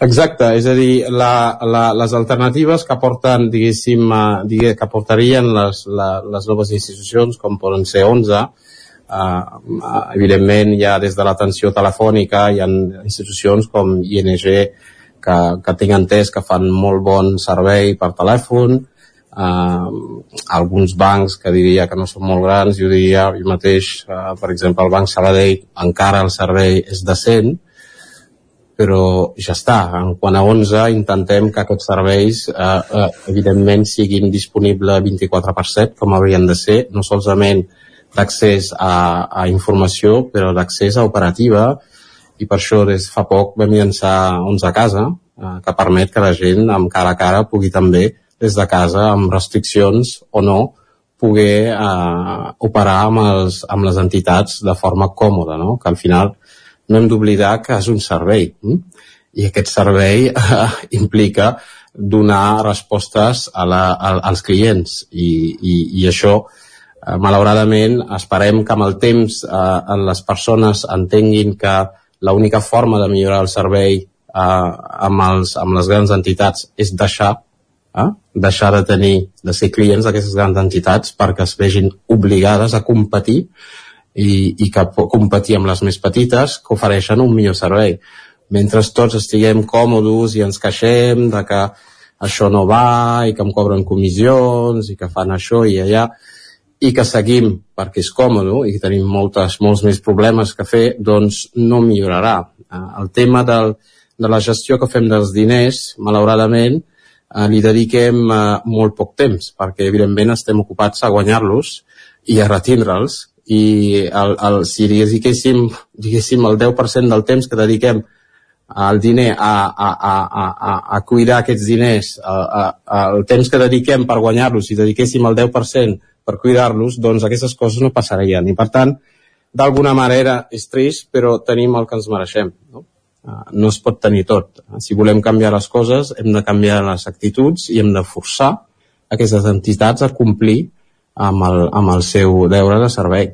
Exacte, és a dir, la, la, les alternatives que porten, diguéssim, uh, digue, que portarien les, la, les noves institucions, com poden ser 11, uh, uh, evidentment ha des de l'atenció telefònica, hi ha institucions com ING que, que tinc entès que fan molt bon servei per telèfon, uh, alguns bancs que diria que no són molt grans, jo diria jo mateix, uh, per exemple, el Banc Sabadell encara el servei és decent, però ja està. En quant a 11, intentem que aquests serveis eh, eh, evidentment siguin disponibles 24 per 7, com haurien de ser, no solament d'accés a, a informació, però d'accés a operativa, i per això des fa poc vam llançar 11 a casa, eh, que permet que la gent amb cara a cara pugui també des de casa, amb restriccions o no, poder eh, operar amb, els, amb les entitats de forma còmoda, no? que al final no hem d'oblidar que és un servei hm? i aquest servei eh, implica donar respostes a la, a, als clients i, i, i això eh, malauradament esperem que amb el temps eh, les persones entenguin que l'única forma de millorar el servei eh, amb, els, amb les grans entitats és deixar eh, deixar de tenir, de ser clients d'aquestes grans entitats perquè es vegin obligades a competir i, i que competir amb les més petites que ofereixen un millor servei. Mentre tots estiguem còmodes i ens queixem de que això no va i que em cobren comissions i que fan això i allà i que seguim perquè és còmode i que tenim moltes, molts més problemes que fer, doncs no millorarà. Eh, el tema del, de la gestió que fem dels diners, malauradament, li dediquem eh, molt poc temps, perquè evidentment estem ocupats a guanyar-los i a retindre'ls, i el, el, si dediquéssim, diguéssim el 10% del temps que dediquem al diner a, a, a, a, a cuidar aquests diners, a, a, a, el temps que dediquem per guanyar-los, si dediquéssim el 10% per cuidar-los, doncs aquestes coses no passarien. I per tant, d'alguna manera és trist, però tenim el que ens mereixem. No? Ah, no es pot tenir tot. Si volem canviar les coses, hem de canviar les actituds i hem de forçar aquestes entitats a complir amb el, amb el seu deure de servei.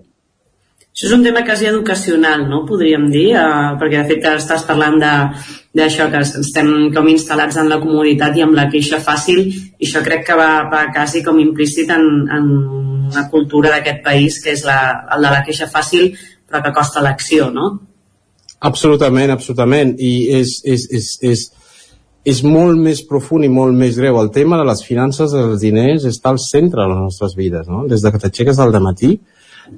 Això és un tema quasi educacional, no? Podríem dir, eh, perquè de fet estàs parlant d'això, que estem com instal·lats en la comoditat i amb la queixa fàcil, i això crec que va, va quasi com implícit en, en una cultura d'aquest país, que és la, el de la queixa fàcil, però que costa l'acció, no? Absolutament, absolutament. I és, és, és, és, és molt més profund i molt més greu. El tema de les finances dels diners està al centre de les nostres vides. No? Des de que t'aixeques al matí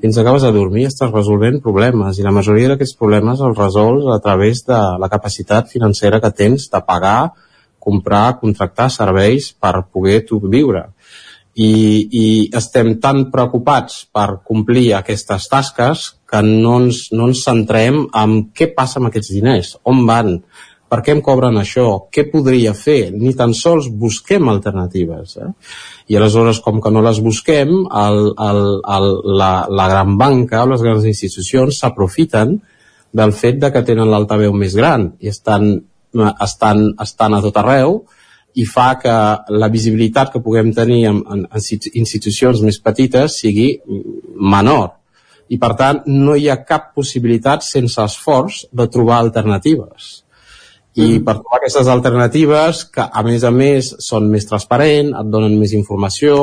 fins acabes de dormir estàs resolvent problemes i la majoria d'aquests problemes els resols a través de la capacitat financera que tens de pagar, comprar, contractar serveis per poder tu viure i, i estem tan preocupats per complir aquestes tasques que no ens, no ens centrem en què passa amb aquests diners, on van, per què em cobren això, què podria fer, ni tan sols busquem alternatives. Eh? I aleshores, com que no les busquem, el, el, el, la, la gran banca o les grans institucions s'aprofiten del fet de que tenen l'altaveu més gran i estan, estan, estan a tot arreu i fa que la visibilitat que puguem tenir en, en, en institucions més petites sigui menor. I, per tant, no hi ha cap possibilitat sense esforç de trobar alternatives. I mm. per trobar aquestes alternatives, que a més a més són més transparents, et donen més informació,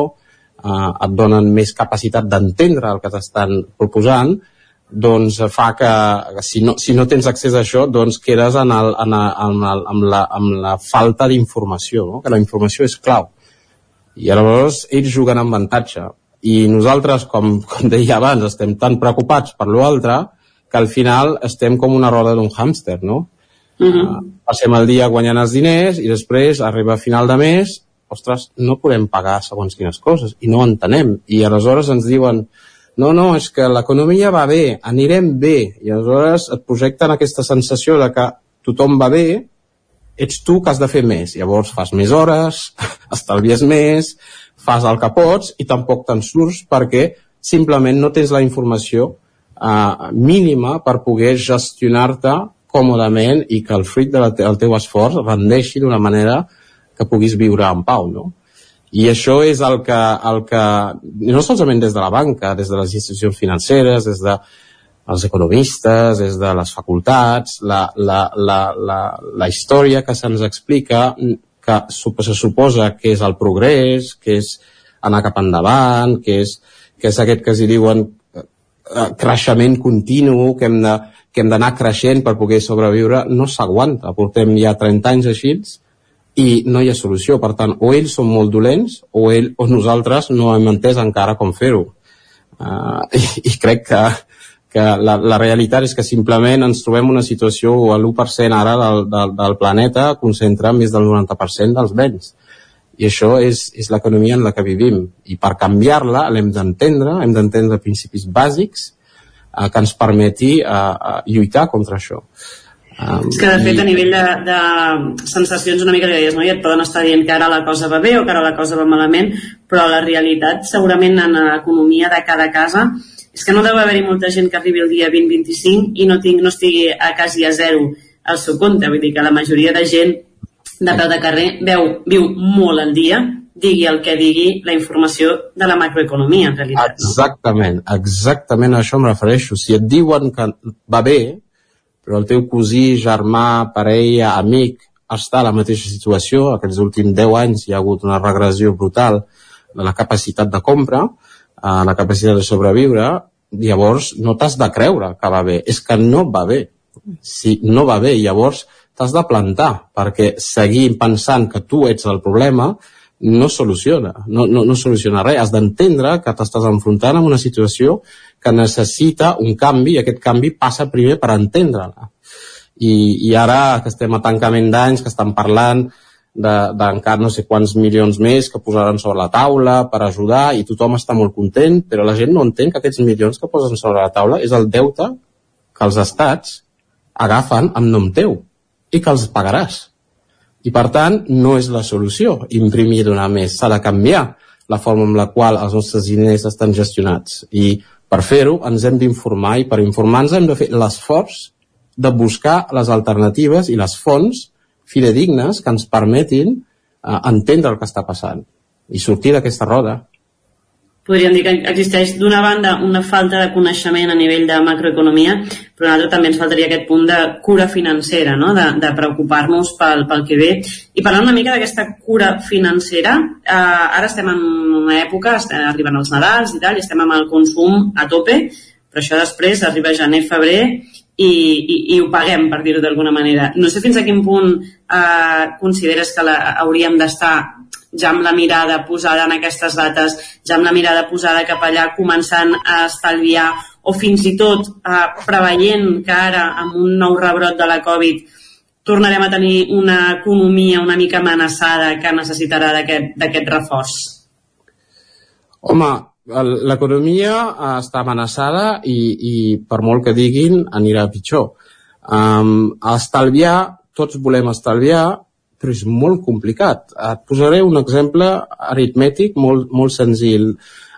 eh, et donen més capacitat d'entendre el que t'estan proposant, doncs fa que si no, si no tens accés a això doncs quedes en el, en el, en el, amb, la, amb la falta d'informació no? que la informació és clau i llavors ells juguen amb avantatge i nosaltres, com, com deia abans estem tan preocupats per l'altre que al final estem com una roda d'un hàmster no? Uh -huh. uh, passem el dia guanyant els diners i després arriba a final de mes ostres, no podem pagar segons quines coses i no entenem i aleshores ens diuen no, no, és que l'economia va bé, anirem bé, i aleshores et projecten aquesta sensació de que tothom va bé, ets tu que has de fer més. Llavors fas més hores, estalvies més, fas el que pots i tampoc te'n surts perquè simplement no tens la informació eh, mínima per poder gestionar-te còmodament i que el fruit del te teu esforç rendeixi d'una manera que puguis viure en pau, no? I això és el que, el que, no solament des de la banca, des de les institucions financeres, des de els economistes, des de les facultats, la, la, la, la, la història que se'ns explica, que se suposa que és el progrés, que és anar cap endavant, que és, que és aquest que es diuen eh, creixement continu, que hem de, que hem d'anar creixent per poder sobreviure, no s'aguanta. Portem ja 30 anys així i no hi ha solució. Per tant, o ells són molt dolents o, ell, o nosaltres no hem entès encara com fer-ho. Uh, i, I crec que, que la, la realitat és que simplement ens trobem una situació o l'1% ara del, del, del planeta concentra més del 90% dels béns. I això és, és l'economia en la que vivim. I per canviar-la l'hem d'entendre, hem d'entendre principis bàsics eh, que ens permeti eh, lluitar contra això. Um, És que de fet a nivell de, de sensacions una mica deies, no? I et poden estar dient que ara la cosa va bé o que ara la cosa va malament, però la realitat segurament en l'economia de cada casa és que no deu haver-hi molta gent que arribi el dia 20-25 i no, tinc, no estigui a quasi a zero al seu compte, vull dir que la majoria de gent de peu de carrer veu, viu molt al dia, digui el que digui la informació de la macroeconomia, en realitat. No? Exactament, exactament a això em refereixo. Si et diuen que va bé, però el teu cosí, germà, parella, amic, està a la mateixa situació, aquests últims 10 anys hi ha hagut una regressió brutal de la capacitat de compra, a la capacitat de sobreviure, llavors no t'has de creure que va bé, és que no va bé. Si no va bé, llavors t'has de plantar, perquè seguir pensant que tu ets el problema no soluciona, no, no, no soluciona res. Has d'entendre que t'estàs enfrontant amb una situació que necessita un canvi i aquest canvi passa primer per entendre-la. I, I ara que estem a tancament d'anys, que estan parlant d'encara de, no sé quants milions més que posaran sobre la taula per ajudar i tothom està molt content, però la gent no entén que aquests milions que posen sobre la taula és el deute que els estats agafen amb nom teu i que els pagaràs. I per tant, no és la solució imprimir donar més. S'ha de canviar la forma amb la qual els nostres diners estan gestionats. I per fer-ho ens hem d'informar i per informar-nos hem de fer l'esforç de buscar les alternatives i les fonts fidedignes que ens permetin eh, entendre el que està passant i sortir d'aquesta roda podríem dir que existeix d'una banda una falta de coneixement a nivell de macroeconomia, però l'altra també ens faltaria aquest punt de cura financera, no? de, de preocupar-nos pel, pel que ve. I parlant una mica d'aquesta cura financera, eh, ara estem en una època, estem, arriben els Nadals i tal, i estem amb el consum a tope, però això després arriba gener, febrer, i, i, i ho paguem, per dir-ho d'alguna manera. No sé fins a quin punt eh, consideres que la, hauríem d'estar ja amb la mirada posada en aquestes dates, ja amb la mirada posada cap allà, començant a estalviar, o fins i tot eh, preveient que ara, amb un nou rebrot de la Covid, tornarem a tenir una economia una mica amenaçada que necessitarà d'aquest reforç? Home, l'economia està amenaçada i, i per molt que diguin anirà pitjor. Um, estalviar, tots volem estalviar, però és molt complicat. Et posaré un exemple aritmètic molt, molt senzill.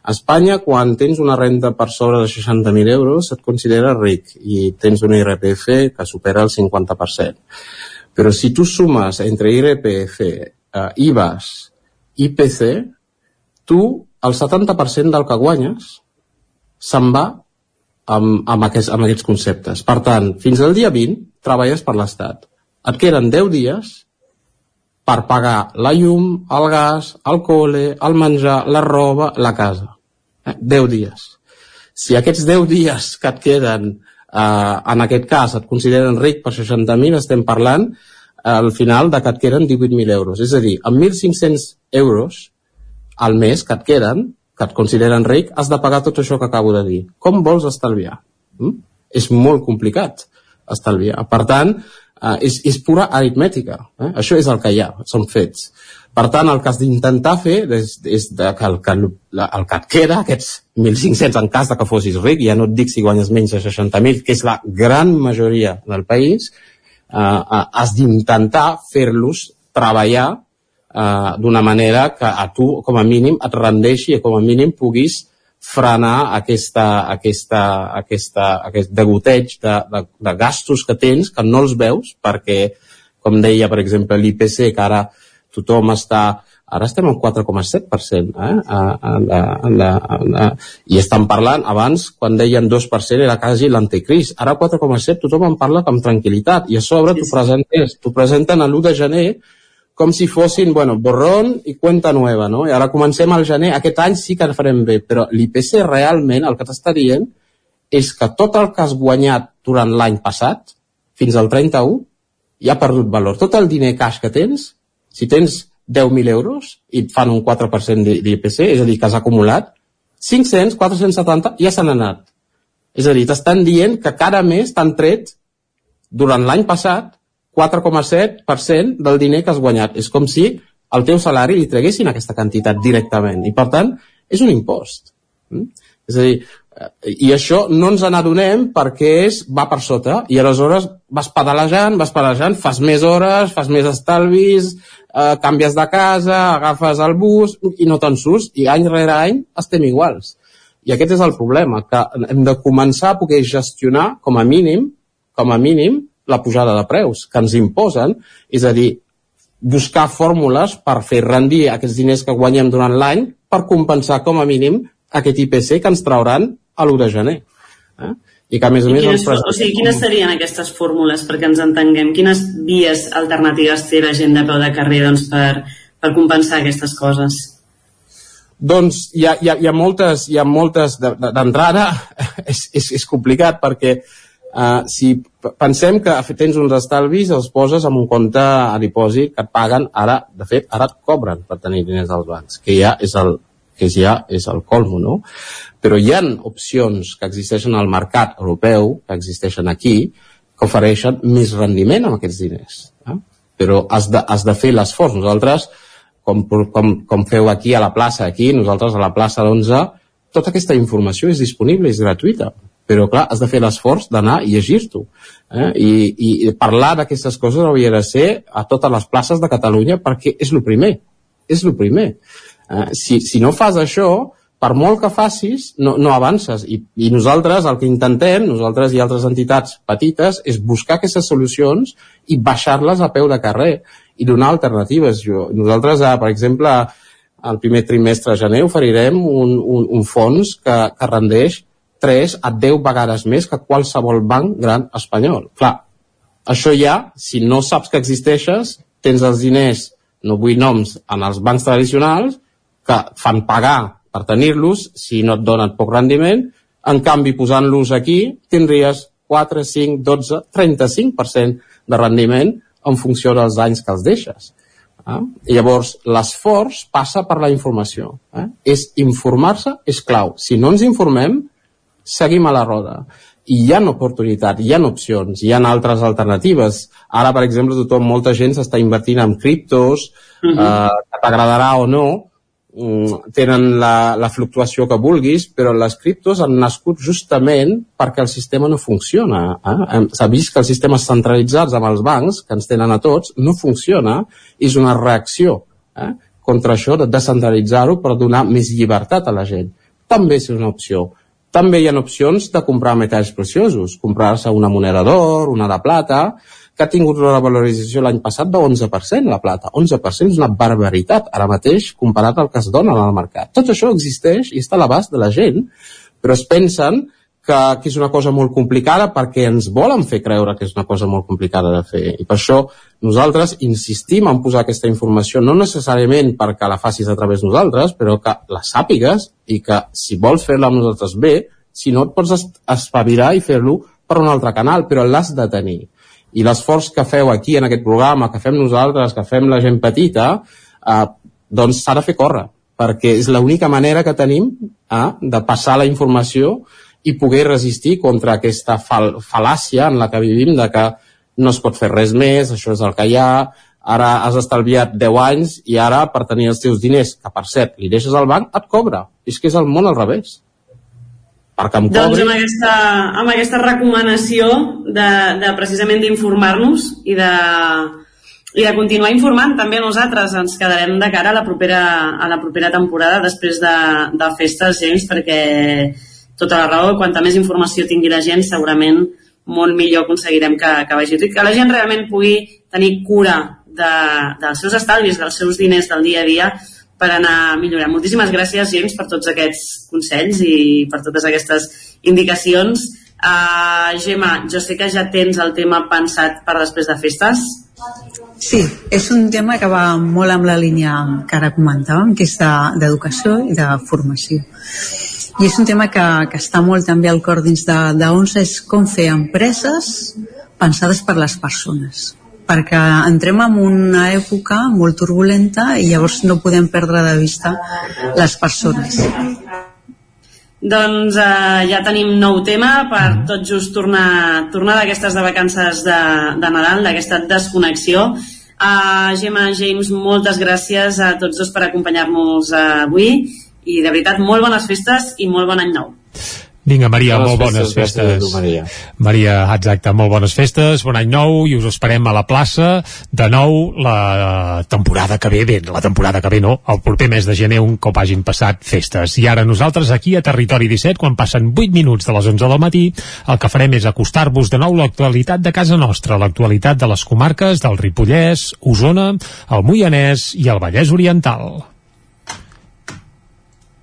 A Espanya, quan tens una renda per sobre de 60.000 euros, et consideres ric i tens una IRPF que supera el 50%. Però si tu sumes entre IRPF, eh, IVAs, IPC, tu, el 70% del que guanyes se'n va amb, amb, aquests, amb aquests conceptes. Per tant, fins al dia 20 treballes per l'Estat. Et queden 10 dies per pagar la llum, el gas, el cole, el menjar, la roba, la casa. Eh? 10 dies. Si aquests 10 dies que et queden, eh, en aquest cas, et consideren ric per 60.000, estem parlant eh, al final de que et queden 18.000 euros. És a dir, amb 1.500 euros al mes que et queden, que et consideren ric, has de pagar tot això que acabo de dir. Com vols estalviar? Mm? És molt complicat estalviar. Per tant, Uh, és, és pura aritmètica. Eh? Això és el que hi ha, són fets. Per tant, el que has d'intentar fer és, és de, que, el, que, el que et queda, aquests 1.500 en cas de que fossis ric, ja no et dic si guanyes menys de 60.000, que és la gran majoria del país, uh, uh, has d'intentar fer-los treballar uh, d'una manera que a tu, com a mínim, et rendeixi i com a mínim puguis frenar aquesta, aquesta, aquesta, aquest degoteig de, de, de gastos que tens, que no els veus, perquè, com deia, per exemple, l'IPC, que ara tothom està ara estem al 4,7% eh? a, a, a, a, a, a, i estan parlant, abans quan deien 2% era quasi l'anticris, ara 4,7 tothom en parla amb tranquil·litat i a sobre t'ho presenten, presenten a l'1 de gener com si fossin, bueno, borrón i cuenta nueva, no? I ara comencem al gener, aquest any sí que el farem bé, però l'IPC realment el que t'està dient és que tot el que has guanyat durant l'any passat, fins al 31, ja ha perdut valor. Tot el diner cash que tens, si tens 10.000 euros i et fan un 4% d'IPC, és a dir, que has acumulat, 500, 470 ja s'han anat. És a dir, t'estan dient que cada mes t'han tret durant l'any passat 4,7% del diner que has guanyat. És com si al teu salari li treguessin aquesta quantitat directament. I, per tant, és un impost. Mm? És a dir, i això no ens n'adonem perquè és, va per sota i aleshores vas pedalejant, vas pedalejant, fas més hores, fas més estalvis, eh, canvies de casa, agafes el bus i no te'n surts i any rere any estem iguals. I aquest és el problema, que hem de començar a poder gestionar com a mínim, com a mínim, la pujada de preus que ens imposen, és a dir, buscar fórmules per fer rendir aquests diners que guanyem durant l'any per compensar com a mínim aquest IPC que ens trauran a l'1 de gener. Eh? I que a més a I més... quines, o sigui, quines serien aquestes fórmules perquè ens entenguem? Quines vies alternatives té la gent de peu de carrer doncs, per, per compensar aquestes coses? Doncs hi ha, hi ha, hi ha moltes, hi ha moltes de- de- d'entrada, és, és, és complicat perquè uh, si pensem que tens uns estalvis els poses en un compte a dipòsit que et paguen ara, de fet, ara et cobren per tenir diners als bancs, que ja és el, que ja és el colmo, no? Però hi ha opcions que existeixen al mercat europeu, que existeixen aquí, que ofereixen més rendiment amb aquests diners. Eh? Però has de, has de fer l'esforç. Nosaltres, com, com, com feu aquí a la plaça, aquí, nosaltres a la plaça d'11, tota aquesta informació és disponible, és gratuïta. Però, clar, has de fer l'esforç d'anar i llegir-t'ho. Eh? I, I, parlar d'aquestes coses hauria de ser a totes les places de Catalunya perquè és el primer. És el primer. Eh? Si, si no fas això, per molt que facis, no, no avances. I, I nosaltres el que intentem, nosaltres i altres entitats petites, és buscar aquestes solucions i baixar-les a peu de carrer i donar alternatives. Jo, nosaltres, eh, per exemple, al primer trimestre de gener oferirem un, un, un fons que, que rendeix 3 a 10 vegades més que qualsevol banc gran espanyol. Clar, això ja, si no saps que existeixes, tens els diners, no vull noms, en els bancs tradicionals, que fan pagar per tenir-los, si no et donen poc rendiment, en canvi, posant-los aquí, tindries 4, 5, 12, 35% de rendiment en funció dels anys que els deixes. Eh? I llavors, l'esforç passa per la informació. Eh? És informar-se és clau. Si no ens informem, seguim a la roda. I hi ha oportunitats, hi ha opcions, hi ha altres alternatives. Ara, per exemple, tothom, molta gent s'està invertint en criptos, uh -huh. eh, que t'agradarà o no, mm, tenen la, la fluctuació que vulguis, però les criptos han nascut justament perquè el sistema no funciona. Eh? S'ha vist que els sistemes centralitzats amb els bancs, que ens tenen a tots, no funciona, és una reacció eh? contra això de descentralitzar-ho per donar més llibertat a la gent. També és una opció. També hi ha opcions de comprar metalls preciosos, comprar-se una moneda d'or, una de plata, que ha tingut una valorització l'any passat de 11%, la plata. 11% és una barbaritat, ara mateix, comparat al que es dona al mercat. Tot això existeix i està a l'abast de la gent, però es pensen que, que és una cosa molt complicada perquè ens volen fer creure que és una cosa molt complicada de fer. I per això nosaltres insistim en posar aquesta informació, no necessàriament perquè la facis a través de nosaltres, però que la sàpigues i que si vols fer-la amb nosaltres bé, si no et pots es- espavilar i fer-lo per un altre canal, però l'has de tenir. I l'esforç que feu aquí en aquest programa, que fem nosaltres, que fem la gent petita, eh, doncs s'ha de fer córrer, perquè és l'única manera que tenim eh, de passar la informació i poder resistir contra aquesta fal fal·làcia en la que vivim de que no es pot fer res més, això és el que hi ha, ara has estalviat 10 anys i ara per tenir els teus diners, que per cert li deixes al banc, et cobra. És que és el món al revés. Perquè em Doncs cobri... amb aquesta, amb aquesta recomanació de, de precisament d'informar-nos i de, i de continuar informant també nosaltres ens quedarem de cara a la propera, a la propera temporada després de, de festes, James, perquè tota la raó, quanta més informació tingui la gent, segurament molt millor aconseguirem que, que vagi i que la gent realment pugui tenir cura de, dels seus estalvis, dels seus diners del dia a dia per anar millorant. Moltíssimes gràcies, James, per tots aquests consells i per totes aquestes indicacions. Uh, Gemma, jo sé que ja tens el tema pensat per després de festes. Sí, és un tema que va molt amb la línia que ara comentàvem, que és de- d'educació i de formació. I és un tema que, que està molt també al cor dins de, de ONSA, és com fer empreses pensades per les persones perquè entrem en una època molt turbulenta i llavors no podem perdre de vista les persones. Doncs uh, ja tenim nou tema per tot just tornar, tornar d'aquestes de vacances de, de Nadal, d'aquesta desconnexió. Uh, Gemma, James, moltes gràcies a tots dos per acompanyar-nos uh, avui i de veritat molt bones festes i molt bon any nou. Vinga, Maria, Bones molt bones festes, festes. tu, Maria. Maria, exacte, molt bones festes, bon any nou i us esperem a la plaça de nou la temporada que ve, bé, la temporada que ve no, el proper mes de gener un cop hagin passat festes. I ara nosaltres aquí a Territori 17, quan passen 8 minuts de les 11 del matí, el que farem és acostar-vos de nou l'actualitat de casa nostra, l'actualitat de les comarques del Ripollès, Osona, el Moianès i el Vallès Oriental.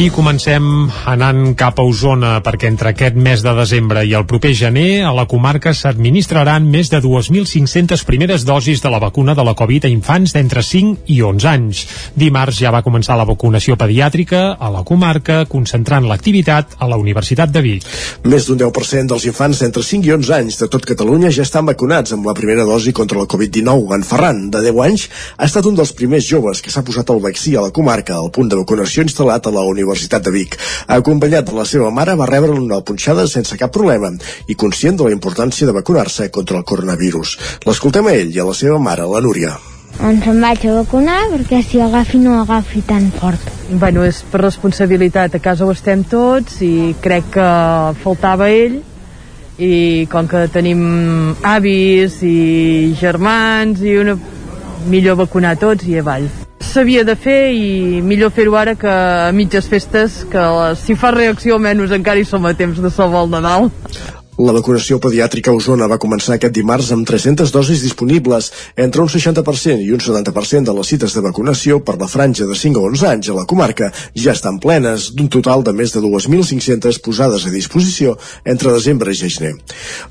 I comencem anant cap a Osona perquè entre aquest mes de desembre i el proper gener a la comarca s'administraran més de 2.500 primeres dosis de la vacuna de la Covid a infants d'entre 5 i 11 anys. Dimarts ja va començar la vacunació pediàtrica a la comarca, concentrant l'activitat a la Universitat de Vic. Més d'un 10% dels infants d'entre 5 i 11 anys de tot Catalunya ja estan vacunats amb la primera dosi contra la Covid-19. En Ferran, de 10 anys, ha estat un dels primers joves que s'ha posat el vaccí a la comarca al punt de vacunació instal·lat a la Universitat de Vic. Acompanyat de la seva mare, va rebre una punxada sense cap problema i conscient de la importància de vacunar-se contra el coronavirus. L'escoltem a ell i a la seva mare, la Núria. Ens en vaig a vacunar perquè si agafi no agafi tan fort. Bueno, és per responsabilitat. A casa ho estem tots i crec que faltava ell i com que tenim avis i germans i una millor vacunar tots i avall. S'havia de fer i millor fer-ho ara que a mitges festes que si fa reacció almenys encara hi som a temps de salvar el Nadal. La vacunació pediàtrica a Osona va començar aquest dimarts amb 300 dosis disponibles. Entre un 60% i un 70% de les cites de vacunació per la franja de 5 a 11 anys a la comarca ja estan plenes, d'un total de més de 2.500 posades a disposició entre desembre i gener.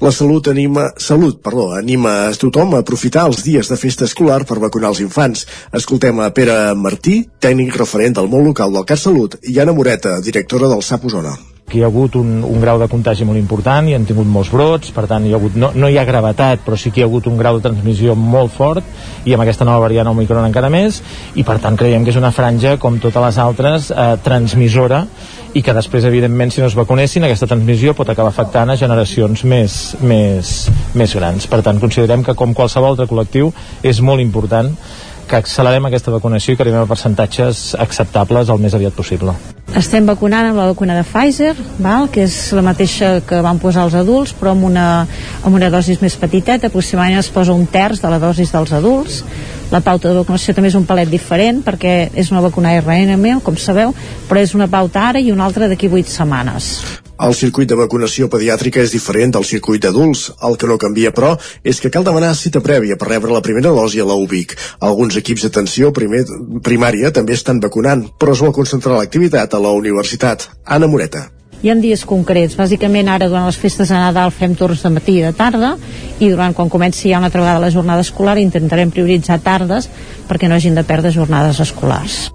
La Salut anima, Salut, perdó, anima a tothom a aprofitar els dies de festa escolar per vacunar els infants. Escoltem a Pere Martí, tècnic referent del món local del CatSalut, i Anna Moreta, directora del SAP Osona que hi ha hagut un, un grau de contagi molt important i han tingut molts brots, per tant hi ha hagut, no, no hi ha gravetat, però sí que hi ha hagut un grau de transmissió molt fort i amb aquesta nova variant Omicron encara més i per tant creiem que és una franja com totes les altres eh, transmissora i que després evidentment si no es vacunessin aquesta transmissió pot acabar afectant a generacions més, més, més grans. Per tant considerem que com qualsevol altre col·lectiu és molt important que accelerem aquesta vacunació i que arribem a percentatges acceptables el més aviat possible. Estem vacunant amb la vacuna de Pfizer, val? que és la mateixa que van posar els adults, però amb una, amb una dosis més petiteta, aproximadament es posa un terç de la dosis dels adults. La pauta de vacunació també és un palet diferent perquè és una vacuna RNM, com sabeu, però és una pauta ara i una altra d'aquí 8 setmanes. El circuit de vacunació pediàtrica és diferent del circuit d'adults. El que no canvia, però, és que cal demanar cita prèvia per rebre la primera dosi a la UBIC. Alguns equips d'atenció primària també estan vacunant, però es vol concentrar l'activitat a la universitat. Anna Moreta. Hi ha dies concrets, bàsicament ara durant les festes de Nadal fem torns de matí i de tarda i durant quan comenci ja una altra vegada la jornada escolar intentarem prioritzar tardes perquè no hagin de perdre jornades escolars.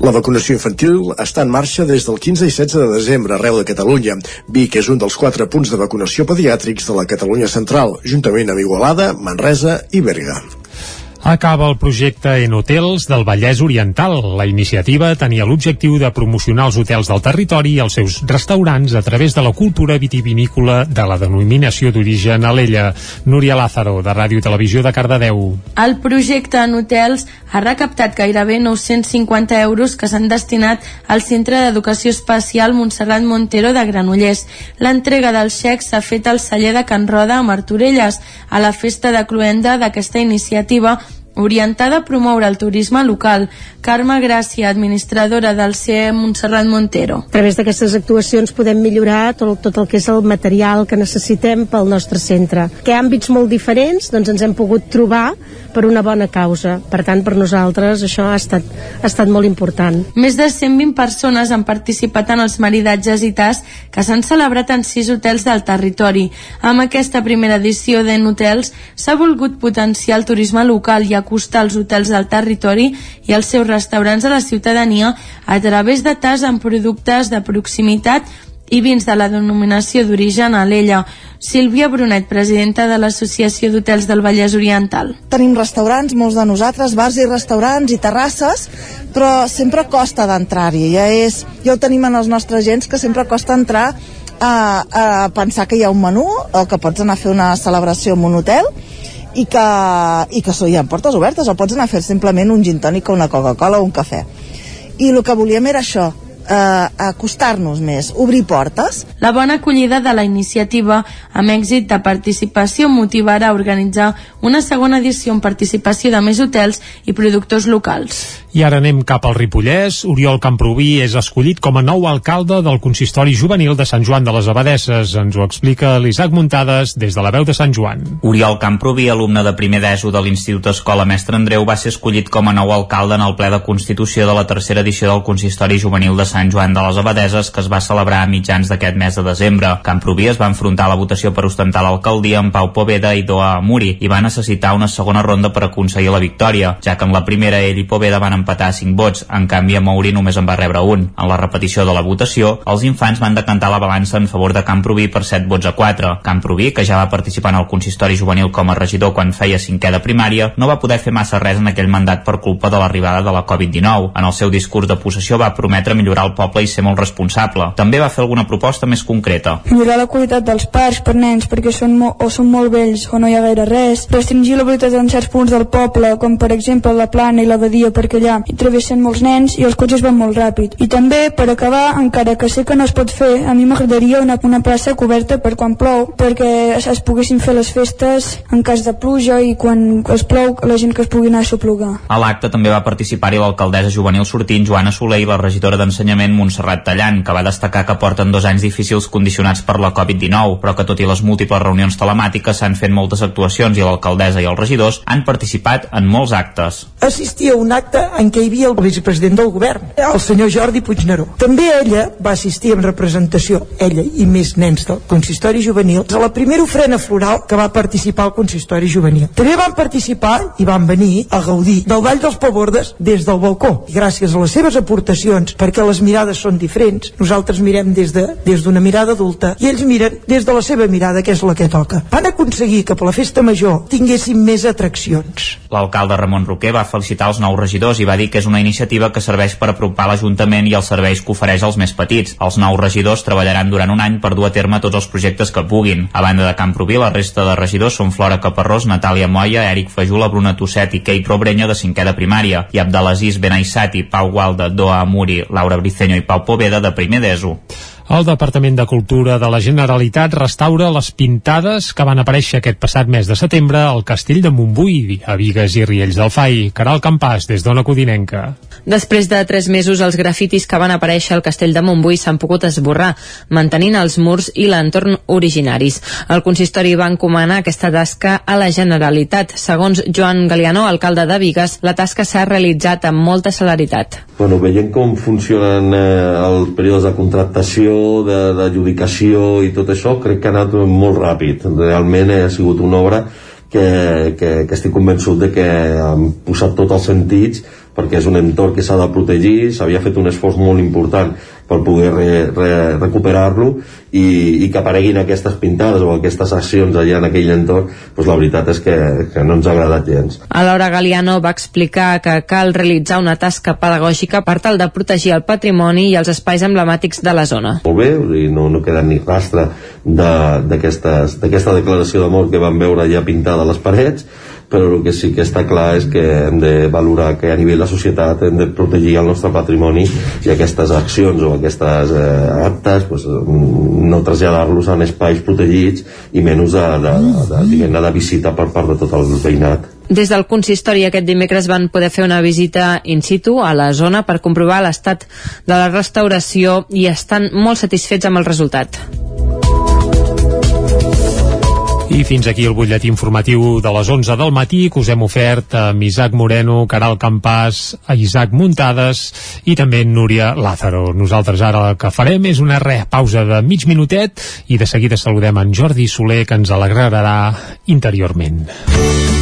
La vacunació infantil està en marxa des del 15 i 16 de desembre arreu de Catalunya. Vic és un dels quatre punts de vacunació pediàtrics de la Catalunya Central, juntament amb Igualada, Manresa i Berga. Acaba el projecte en hotels del Vallès Oriental. La iniciativa tenia l'objectiu de promocionar els hotels del territori i els seus restaurants a través de la cultura vitivinícola de la denominació d'origen Alella. Núria Lázaro, de Ràdio Televisió de Cardedeu. El projecte en hotels ha recaptat gairebé 950 euros que s'han destinat al Centre d'Educació Especial Montserrat Montero de Granollers. L'entrega dels xecs s'ha fet al celler de Can Roda a Martorelles, a la festa de cluenda d'aquesta iniciativa orientada a promoure el turisme local. Carme Gràcia, administradora del CE Montserrat Montero. A través d'aquestes actuacions podem millorar tot, tot el que és el material que necessitem pel nostre centre. Que àmbits molt diferents doncs ens hem pogut trobar per una bona causa. Per tant, per nosaltres això ha estat, ha estat molt important. Més de 120 persones han participat en els maridatges i tas que s'han celebrat en sis hotels del territori. Amb aquesta primera edició d'en hotels s'ha volgut potenciar el turisme local i acostar els hotels del territori i els seus restaurants a la ciutadania a través de tas amb productes de proximitat i vins de la denominació d'origen a l'Ella. Sílvia Brunet, presidenta de l'Associació d'Hotels del Vallès Oriental. Tenim restaurants, molts de nosaltres, bars i restaurants i terrasses, però sempre costa d'entrar-hi. Ja, és, ja ho tenim en els nostres agents que sempre costa entrar a, a pensar que hi ha un menú o que pots anar a fer una celebració en un hotel i que, i que hi ha portes obertes o pots anar a fer simplement un gin tònic o una Coca-Cola o un cafè. I el que volíem era això eh, acostar-nos més, obrir portes. La bona acollida de la iniciativa amb èxit de participació motivarà a organitzar una segona edició amb participació de més hotels i productors locals. I ara anem cap al Ripollès. Oriol Camproví és escollit com a nou alcalde del Consistori Juvenil de Sant Joan de les Abadesses. Ens ho explica l'Isaac Muntades des de la veu de Sant Joan. Oriol Camproví, alumne de primer d'ESO de l'Institut Escola Mestre Andreu, va ser escollit com a nou alcalde en el ple de Constitució de la tercera edició del Consistori Juvenil de Sant Joan de les Abadeses que es va celebrar a mitjans d'aquest mes de desembre. Camproví es va enfrontar a la votació per ostentar l'alcaldia amb Pau Poveda i Doa Amuri i va necessitar una segona ronda per aconseguir la victòria, ja que en la primera ell i Poveda van empatar 5 vots, en canvi a Mauri només en va rebre un. En la repetició de la votació, els infants van decantar la balança en favor de Camproví per 7 vots a 4. Camproví, que ja va participar en el consistori juvenil com a regidor quan feia cinquè de primària, no va poder fer massa res en aquell mandat per culpa de l'arribada de la Covid-19. En el seu discurs de possessió va prometre millorar el poble i ser molt responsable. També va fer alguna proposta més concreta. Millorar la qualitat dels parcs per nens perquè són o són molt vells o no hi ha gaire res. Restringir la velocitat en certs punts del poble, com per exemple la plana i la badia perquè allà hi travessen molts nens i els cotxes van molt ràpid. I també, per acabar, encara que sé que no es pot fer, a mi m'agradaria una, una plaça coberta per quan plou, perquè es, es poguessin fer les festes en cas de pluja i quan es plou la gent que es pugui anar a soplugar. A l'acte també va participar-hi l'alcaldessa juvenil sortint Joana Soler i la regidora d'Ensenyament Montserrat Tallant, que va destacar que porten dos anys difícils condicionats per la Covid-19, però que tot i les múltiples reunions telemàtiques s'han fet moltes actuacions i l'alcaldessa i els regidors han participat en molts actes. Assistir a un acte en què hi havia el vicepresident del govern, el senyor Jordi Puigneró. També ella va assistir en representació, ella i més nens del consistori juvenil, a la primera ofrena floral que va participar al consistori juvenil. També van participar i van venir a gaudir del Vall dels Pavordes des del balcó. I gràcies a les seves aportacions, perquè les mirades són diferents, nosaltres mirem des d'una de, des mirada adulta i ells miren des de la seva mirada, que és la que toca. Van aconseguir que per la festa major tinguéssim més atraccions. L'alcalde Ramon Roquer va felicitar els nous regidors i va dir que és una iniciativa que serveix per apropar l'Ajuntament i els serveis que ofereix als més petits. Els nous regidors treballaran durant un any per dur a terme tots els projectes que puguin. A banda de Camproví, la resta de regidors són Flora Caparrós, Natàlia Moya, Eric Fajula, Bruna Tosset i Kei Probreño de cinquè de primària i Abdelaziz Benaissati, Pau Gualda, Doa Amuri, Laura Briceño i Pau Poveda de primer d'ESO. El Departament de Cultura de la Generalitat restaura les pintades que van aparèixer aquest passat mes de setembre al castell de Montbui, a Vigues i Riells del Fai. Caral Campàs, des d'Ona Codinenca. Després de tres mesos, els grafitis que van aparèixer al castell de Montbui s'han pogut esborrar, mantenint els murs i l'entorn originaris. El consistori va encomanar aquesta tasca a la Generalitat. Segons Joan Galiano, alcalde de Vigues, la tasca s'ha realitzat amb molta celeritat. Bueno, veient com funcionen eh, els períodes de contractació d'adjudicació i tot això crec que ha anat molt ràpid. Realment ha sigut una obra que, que, que estic convençut de que han posat tots els sentits perquè és un entorn que s'ha de protegir s'havia fet un esforç molt important per poder re, re, recuperar-lo i, i que apareguin aquestes pintades o aquestes accions allà en aquell entorn doncs la veritat és que, que no ens ha agradat gens. Alhora Galiano va explicar que cal realitzar una tasca pedagògica per tal de protegir el patrimoni i els espais emblemàtics de la zona. Molt bé, i no, no queda ni rastre d'aquesta de, declaració d'amor que vam veure ja pintada a les parets però el que sí que està clar és que hem de valorar que a nivell de la societat hem de protegir el nostre patrimoni i aquestes accions o aquestes eh, actes pues, no traslladar-los en espais protegits i menys de, de, de, de, de visita per part de tot el veïnat. Des del consistori aquest dimecres van poder fer una visita in situ a la zona per comprovar l'estat de la restauració i estan molt satisfets amb el resultat. I fins aquí el butlletí informatiu de les 11 del matí que us hem ofert amb Isaac Moreno, Caral Campàs, Isaac Muntades i també Núria Lázaro. Nosaltres ara el que farem és una re pausa de mig minutet i de seguida saludem en Jordi Soler que ens alegrarà interiorment.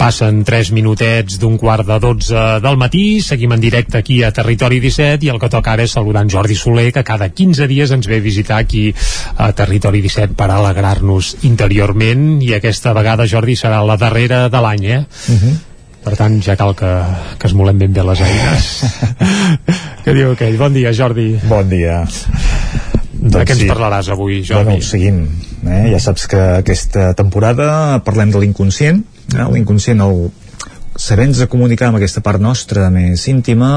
Passen 3 minutets d'un quart de 12 del matí, seguim en directe aquí a Territori 17 i el que toca ara és saludar en Jordi Soler, que cada 15 dies ens ve a visitar aquí a Territori 17 per alegrar-nos interiorment i aquesta vegada, Jordi, serà la darrera de l'any, eh? Uh -huh. Per tant, ja cal que, que es molem ben bé les eines. Què diu aquell? Bon dia, Jordi. Bon dia. De què ens parlaràs avui, Jordi? Bueno, seguim. Eh? Ja saps que aquesta temporada parlem de l'inconscient. L'inconscient, el saber-nos comunicar amb aquesta part nostra més íntima,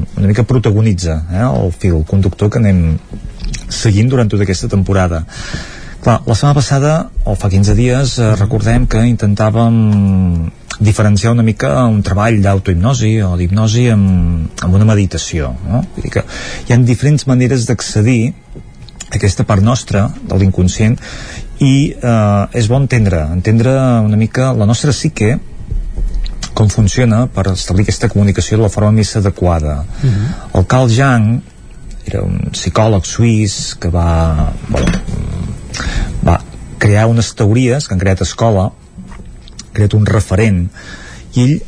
eh, una mica protagonitza eh? el fil conductor que anem seguint durant tota aquesta temporada. Clar, la setmana passada, o fa 15 dies, eh, recordem que intentàvem diferenciar una mica un treball d'autohipnosi o d'hipnosi amb, amb una meditació. No? Vull dir que hi ha diferents maneres d'accedir aquesta part nostra de l'inconscient i eh, és bo entendre, entendre una mica la nostra psique com funciona per establir aquesta comunicació de la forma més adequada. Uh -huh. El Carl Jung era un psicòleg suís que va, bueno, va crear unes teories que han creat escola, ha creat un referent, i ell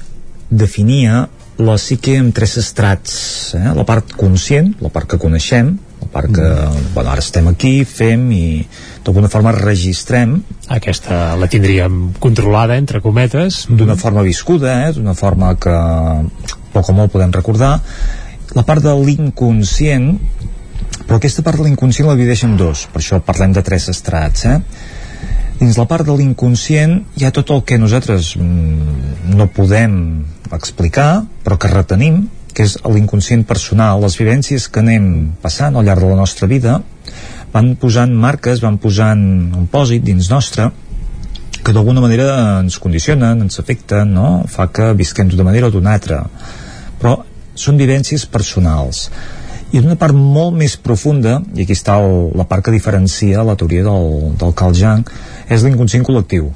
definia la psique en tres estrats, eh? la part conscient, la part que coneixem, que, mm. bueno, ara estem aquí, fem i d'alguna forma registrem. Aquesta la tindríem controlada, entre cometes. D'una forma viscuda, eh? d'una forma que poc o molt podem recordar. La part de l'inconscient, però aquesta part de l'inconscient la divideix en dos, per això parlem de tres estrats, eh? dins la part de l'inconscient hi ha tot el que nosaltres mm, no podem explicar però que retenim que és l'inconscient personal. Les vivències que anem passant al llarg de la nostra vida van posant marques, van posant un pòsit dins nostre que d'alguna manera ens condicionen, ens afecten, no? fa que visquem d'una manera o d'una altra. Però són vivències personals. I d'una part molt més profunda i aquí està el, la part que diferencia la teoria del, del Carl Jung és l'inconscient col·lectiu.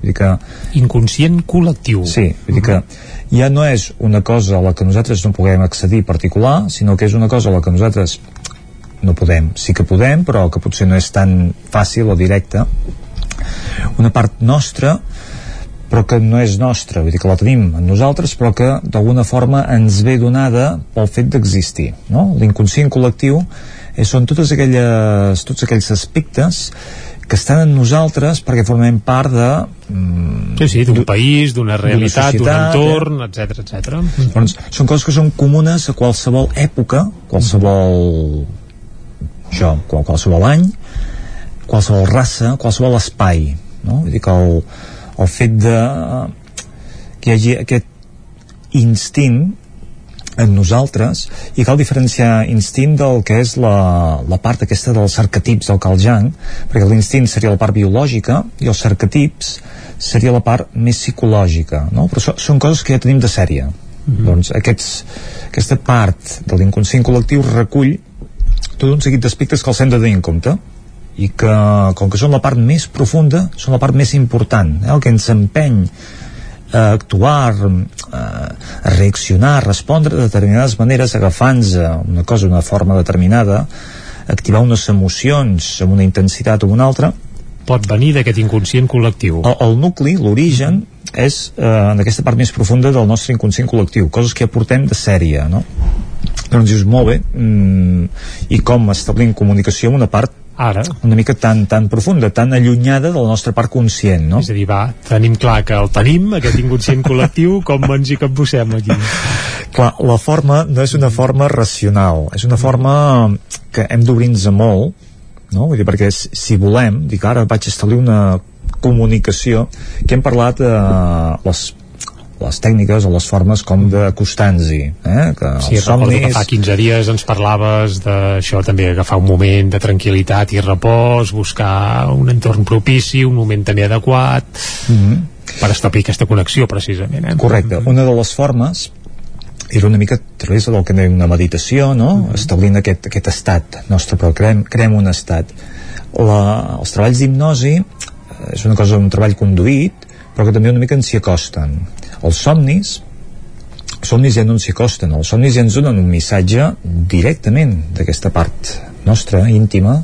Vull dir que inconscient col·lectiu. Sí, vull dir que ja no és una cosa a la que nosaltres no puguem accedir particular, sinó que és una cosa a la que nosaltres no podem, sí que podem, però que potser no és tan fàcil o directa. Una part nostra però que no és nostra, vull dir que la tenim en nosaltres, però que d'alguna forma ens ve donada pel fet d'existir. No? L'inconscient col·lectiu són totes aquelles, tots aquells aspectes que estan en nosaltres perquè formem part de... Mm, sí, sí, d'un país, d'una realitat, d'un entorn, etc eh? etc. Doncs són coses que són comunes a qualsevol època, qualsevol... això, qualsevol any, qualsevol raça, qualsevol espai. No? Vull dir que el, el fet de que hi hagi aquest instint en nosaltres i cal diferenciar instint del que és la, la part aquesta dels arquetips del Carl Jung perquè l'instint seria la part biològica i els arquetips seria la part més psicològica no? però so, són coses que ja tenim de sèrie mm -hmm. doncs aquests, aquesta part de l'inconscient col·lectiu recull tot un seguit d'aspectes que els hem de tenir en compte i que com que són la part més profunda són la part més important eh? el que ens empeny a actuar, a reaccionar, a respondre de determinades maneres agafant-nos una cosa d'una forma determinada, activar unes emocions amb una intensitat o una altra, pot venir d'aquest inconscient col·lectiu. El, el nucli, l'origen, és eh, en aquesta part més profunda del nostre inconscient col·lectiu, coses que aportem de sèrie, no? Doncs dius, molt bé, mm, i com establim comunicació amb una part ara una mica tan, tan profunda, tan allunyada de la nostra part conscient, no? És a dir, va, tenim clar que el tenim, aquest inconscient col·lectiu, com ens hi capbussem aquí? Clar, la forma no és una forma racional, és una forma que hem d'obrir-nos molt, no? Vull dir, perquè si volem, dic, ara vaig establir una comunicació que hem parlat eh, les les tècniques o les formes com d'acostar-nos-hi eh? que sí, els somnis... que fa 15 dies ens parlaves d'això també agafar un moment de tranquil·litat i repòs buscar un entorn propici un moment també adequat mm -hmm. per establir aquesta connexió precisament eh? correcte, una de les formes era una mica a través del que deia una meditació no? Mm -hmm. establint aquest, aquest estat nostre, però creem, creem un estat la, els treballs d'hipnosi eh, és una cosa, un treball conduït però que també una mica ens s'hi acosten els somnis els somnis ja no ens s'hi acosten els somnis ja ens donen un missatge directament d'aquesta part nostra, íntima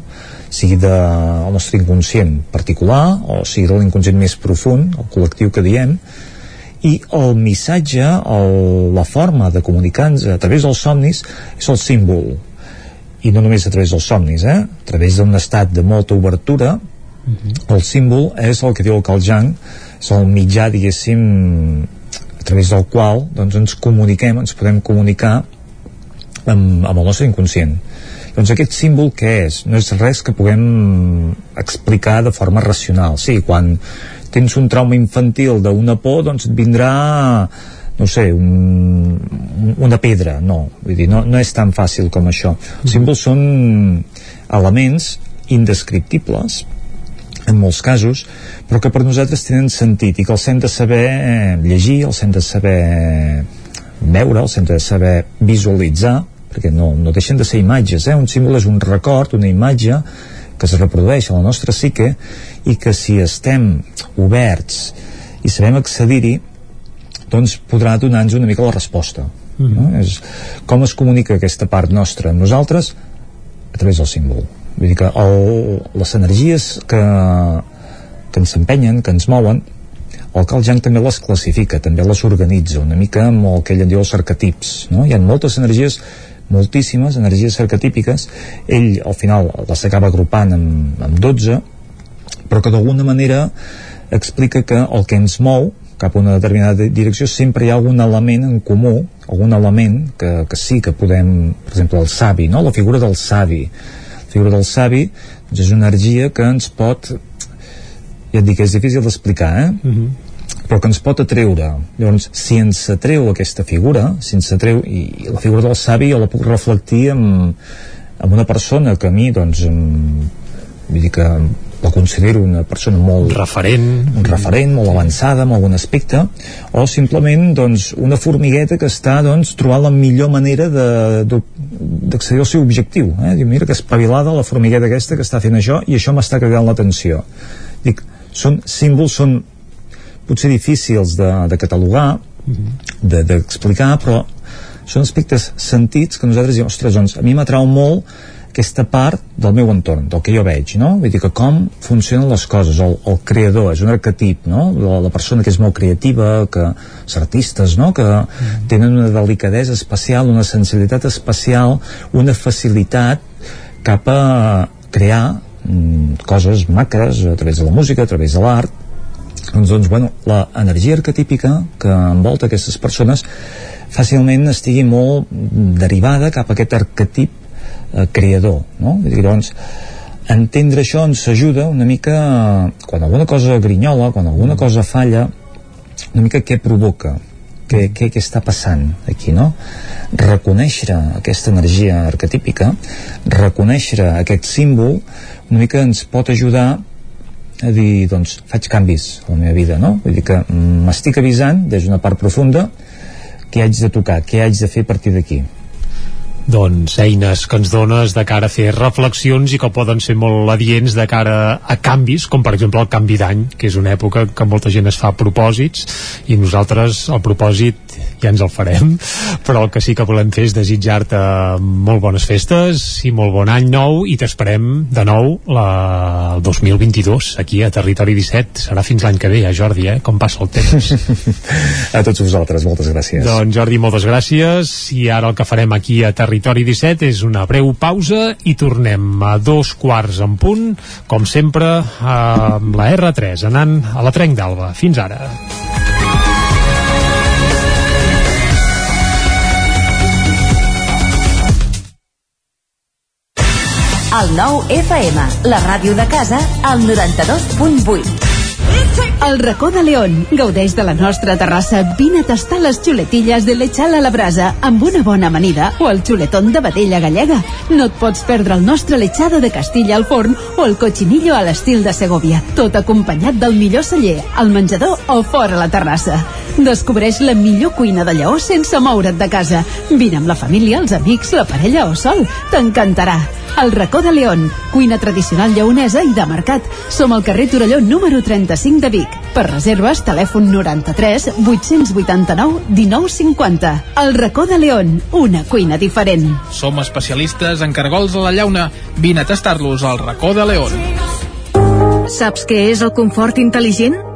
sigui del nostre inconscient particular o sigui de l'inconscient més profund, el col·lectiu que diem, i el missatge, el, la forma de comunicar-nos a través dels somnis és el símbol i no només a través dels somnis eh? a través d'un estat de molta obertura uh -huh. el símbol és el que diu el Carl Jung és el mitjà diguéssim través del qual doncs, ens comuniquem, ens podem comunicar amb, amb el nostre inconscient doncs aquest símbol què és? No és res que puguem explicar de forma racional. Sí, quan tens un trauma infantil d'una por, doncs et vindrà no sé, un, una pedra, no, vull dir, no, no és tan fàcil com això. Els símbols són elements indescriptibles en molts casos, però que per nosaltres tenen sentit i que els hem de saber llegir, els hem de saber veure, els hem de saber visualitzar, perquè no, no deixen de ser imatges, eh? un símbol és un record, una imatge que es reprodueix a la nostra psique i que si estem oberts i sabem accedir-hi doncs podrà donar-nos una mica la resposta mm -hmm. no? és, com es comunica aquesta part nostra amb nosaltres a través del símbol vull dir que el, les energies que, que ens empenyen, que ens mouen el Carl Jung també les classifica, també les organitza una mica amb el que ell en diu els arquetips no? hi ha moltes energies moltíssimes energies arquetípiques ell al final les acaba agrupant amb, amb 12 però que d'alguna manera explica que el que ens mou cap a una determinada direcció sempre hi ha algun element en comú algun element que, que sí que podem per exemple el savi, no? la figura del savi figura del savi doncs és una energia que ens pot ja et dic, és difícil d'explicar eh? Uh -huh però que ens pot atreure llavors si ens atreu aquesta figura si ens atreu, i, i la figura del savi jo la puc reflectir amb, amb una persona que a mi doncs amb, vull dir que la considero una persona molt referent, un referent molt avançada en algun aspecte o simplement doncs, una formigueta que està doncs, trobant la millor manera d'accedir al seu objectiu eh? Diu, mira que espavilada la formigueta aquesta que està fent això i això m'està cridant l'atenció. Dic, són símbols, són potser difícils de, de catalogar d'explicar de, però són aspectes sentits que nosaltres diem, ostres, doncs a mi m'atrau molt aquesta part del meu entorn, del que jo veig, no? Vull dir que com funcionen les coses, el, el creador, és un arquetip, no? La, la persona que és molt creativa, que els artistes, no? Que mm. tenen una delicadesa especial, una sensibilitat especial, una facilitat cap a crear mm, coses macres a través de la música, a través de l'art, doncs, doncs bueno, l'energia arquetípica que envolta aquestes persones fàcilment estigui molt derivada cap a aquest arquetip eh, creador no? I doncs entendre això ens ajuda una mica quan alguna cosa grinyola, quan alguna cosa falla una mica què provoca què, què, què està passant aquí, no? Reconèixer aquesta energia arquetípica, reconèixer aquest símbol, una mica ens pot ajudar a dir, doncs, faig canvis a la meva vida, no? Vull dir que m'estic avisant des d'una part profunda què haig de tocar, què haig de fer a partir d'aquí doncs, eines que ens dones de cara a fer reflexions i que poden ser molt adients de cara a canvis, com per exemple el canvi d'any, que és una època que molta gent es fa propòsits i nosaltres el propòsit ja ens el farem, però el que sí que volem fer és desitjar-te molt bones festes i molt bon any nou i t'esperem de nou la, el 2022 aquí a Territori 17 serà fins l'any que ve, ja Jordi, eh? com passa el temps a tots vosaltres, moltes gràcies doncs Jordi, moltes gràcies i ara el que farem aquí a Territori Territori 17 és una breu pausa i tornem a dos quarts en punt, com sempre, amb la R3, anant a la Trenc d'Alba. Fins ara. El nou FM, la ràdio de casa, al 92.8. El racó de León. Gaudeix de la nostra terrassa. Vine a tastar les xuletilles de lechal a la brasa amb una bona amanida o el xuletón de vedella gallega. No et pots perdre el nostre lechado de Castilla al forn o el cochinillo a l'estil de Segovia. Tot acompanyat del millor celler, al menjador o fora la terrassa. Descobreix la millor cuina de Lleó sense moure't de casa. Vine amb la família, els amics, la parella o sol. T'encantarà. El racó de León, cuina tradicional lleonesa i de mercat. Som al carrer Torelló número 35 de Vic. Per reserves, telèfon 93 889 1950. El racó de León, una cuina diferent. Som especialistes en cargols a la llauna. Vine a tastar-los al racó de León. Saps què és el confort intel·ligent?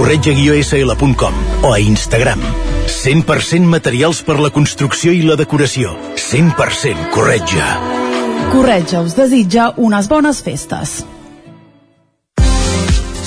corretja-sl.com o a Instagram. 100% materials per la construcció i la decoració. 100% corretja. Corretja us desitja unes bones festes.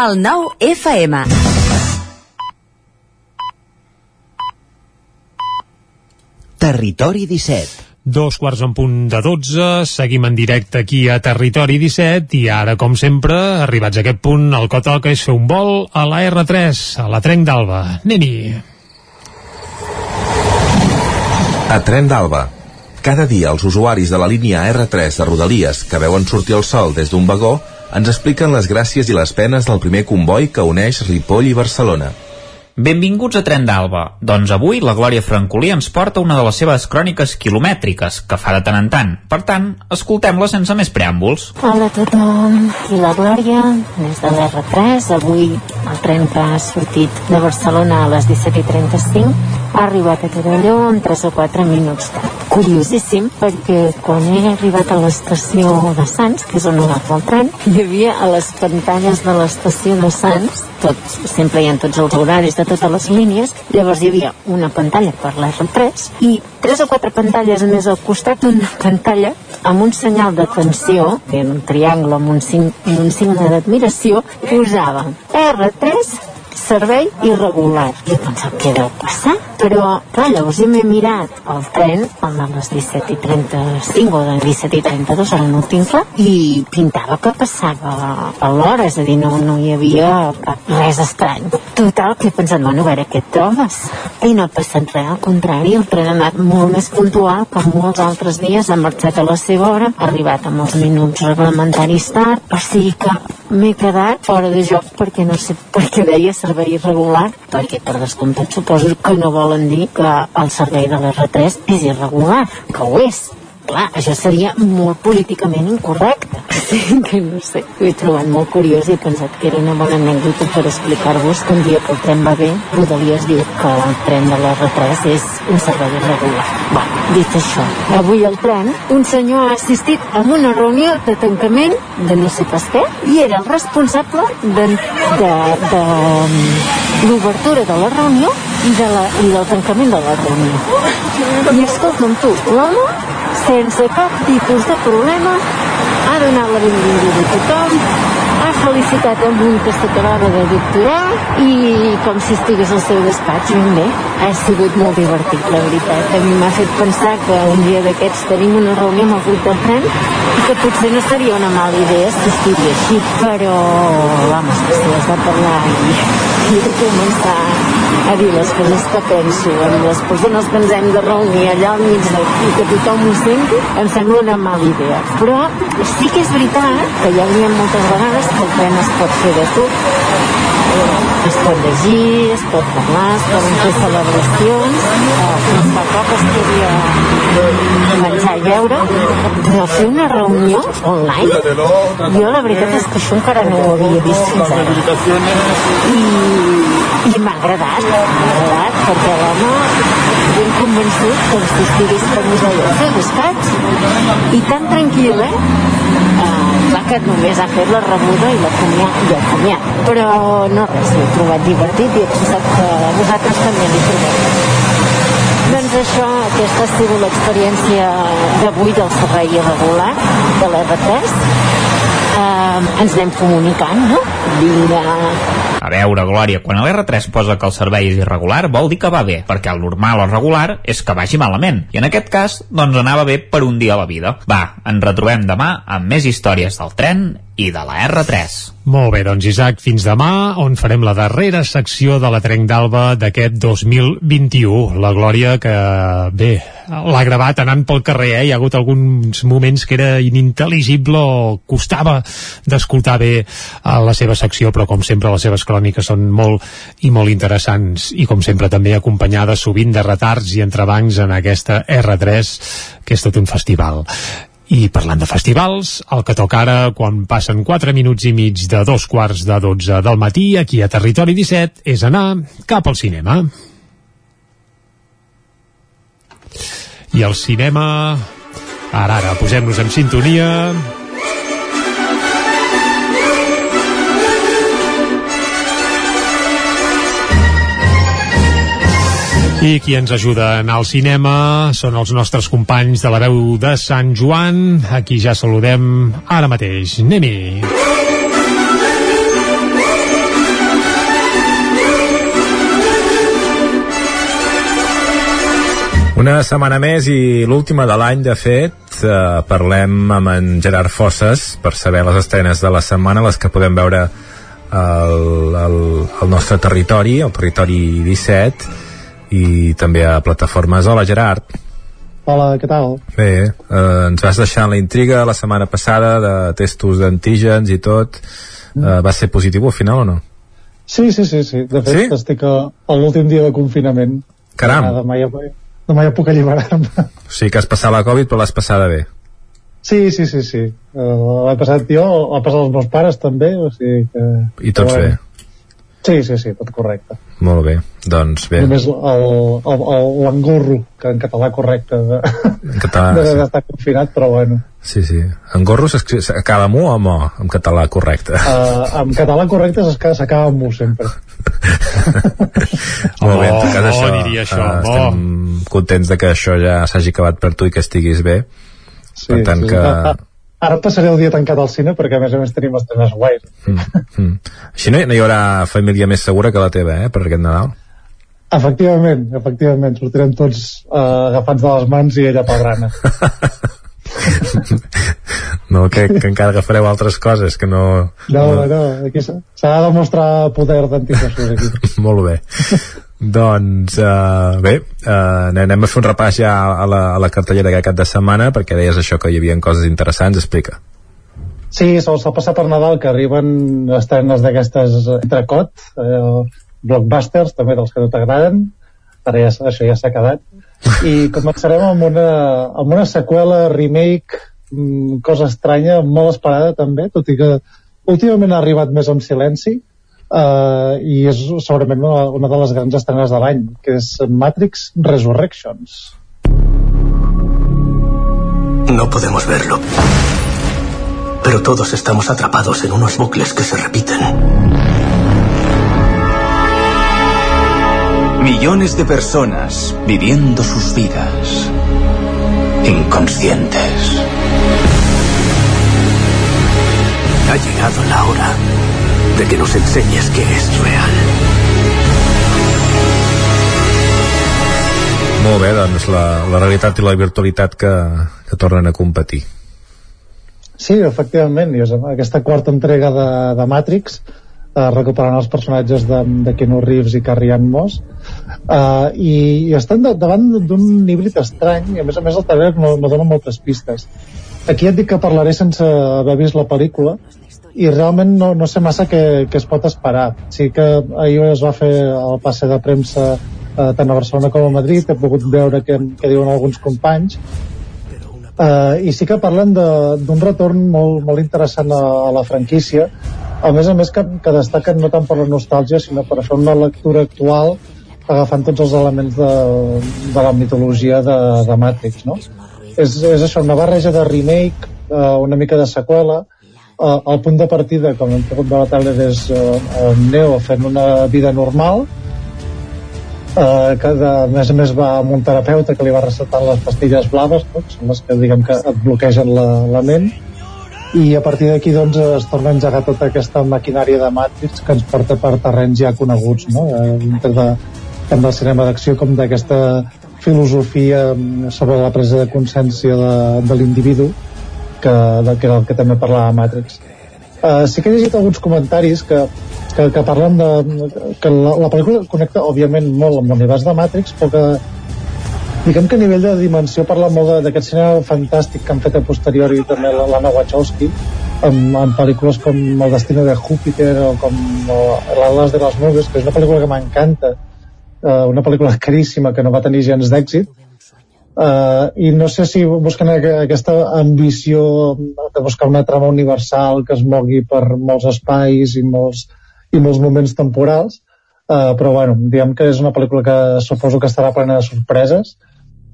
El nou FM. Territori 17. Dos quarts en punt de 12, seguim en directe aquí a Territori 17 i ara, com sempre, arribats a aquest punt, el que toca és fer un vol a la R3, a la Trenc d'Alba. Neni. A Tren d'Alba. Cada dia els usuaris de la línia R3 de Rodalies que veuen sortir el sol des d'un vagó ens expliquen les gràcies i les penes del primer comboi que uneix Ripoll i Barcelona. Benvinguts a Tren d'Alba. Doncs avui la Glòria Francolí ens porta una de les seves cròniques quilomètriques, que fa de tant en tant. Per tant, escoltem-la sense més preàmbuls. Hola a tothom, i la Glòria, des de l'R3. Avui el tren que ha sortit de Barcelona a les 17.35 ha arribat a Torelló en 3 o 4 minuts. Curiosíssim, perquè quan he arribat a l'estació de Sants, que és on agafa el tren, hi havia a les pantalles de l'estació de Sants, tots, sempre hi ha tots els horaris de totes les línies, llavors hi havia una pantalla per l'R3 i tres o quatre pantalles més al costat d'una pantalla amb un senyal d'atenció, era un triangle amb un signe d'admiració, posava R3 servei irregular. Jo pensava, què deu passar? Però, clar, llavors jo m'he mirat el tren, el de les 17 i 35 o de 17 i 32, ara no ho tinc clar, i pintava que passava a l'hora, és a dir, no, no hi havia res estrany. Total, que he pensat, bueno, a veure què trobes. I no ha passat res, al contrari, el tren ha anat molt més puntual que molts altres dies, ha marxat a la seva hora, ha arribat amb els minuts reglamentaris tard, o sigui que m'he quedat fora de joc perquè no sé per què deia servei irregular, perquè per descomptat suposo que no volen dir que el servei de l'R3 és irregular, que ho és. Clar, això seria molt políticament incorrecte. Sí, que no sé, ho he trobat molt curiós i he pensat que era una bona anècdota per explicar-vos que un dia que el tren va bé, Rodalies diu que el tren de l'R3 és un servei irregular. Va, dit això, avui al tren un senyor ha assistit a una reunió de tancament de no sé pas què i era el responsable de, de, de l'obertura de la reunió i, de la, i del tancament de la reunió. I escolta'm tu, l'home, sense cap tipus de problema, ha donat la benvinguda a tothom, felicitat amb un que s'acabava de doctorar i com si estigués al seu despatx ben bé. Ha sigut molt divertit, la veritat. A mi m'ha fet pensar que un dia d'aquests tenim una reunió amb el grup del tren i que potser no seria una mala idea assistir-hi així, però, vamos, que si has de parlar i, i de començar a dir les coses que penso amb les persones que ens hem de reunir allà al mig del i que tothom ho senti, em sembla una mala idea. Però sí que és veritat que ja diem moltes vegades que el tren es pot fer de tot, es pot llegir, es pot parlar, es poden fer celebracions, fins fa poc es podia menjar i beure, però fer una reunió online, jo la veritat és que això encara no ho havia vist fins ara. I, i m'ha agradat, m'ha agradat, perquè l'home ben convençut com us deia, al seu despatx, i tan tranquil, eh? Uh, clar que només ha fet la rebuda i la comiat, i el comiat. Però no res, l'he trobat divertit i he pensat que vosaltres també l'he trobat. Doncs això, aquesta ha sigut l'experiència d'avui del servei irregular de l'R3. Uh, ens anem comunicant, no? Vinga, A veure, Glòria, quan l'R3 posa que el servei és irregular, vol dir que va bé, perquè el normal o regular és que vagi malament. I en aquest cas, doncs anava bé per un dia a la vida. Va, ens retrobem demà amb més històries del tren i de la R3. Molt bé, doncs Isaac, fins demà, on farem la darrera secció de la Trenc d'Alba d'aquest 2021. La Glòria, que bé, l'ha gravat anant pel carrer, eh? Hi ha hagut alguns moments que era inintel·ligible o costava d'escoltar bé a la seva secció, però com sempre les seves cròniques són molt i molt interessants i com sempre també acompanyades sovint de retards i entrebancs en aquesta R3, que és tot un festival. I parlant de festivals, el que toca ara, quan passen 4 minuts i mig de dos quarts de 12 del matí, aquí a Territori 17, és anar cap al cinema. I el cinema... Ara, ara, posem-nos en sintonia... I qui ens ajuda a anar al cinema són els nostres companys de la veu de Sant Joan, a qui ja saludem ara mateix. Anem-hi! Una setmana més i l'última de l'any, de fet, eh, parlem amb en Gerard Fosses per saber les estrenes de la setmana, les que podem veure al, al, al nostre territori, al territori 17, i també a plataformes. Hola, Gerard. Hola, què tal? Bé, eh, ens vas deixar la intriga la setmana passada de testos d'antígens i tot. Eh, va ser positiu al final o no? Sí, sí, sí, sí. De fet, Sí? estic a, a l'últim dia de confinament. Caram. Demà, ja, demà ja puc alliberar-me. O sigui que has passat la Covid però l'has passada bé. Sí, sí, sí, sí. Uh, L'he passat jo, l'ha passat els meus pares també, o sigui que... I tots que bé. Sí, sí, sí, tot correcte. Molt bé, doncs bé. Només el- el- el- l'engorro, que en català correcte, de, En català, de, sí. d'estar confinat, però bueno. Sí, sí. En gorro s'escri- s'acaba amb U o amb O? En català, correcte. Uh, en català correcte s'acaba amb U sempre. Molt bé, en tot cas, oh, això, diria això, oh. estem contents de que això ja s'hagi acabat per tu i que estiguis bé. Sí, per tant sí. que... Ara passaré el dia tancat al cine perquè a més a més tenim estrenes guais. Mm, mm. Així no, hi- no hi haurà família més segura que la teva, eh, per aquest Nadal. Efectivament, efectivament, sortirem tots uh, agafats de les mans i ella pel grana. No, que, que encara agafareu altres coses, que no... No, no, aquí s'ha s'ha de demostrar poder d'anticossos aquí. Molt bé. Doncs, uh, bé, uh, anem a fer un repàs ja a la, a la cartellera aquest cap de setmana, perquè deies això que hi havia coses interessants, explica. Sí, sol, sol passar per Nadal que arriben estrenes d'aquestes entrecot, eh, blockbusters, també dels que no t'agraden, ara ja, això ja s'ha quedat, i començarem amb una, amb una seqüela, remake, mm, cosa estranya, molt esperada també, tot i que últimament ha arribat més amb silenci, eh, i és segurament una, una de les grans estrenes de l'any, que és Matrix Resurrections. No podemos verlo. Pero todos estamos atrapados en unos bucles que se repiten. Millones de personas viviendo sus vidas inconscientes. Ha llegado la hora de que nos enseñes qué es real. Molt bé, doncs la, la realitat i la virtualitat que, que tornen a competir. Sí, efectivament, i és aquesta quarta entrega de, de Matrix, eh, recuperant els personatges de, de Keanu Reeves i Carrie Ann Moss, eh, i, i estan de, davant d'un híbrid estrany, i a més a més el trailer no, no dona moltes pistes. Aquí et dic que parlaré sense haver vist la pel·lícula, i realment no, no sé massa què, què es pot esperar. Sí que ahir es va fer el passe de premsa eh, tant a Barcelona com a Madrid, he pogut veure què, què diuen alguns companys, Uh, I sí que parlen d'un retorn molt, molt interessant a, a la franquícia, a més a més que, que destaquen no tant per la nostàlgia, sinó per fer una lectura actual agafant tots els elements de, de la mitologia de, de Matrix, no? És, és això, una barreja de remake, uh, una mica de seqüela, uh, el punt de partida, com hem pogut veure la tele, és uh, Neo fent una vida normal, eh, que de, a més a més va amb un terapeuta que li va recetar les pastilles blaves no? que són les que diguem que et bloquegen la, la ment i a partir d'aquí doncs es torna a engegar tota aquesta maquinària de Matrix que ens porta per terrenys ja coneguts no? eh, de, tant del cinema d'acció com d'aquesta filosofia mm, sobre la presa de consciència de, de l'individu que, de, que el que també parlava Matrix. Uh, sí que he llegit alguns comentaris que que, que parlen de... que la, la pel·lícula connecta, òbviament, molt amb l'univers de Matrix, però que diguem que a nivell de dimensió parla molt d'aquest cinema fantàstic que han fet a posteriori també l'Anna Wachowski amb, amb pel·lícules com El destino de Júpiter o com L'Atlas de les nubes que és una pel·lícula que m'encanta eh, una pel·lícula caríssima que no va tenir gens d'èxit uh, i no sé si busquen aquesta ambició de buscar una trama universal que es mogui per molts espais i molts i molts moments temporals. Uh, però bueno, diguem que és una pel·lícula que suposo que estarà plena de sorpreses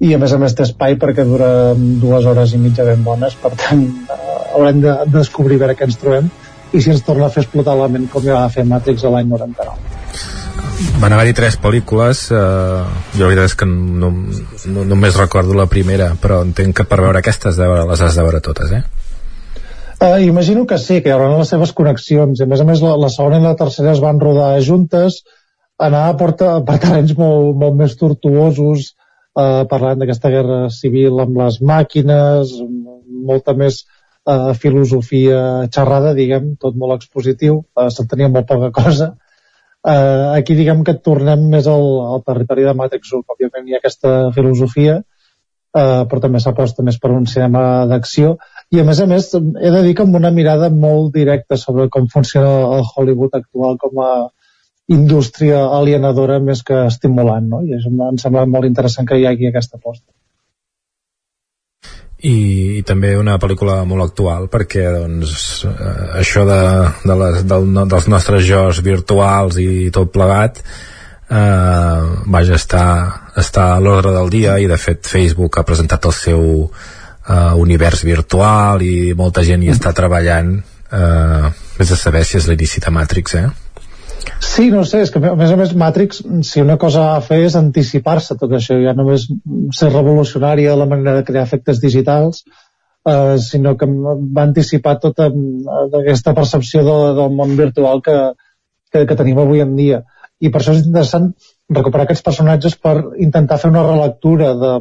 i a més a més té espai perquè dura dues hores i mitja ben bones. Per tant uh, haurem de, de descobrir veure què ens trobem i si ens torna a fer explotar la ment com ja va fer Matrix a l'any 99 van haver-hi tres pel·lícules eh, jo la veritat és que no, no, només recordo la primera però entenc que per veure aquestes de, les has de veure totes eh? Uh, imagino que sí, que hi haurà les seves connexions. A més a més, la, la segona i la tercera es van rodar juntes, anar porta, per terrenys molt, molt més tortuosos, uh, parlant d'aquesta guerra civil amb les màquines, molta més uh, filosofia xerrada, diguem, tot molt expositiu, uh, se'n tenia molt poca cosa. Uh, aquí diguem que tornem més al, al territori de Matrix 1, òbviament hi ha aquesta filosofia, uh, però també s'aposta més per un cinema d'acció, i a més a més he de dir que amb una mirada molt directa sobre com funciona el Hollywood actual com a indústria alienadora més que estimulant no? i això em sembla molt interessant que hi hagi aquesta aposta i, i també una pel·lícula molt actual perquè doncs, eh, això de, de les, del, dels nostres jocs virtuals i tot plegat eh, vaja, està, està a l'ordre del dia i de fet Facebook ha presentat el seu uh, univers virtual i molta gent hi està treballant uh, més de saber si és l'inici de Matrix eh? Sí, no sé, és que a més a més Matrix, si una cosa ha fet és anticipar-se tot això, ja només ser revolucionària la manera de crear efectes digitals, eh, sinó que va anticipar tota aquesta percepció de, del món virtual que, que, que tenim avui en dia. I per això és interessant recuperar aquests personatges per intentar fer una relectura de,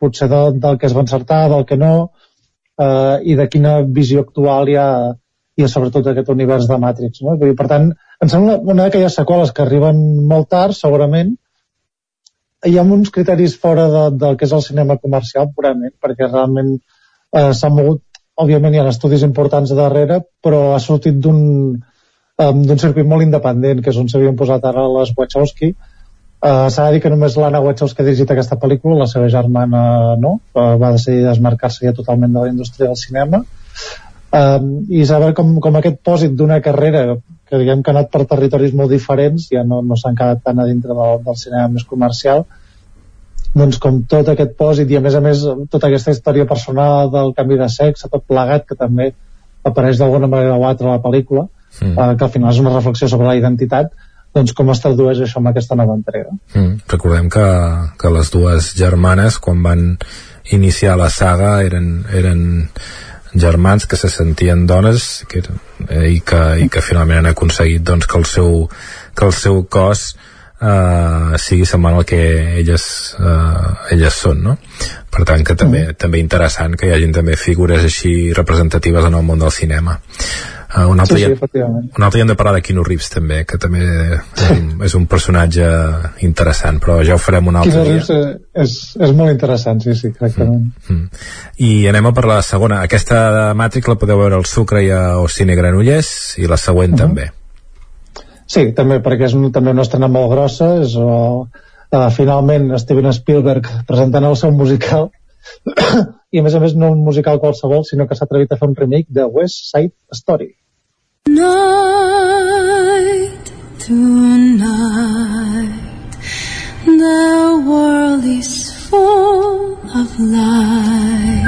potser de, del que es va encertar, del que no, eh, i de quina visió actual hi ha, hi ha sobretot aquest univers de Matrix. No? Dir, per tant, em sembla una d'aquelles seqüeles que arriben molt tard, segurament, hi ha uns criteris fora de, del que és el cinema comercial purament, perquè realment eh, s'ha mogut, òbviament hi ha estudis importants darrere, però ha sortit d'un um, d'un circuit molt independent, que és on s'havien posat ara les Wachowski, Uh, S'ha de dir que només l'Anna Wachowski ha dirigit aquesta pel·lícula, la seva germana no, uh, va decidir desmarcar-se ja totalment de la indústria del cinema. Uh, I saber com, com aquest pòsit d'una carrera que diguem que ha anat per territoris molt diferents, ja no, no s'han quedat tan a dintre del, del cinema més comercial, doncs com tot aquest pòsit i a més a més tota aquesta història personal del canvi de sexe, tot plegat que també apareix d'alguna manera o altra a la pel·lícula, mm. uh, que al final és una reflexió sobre la identitat, doncs com es tradueix això amb aquesta nova entrega. Mm, recordem que, que les dues germanes quan van iniciar la saga eren, eren germans que se sentien dones que, eh, i, que, i que finalment han aconseguit doncs, que, el seu, que el seu cos eh, sigui semblant al que elles, eh, elles són no? per tant que també, mm. també interessant que hi hagin també figures així representatives en el món del cinema Uh, un, altre sí, sí, un altre hem de parlar de Keanu Reeves també, que també és un, és un personatge interessant, però ja ho farem un altre Keanu dia. Reeves és, és, molt interessant, sí, sí, que mm. Mm. I anem a per la segona. Aquesta de Matrix la podeu veure al Sucre i al Cine Granollers i la següent uh. -huh. també. Sí, també perquè és un, també una estrena molt grossa, és uh, uh, finalment Steven Spielberg presentant el seu musical i a més a més no un musical qualsevol, sinó que s'ha atrevit a fer un remake de West Side Story. Night tonight, the world is full of light.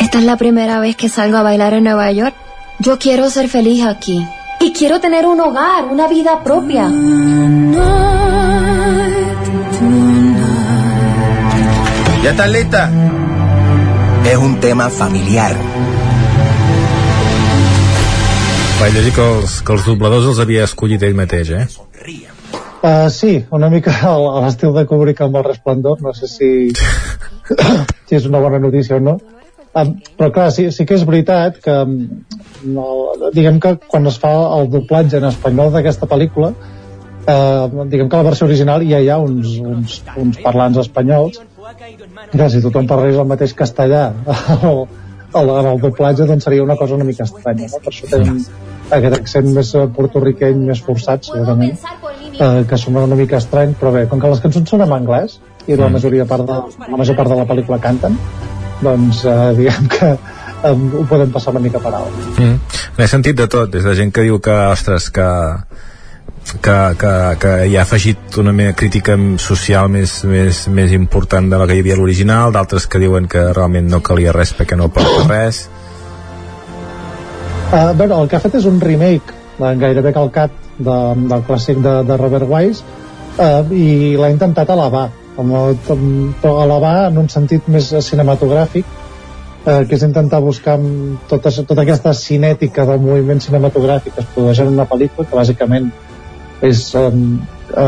Esta es la primera vez que salgo a bailar en Nueva York. Yo quiero ser feliz aquí. Y quiero tener un hogar, una vida propia. ¿Ya estás lista? Es un tema familiar. Vaig llegir que els, que els dobladors els havia escollit ell mateix, eh? Uh, sí, una mica a l'estil de Kubrick amb el resplendor, no sé si, si és una bona notícia o no. Um, però clar, sí, sí que és veritat que no, diguem que quan es fa el doblatge en espanyol d'aquesta pel·lícula uh, diguem que a la versió original ja hi ha uns, uns, uns parlants espanyols que si tothom parlés el mateix castellà el, el, en el doblatge doncs seria una cosa una mica estranya no? per això tenen aquest accent més eh, portorriqueny més forçat segurament eh, que sona una mica estrany però bé, com que les cançons són en anglès i la Mm. majoria part de, la major part de la pel·lícula canten doncs eh, diguem que eh, ho podem passar una mica per alt Mm. N'he sentit de tot, des de gent que diu que, ostres, que, que, que, que hi ha afegit una mena crítica social més, més, més important de la que hi havia l'original, d'altres que diuen que realment no calia res perquè no porta res. Uh, bueno, el que ha fet és un remake uh, gairebé calcat de, del clàssic de, de Robert Wise uh, i l'ha intentat elevar amb, amb, però elevar en un sentit més cinematogràfic uh, que és intentar buscar tota, tota aquesta cinètica del moviment cinematogràfic que es produeix en una pel·lícula que bàsicament és uh,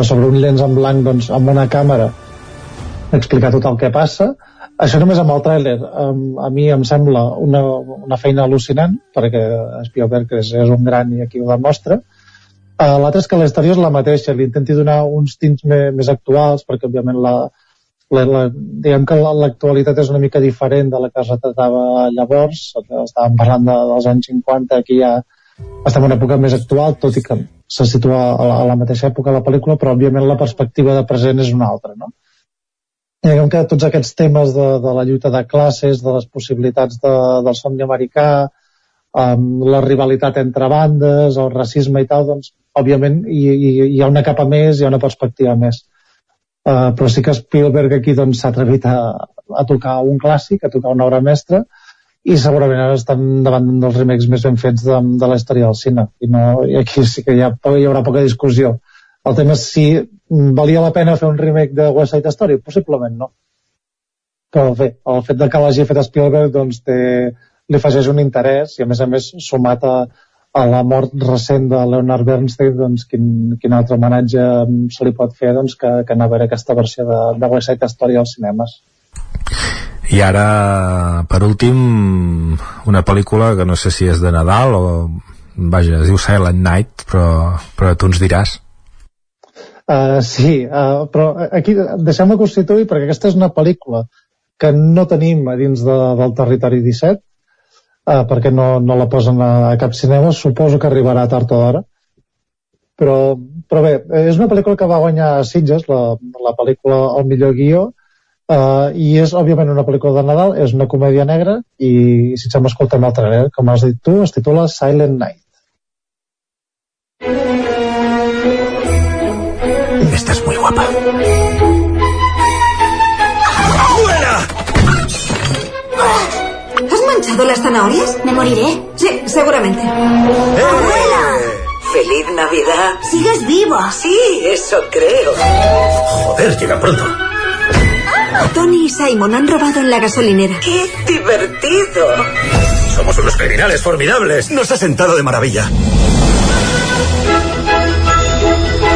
sobre un llenç en blanc doncs, amb una càmera explicar tot el que passa. Això només amb el tràiler. Um, a mi em sembla una, una feina al·lucinant perquè Spielberg és, és un gran i aquí ho demostra. Uh, l'altre és que història és la mateixa. Li intenti donar uns tints més, més actuals perquè òbviament la, la, la, diguem que la- l'actualitat és una mica diferent de la que es retratava llavors. Estàvem parlant de, dels anys 50 aquí ja estem en una època més actual tot i que se situa a la, a la mateixa època la pel·lícula però òbviament la perspectiva de present és una altra no? I diguem que tots aquests temes de, de la lluita de classes, de les possibilitats de, del somni americà, um, la rivalitat entre bandes, el racisme i tal, doncs, òbviament, hi, hi, hi ha una capa més, hi ha una perspectiva més. Uh, però sí que Spielberg aquí doncs, s'ha atrevit a, a tocar un clàssic, a tocar una obra mestra, i segurament ara estan davant d'un dels remakes més ben fets de, de la història del cine. I, no, i aquí sí que hi, ha, hi haurà poca discussió. El tema és si valia la pena fer un remake de West Side Story? Possiblement no. Però bé, el fet de que l'hagi fet Spielberg doncs té, li afegeix un interès i a més a més sumat a, a la mort recent de Leonard Bernstein doncs quin, quin altre homenatge mm, se li pot fer doncs, que, que anar a veure aquesta versió de, de West Side Story als cinemes. I ara, per últim, una pel·lícula que no sé si és de Nadal o... Vaja, es diu Silent Night, però, però tu ens diràs. Uh, sí, uh, però aquí deixem-me constituir perquè aquesta és una pel·lícula que no tenim a dins de, del territori 17 uh, perquè no, no la posen a, a cap cinema suposo que arribarà tard o d'hora però, però bé, és una pel·lícula que va guanyar a Sitges la, la pel·lícula El millor guió uh, i és òbviament una pel·lícula de Nadal és una comèdia negra i si ens escoltem el trailer, com has dit tu es titula Silent Night Estás muy guapa. ¿Has manchado las zanahorias? Me moriré. Sí, seguramente. ¡Abuela! ¡Feliz Navidad! ¡Sigues vivo! Sí, eso creo. Joder, llega pronto. Tony y Simon han robado en la gasolinera. ¡Qué divertido! Somos unos criminales formidables. Nos ha sentado de maravilla.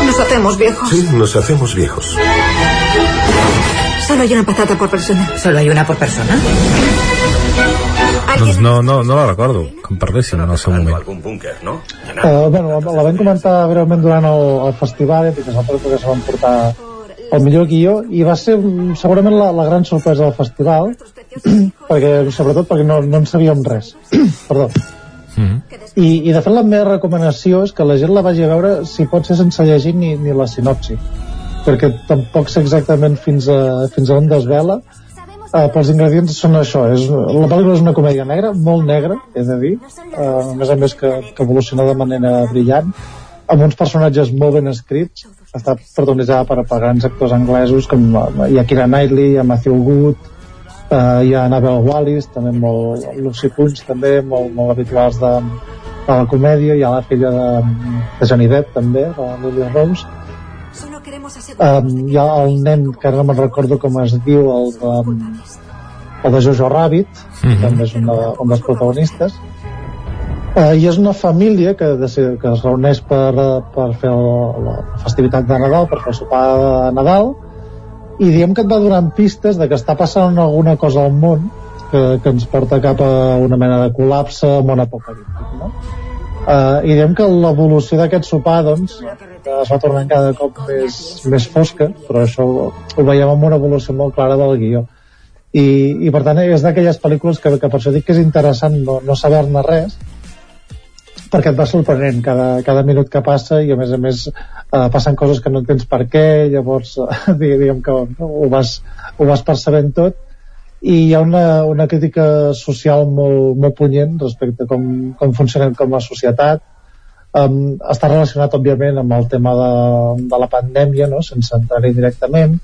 Nos hacemos viejos. Sí, nos hacemos viejos. Solo hay una patata por persona. ¿Solo hay una por persona? Doncs no, no, no la recordo, que em parlessin en el seu moment. Algun búnquer, no? Uh, bueno, la, la vam comentar breument durant el, el festival, i que és el pel·lícula que se van portar el millor guió, i va ser mm, segurament la, la gran sorpresa del festival, perquè, sobretot perquè no, no en sabíem res. Perdó. I, I de fet la meva recomanació és que la gent la vagi a veure si pot ser sense llegir ni, ni la sinopsi perquè tampoc sé exactament fins a, fins a on desvela uh, però els ingredients són això és, la pel·lícula és una comèdia negra, molt negra he de dir, uh, a més a més que, que evoluciona de manera brillant amb uns personatges molt ben escrits. Està protagonitzada per, per grans actors anglesos com uh, hi ha Kira Knightley, hi ha Matthew Good uh, hi ha Annabelle Wallis també molt, Lucy Punch també molt, molt habituals de, de la comèdia. Hi ha la filla de, de Johnny Depp també, la Lily Rose um, hi ha el nen que ara no me'n recordo com es diu el de, el de Jojo Rabbit mm -hmm. també és un, de, un dels protagonistes uh, i és una família que, que es reuneix per, per fer el, la festivitat de Nadal per fer el sopar de Nadal i diem que et va donant pistes de que està passant alguna cosa al món que, que ens porta cap a una mena de col·lapse món apocalíptic no? Uh, i diem que l'evolució d'aquest sopar doncs, es va tornant cada cop més, més fosca però això ho, ho veiem amb una evolució molt clara del guió i, i per tant és d'aquelles pel·lícules que, que per això dic que és interessant no, no saber-ne res perquè et va sorprenent cada, cada minut que passa i a més a més eh, passen coses que no entens per què llavors eh, diguem que ho vas, ho vas percebent tot. I hi ha una, una crítica social molt, molt punyent respecte a com, com funcionem com a societat. Um, està relacionat òbviament amb el tema de, de la pandèmia no? sense entrar-hi directament.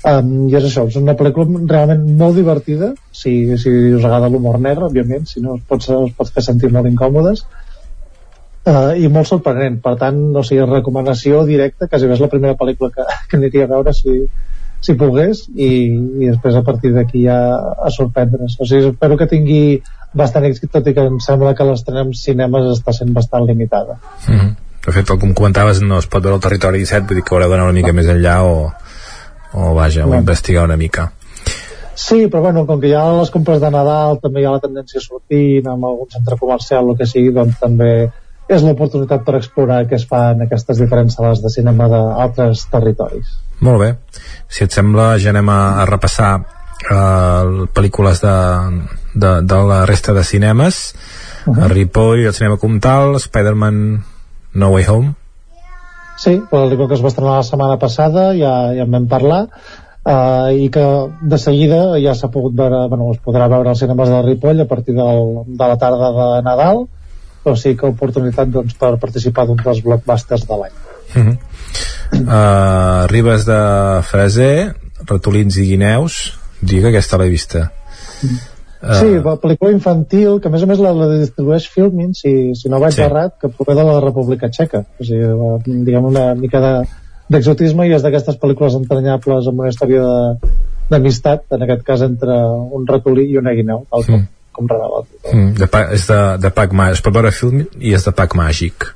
Um, i és això, és una pel·lícula realment molt divertida. Si, si us agrada l'humor negre, òbviament si no us pot, us pot fer sentir molt incòmodes uh, i molt sorprenent. Per tant, no sé, recomanació directa quasi bé és la primera pel·lícula que, que aniria a veure si, si pogués i, i després a partir d'aquí ja a sorprendre's. O sigui, espero que tingui bastant èxit tot i que em sembla que l'estrena en cinemes està sent bastant limitada. Mm -hmm. de fet, com comentaves no es pot veure el territori 17 vull dir que haureu d'anar una mica més enllà o, o vaja, o investigar una mica. Sí, però bueno, com que hi ha les compres de Nadal, també hi ha la tendència sortint amb algun centre comercial o que sigui, doncs també és l'oportunitat per explorar què es fa en aquestes diferents sales de cinema d'altres territoris. Molt bé. Si et sembla, ja anem a, a repassar uh, pel·lícules de, de, de la resta de cinemes uh -huh. Ripoll, el cinema Comtal Spider-Man No Way Home Sí, pel·lícula que es va estrenar la setmana passada ja, ja en vam parlar uh, i que de seguida ja s'ha pogut veure, bueno, es podrà veure als cinemes de Ripoll a partir del, de la tarda de Nadal o sigui que oportunitat doncs, per participar d'un dels blockbusters de l'any uh -huh. uh, Ribes de Freser Ratolins i Guineus digue que aquesta l'he vista Uh, sí, la pel·lícula infantil, que a més a més la, la distribueix Filmin, si, si no vaig sí. errat, que prové de la República Txeca. O sigui, la, diguem una mica d'exotisme i és d'aquestes pel·lícules entranyables amb una història d'amistat, en aquest cas entre un ratolí i una guineu, tal com, mm. Com revela. Mm, de pa, és de, de Pac es pot veure Filmin i és de Pac Màgic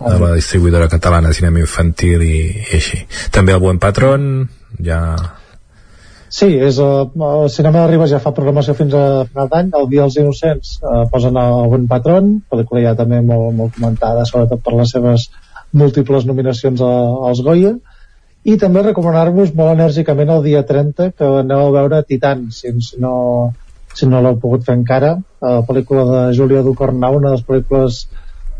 de la distribuïdora catalana de cinema infantil i, i així. També el Buen Patron, ja Sí, és, uh, el cinema de Ribes ja fa programació fins a final d'any, el Dia dels Innocents uh, posen el Bon Patron, pel·lícula ja també molt, molt comentada, sobretot per les seves múltiples nominacions a, als Goya, i també recomanar-vos molt enèrgicament el dia 30 que aneu a veure Titan, si, si no, si no l'heu pogut fer encara, la pel·lícula de Júlia Ducornau, una de les pel·lícules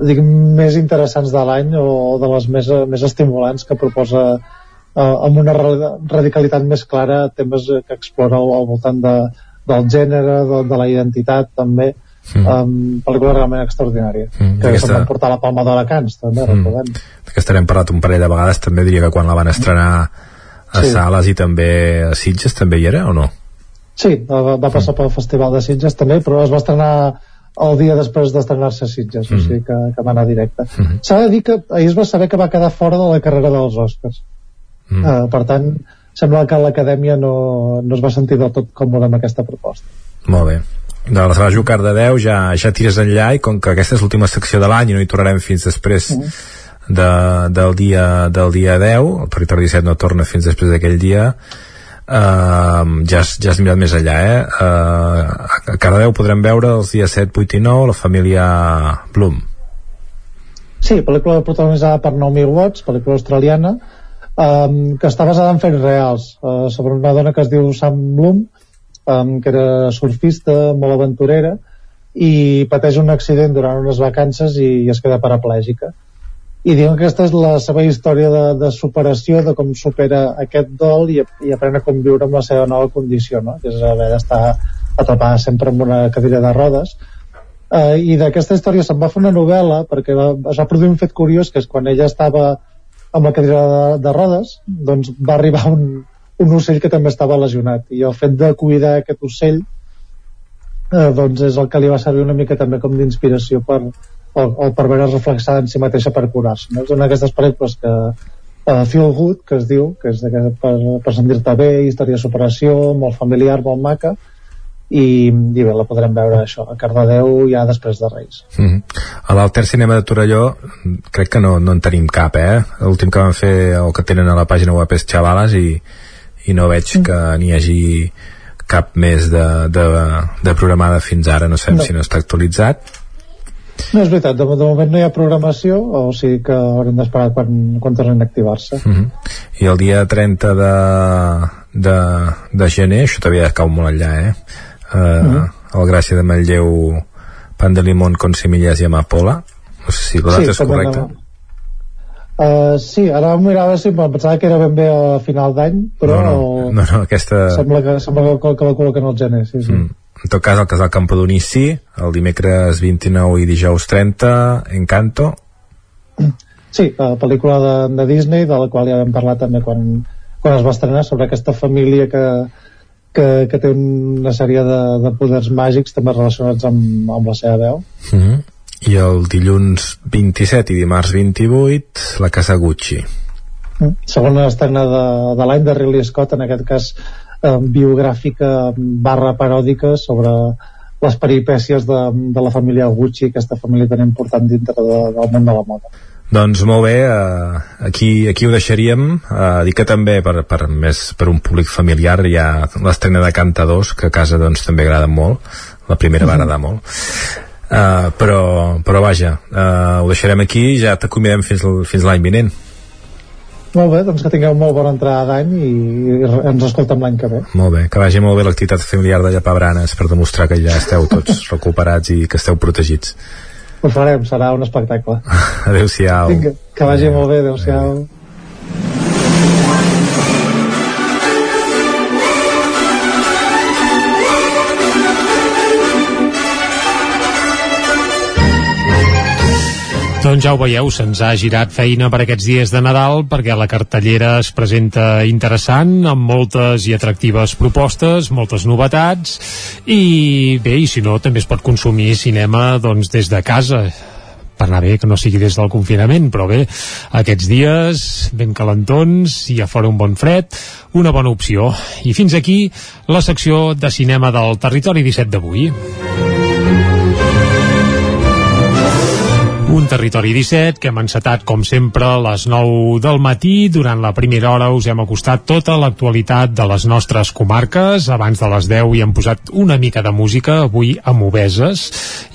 dic, més interessants de l'any o de les més, més estimulants que proposa eh, amb una radicalitat més clara temes que explora al, al voltant de, del gènere, de, de la identitat també mm. um, pel·lícula realment extraordinària mm. que aquesta... se'n portar la Palma d'Alacants també, mm. recordem aquesta n'hem parlat un parell de vegades també diria que quan la van estrenar a sí. Sales i també a Sitges també hi era o no? Sí, va, va passar pel Festival de Sitges també però es va estrenar el dia després d'estrenar-se a Sitges, mm. o sigui que, que va anar directe. Mm. S'ha de dir que ahir es va saber que va quedar fora de la carrera dels Oscars. Mm. Uh, per tant, sembla que l'acadèmia no, no es va sentir del tot còmode amb aquesta proposta. Molt bé. De la Ràdio Cardedeu ja, ja tires enllà i com que aquesta és l'última secció de l'any i no hi tornarem fins després mm. de, del, dia, del dia 10, el territori 17 no torna fins després d'aquell dia, uh, ja, has, ja has mirat més enllà eh? Uh, a Cardedeu podrem veure els dies 7, 8 i 9 la família Bloom Sí, pel·lícula protagonitzada per Naomi Watts, pel·lícula australiana, um, que està basada en fets reals, uh, sobre una dona que es diu Sam Bloom, um, que era surfista, molt aventurera, i pateix un accident durant unes vacances i, i es queda paraplègica. I diuen que aquesta és la seva història de, de superació, de com supera aquest dol i, i aprèn a conviure amb la seva nova condició, no? que és haver d'estar atrapada sempre en una cadira de rodes, eh, i d'aquesta història se'n va fer una novel·la perquè va, es va produir un fet curiós que és quan ella estava amb la cadira de, de rodes doncs va arribar un, un ocell que també estava lesionat i el fet de cuidar aquest ocell eh, doncs és el que li va servir una mica també com d'inspiració per, o, o per veure reflexada en si mateixa per curar-se no? és una d'aquestes pel·lícules que uh, Feel Good, que es diu que és per, per sentir-te bé, història de superació molt familiar, molt maca i, i bé, la podrem veure això a Cardedeu ja després de Reis mm -hmm. a l'Alter Cinema de Torelló crec que no, no en tenim cap eh? l'últim que van fer o que tenen a la pàgina web és Xavales i, i no veig mm. que n'hi hagi cap més de, de, de programada fins ara no sabem no. si no està actualitzat no, és veritat, de, de moment no hi ha programació, o sigui que haurem d'esperar quan, quan tornin a activar-se. Uh -huh. I el dia 30 de, de, de gener, això també cau molt enllà, eh? eh, mm -hmm. el Gràcia de Manlleu Pan de Limón con semillas i amapola no sé si la data sí, és correcta no. Uh, sí, ara em mirava si em pensava que era ben bé a final d'any però no, no, no, no, aquesta... sembla que, sembla que, que la col·loquen al gener sí, sí. Mm. En tot cas el casal Campodoní sí el dimecres 29 i dijous 30 Encanto Sí, la pel·lícula de, de Disney de la qual ja vam parlar també quan, quan es va estrenar sobre aquesta família que, que, que té una sèrie de, de poders màgics també relacionats amb, amb la seva veu mm -hmm. i el dilluns 27 i dimarts 28 la Casa Gucci mm. segona estrena de, de l'any de Ridley Scott en aquest cas eh, biogràfica barra paròdica sobre les peripècies de, de la família Gucci aquesta família tan important dintre de, del món de la moda doncs molt bé, uh, aquí, aquí ho deixaríem. Uh, dic que també per, per, més per un públic familiar hi ha l'estrena de Cantadors, que a casa doncs, també agrada molt. La primera va agradar molt. Uh, però, però vaja, uh, ho deixarem aquí i ja t'acomiadem fins, fins l'any vinent. Molt bé, doncs que tingueu molt bona entrada d'any i, i ens escoltem l'any que ve. Molt bé, que vagi molt bé l'activitat familiar de Llapabranes per demostrar que ja esteu tots recuperats i que esteu protegits. Ho farem, serà un espectacle. Adéu-siau. Vinga, que vagi adéu. molt bé, adéu-siau. Adéu. Doncs ja ho veieu, se'ns ha girat feina per aquests dies de Nadal perquè la cartellera es presenta interessant, amb moltes i atractives propostes, moltes novetats, i bé, i si no, també es pot consumir cinema doncs, des de casa per anar bé que no sigui des del confinament, però bé, aquests dies ben calentons i a fora un bon fred, una bona opció. I fins aquí la secció de cinema del Territori 17 d'avui. Un territori 17 que hem encetat, com sempre, a les 9 del matí. Durant la primera hora us hem acostat tota l'actualitat de les nostres comarques. Abans de les 10 hi hem posat una mica de música, avui amb Obeses,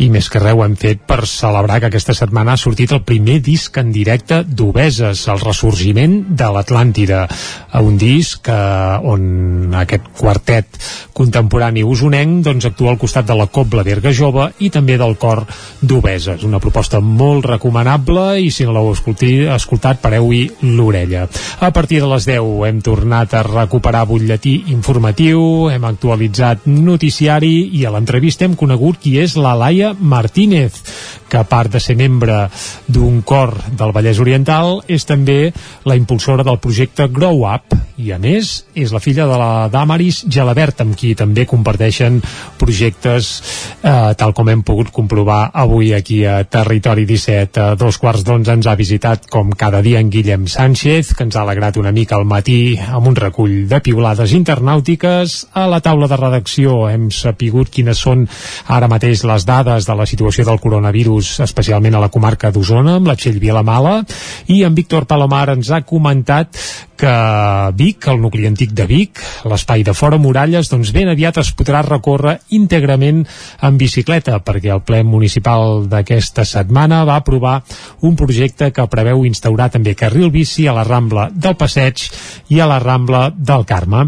i més que res ho hem fet per celebrar que aquesta setmana ha sortit el primer disc en directe d'Obeses, el ressorgiment de l'Atlàntida. Un disc eh, on aquest quartet contemporani usonenc doncs, actua al costat de la Cobla d'Erga Jove i també del cor d'Obeses. Una proposta molt molt recomanable i si no l'heu escoltat pareu-hi l'orella. A partir de les 10 hem tornat a recuperar butlletí informatiu, hem actualitzat noticiari i a l'entrevista hem conegut qui és la Laia Martínez, que a part de ser membre d'un cor del Vallès Oriental és també la impulsora del projecte Grow Up i a més és la filla de la Damaris Gelabert amb qui també comparteixen projectes eh, tal com hem pogut comprovar avui aquí a Territori 17 a dos quarts d'onze ens ha visitat com cada dia en Guillem Sánchez que ens ha alegrat una mica al matí amb un recull de piulades internàutiques a la taula de redacció. Hem sapigut quines són ara mateix les dades de la situació del coronavirus especialment a la comarca d'Osona amb la Txell Vilamala. I en Víctor Palomar ens ha comentat que Vic, el nucli antic de Vic, l'espai de fora muralles, doncs ben aviat es podrà recórrer íntegrament en bicicleta, perquè el ple municipal d'aquesta va aprovar un projecte que preveu instaurar també carril bici a la Rambla del Passeig i a la Rambla del Carme.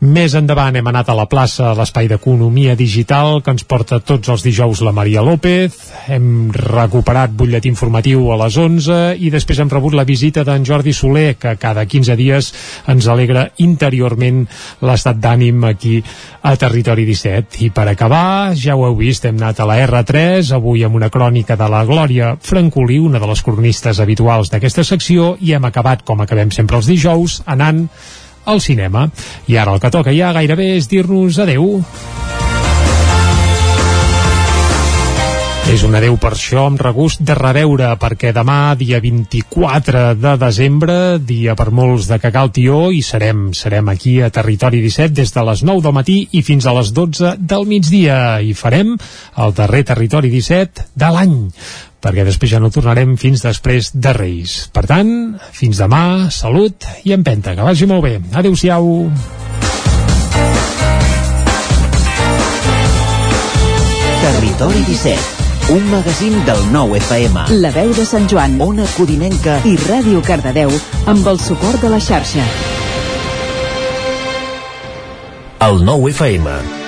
Més endavant hem anat a la plaça, a l'espai d'economia digital, que ens porta tots els dijous la Maria López, hem recuperat butlletí informatiu a les 11 i després hem rebut la visita d'en Jordi Soler, que cada 15 dies ens alegra interiorment l'estat d'ànim aquí a Territori 17. I per acabar, ja ho heu vist, hem anat a la R3, avui amb una crònica de la Glòria Francolí, una de les cronistes habituals d'aquesta secció, i hem acabat, com acabem sempre els dijous, anant al cinema. I ara el que toca ja gairebé és dir-nos adeu. És un adeu per això amb regust de reveure perquè demà, dia 24 de desembre, dia per molts de cagar el tió i serem, serem aquí a Territori 17 des de les 9 del matí i fins a les 12 del migdia i farem el darrer Territori 17 de l'any perquè després ja no tornarem fins després de Reis. Per tant, fins demà, salut i empenta, que vagi molt bé. Adéu-siau. Territori 17, un magazín del nou FM. La veu de Sant Joan, Ona Codinenca i Ràdio Cardedeu amb el suport de la xarxa. El nou FM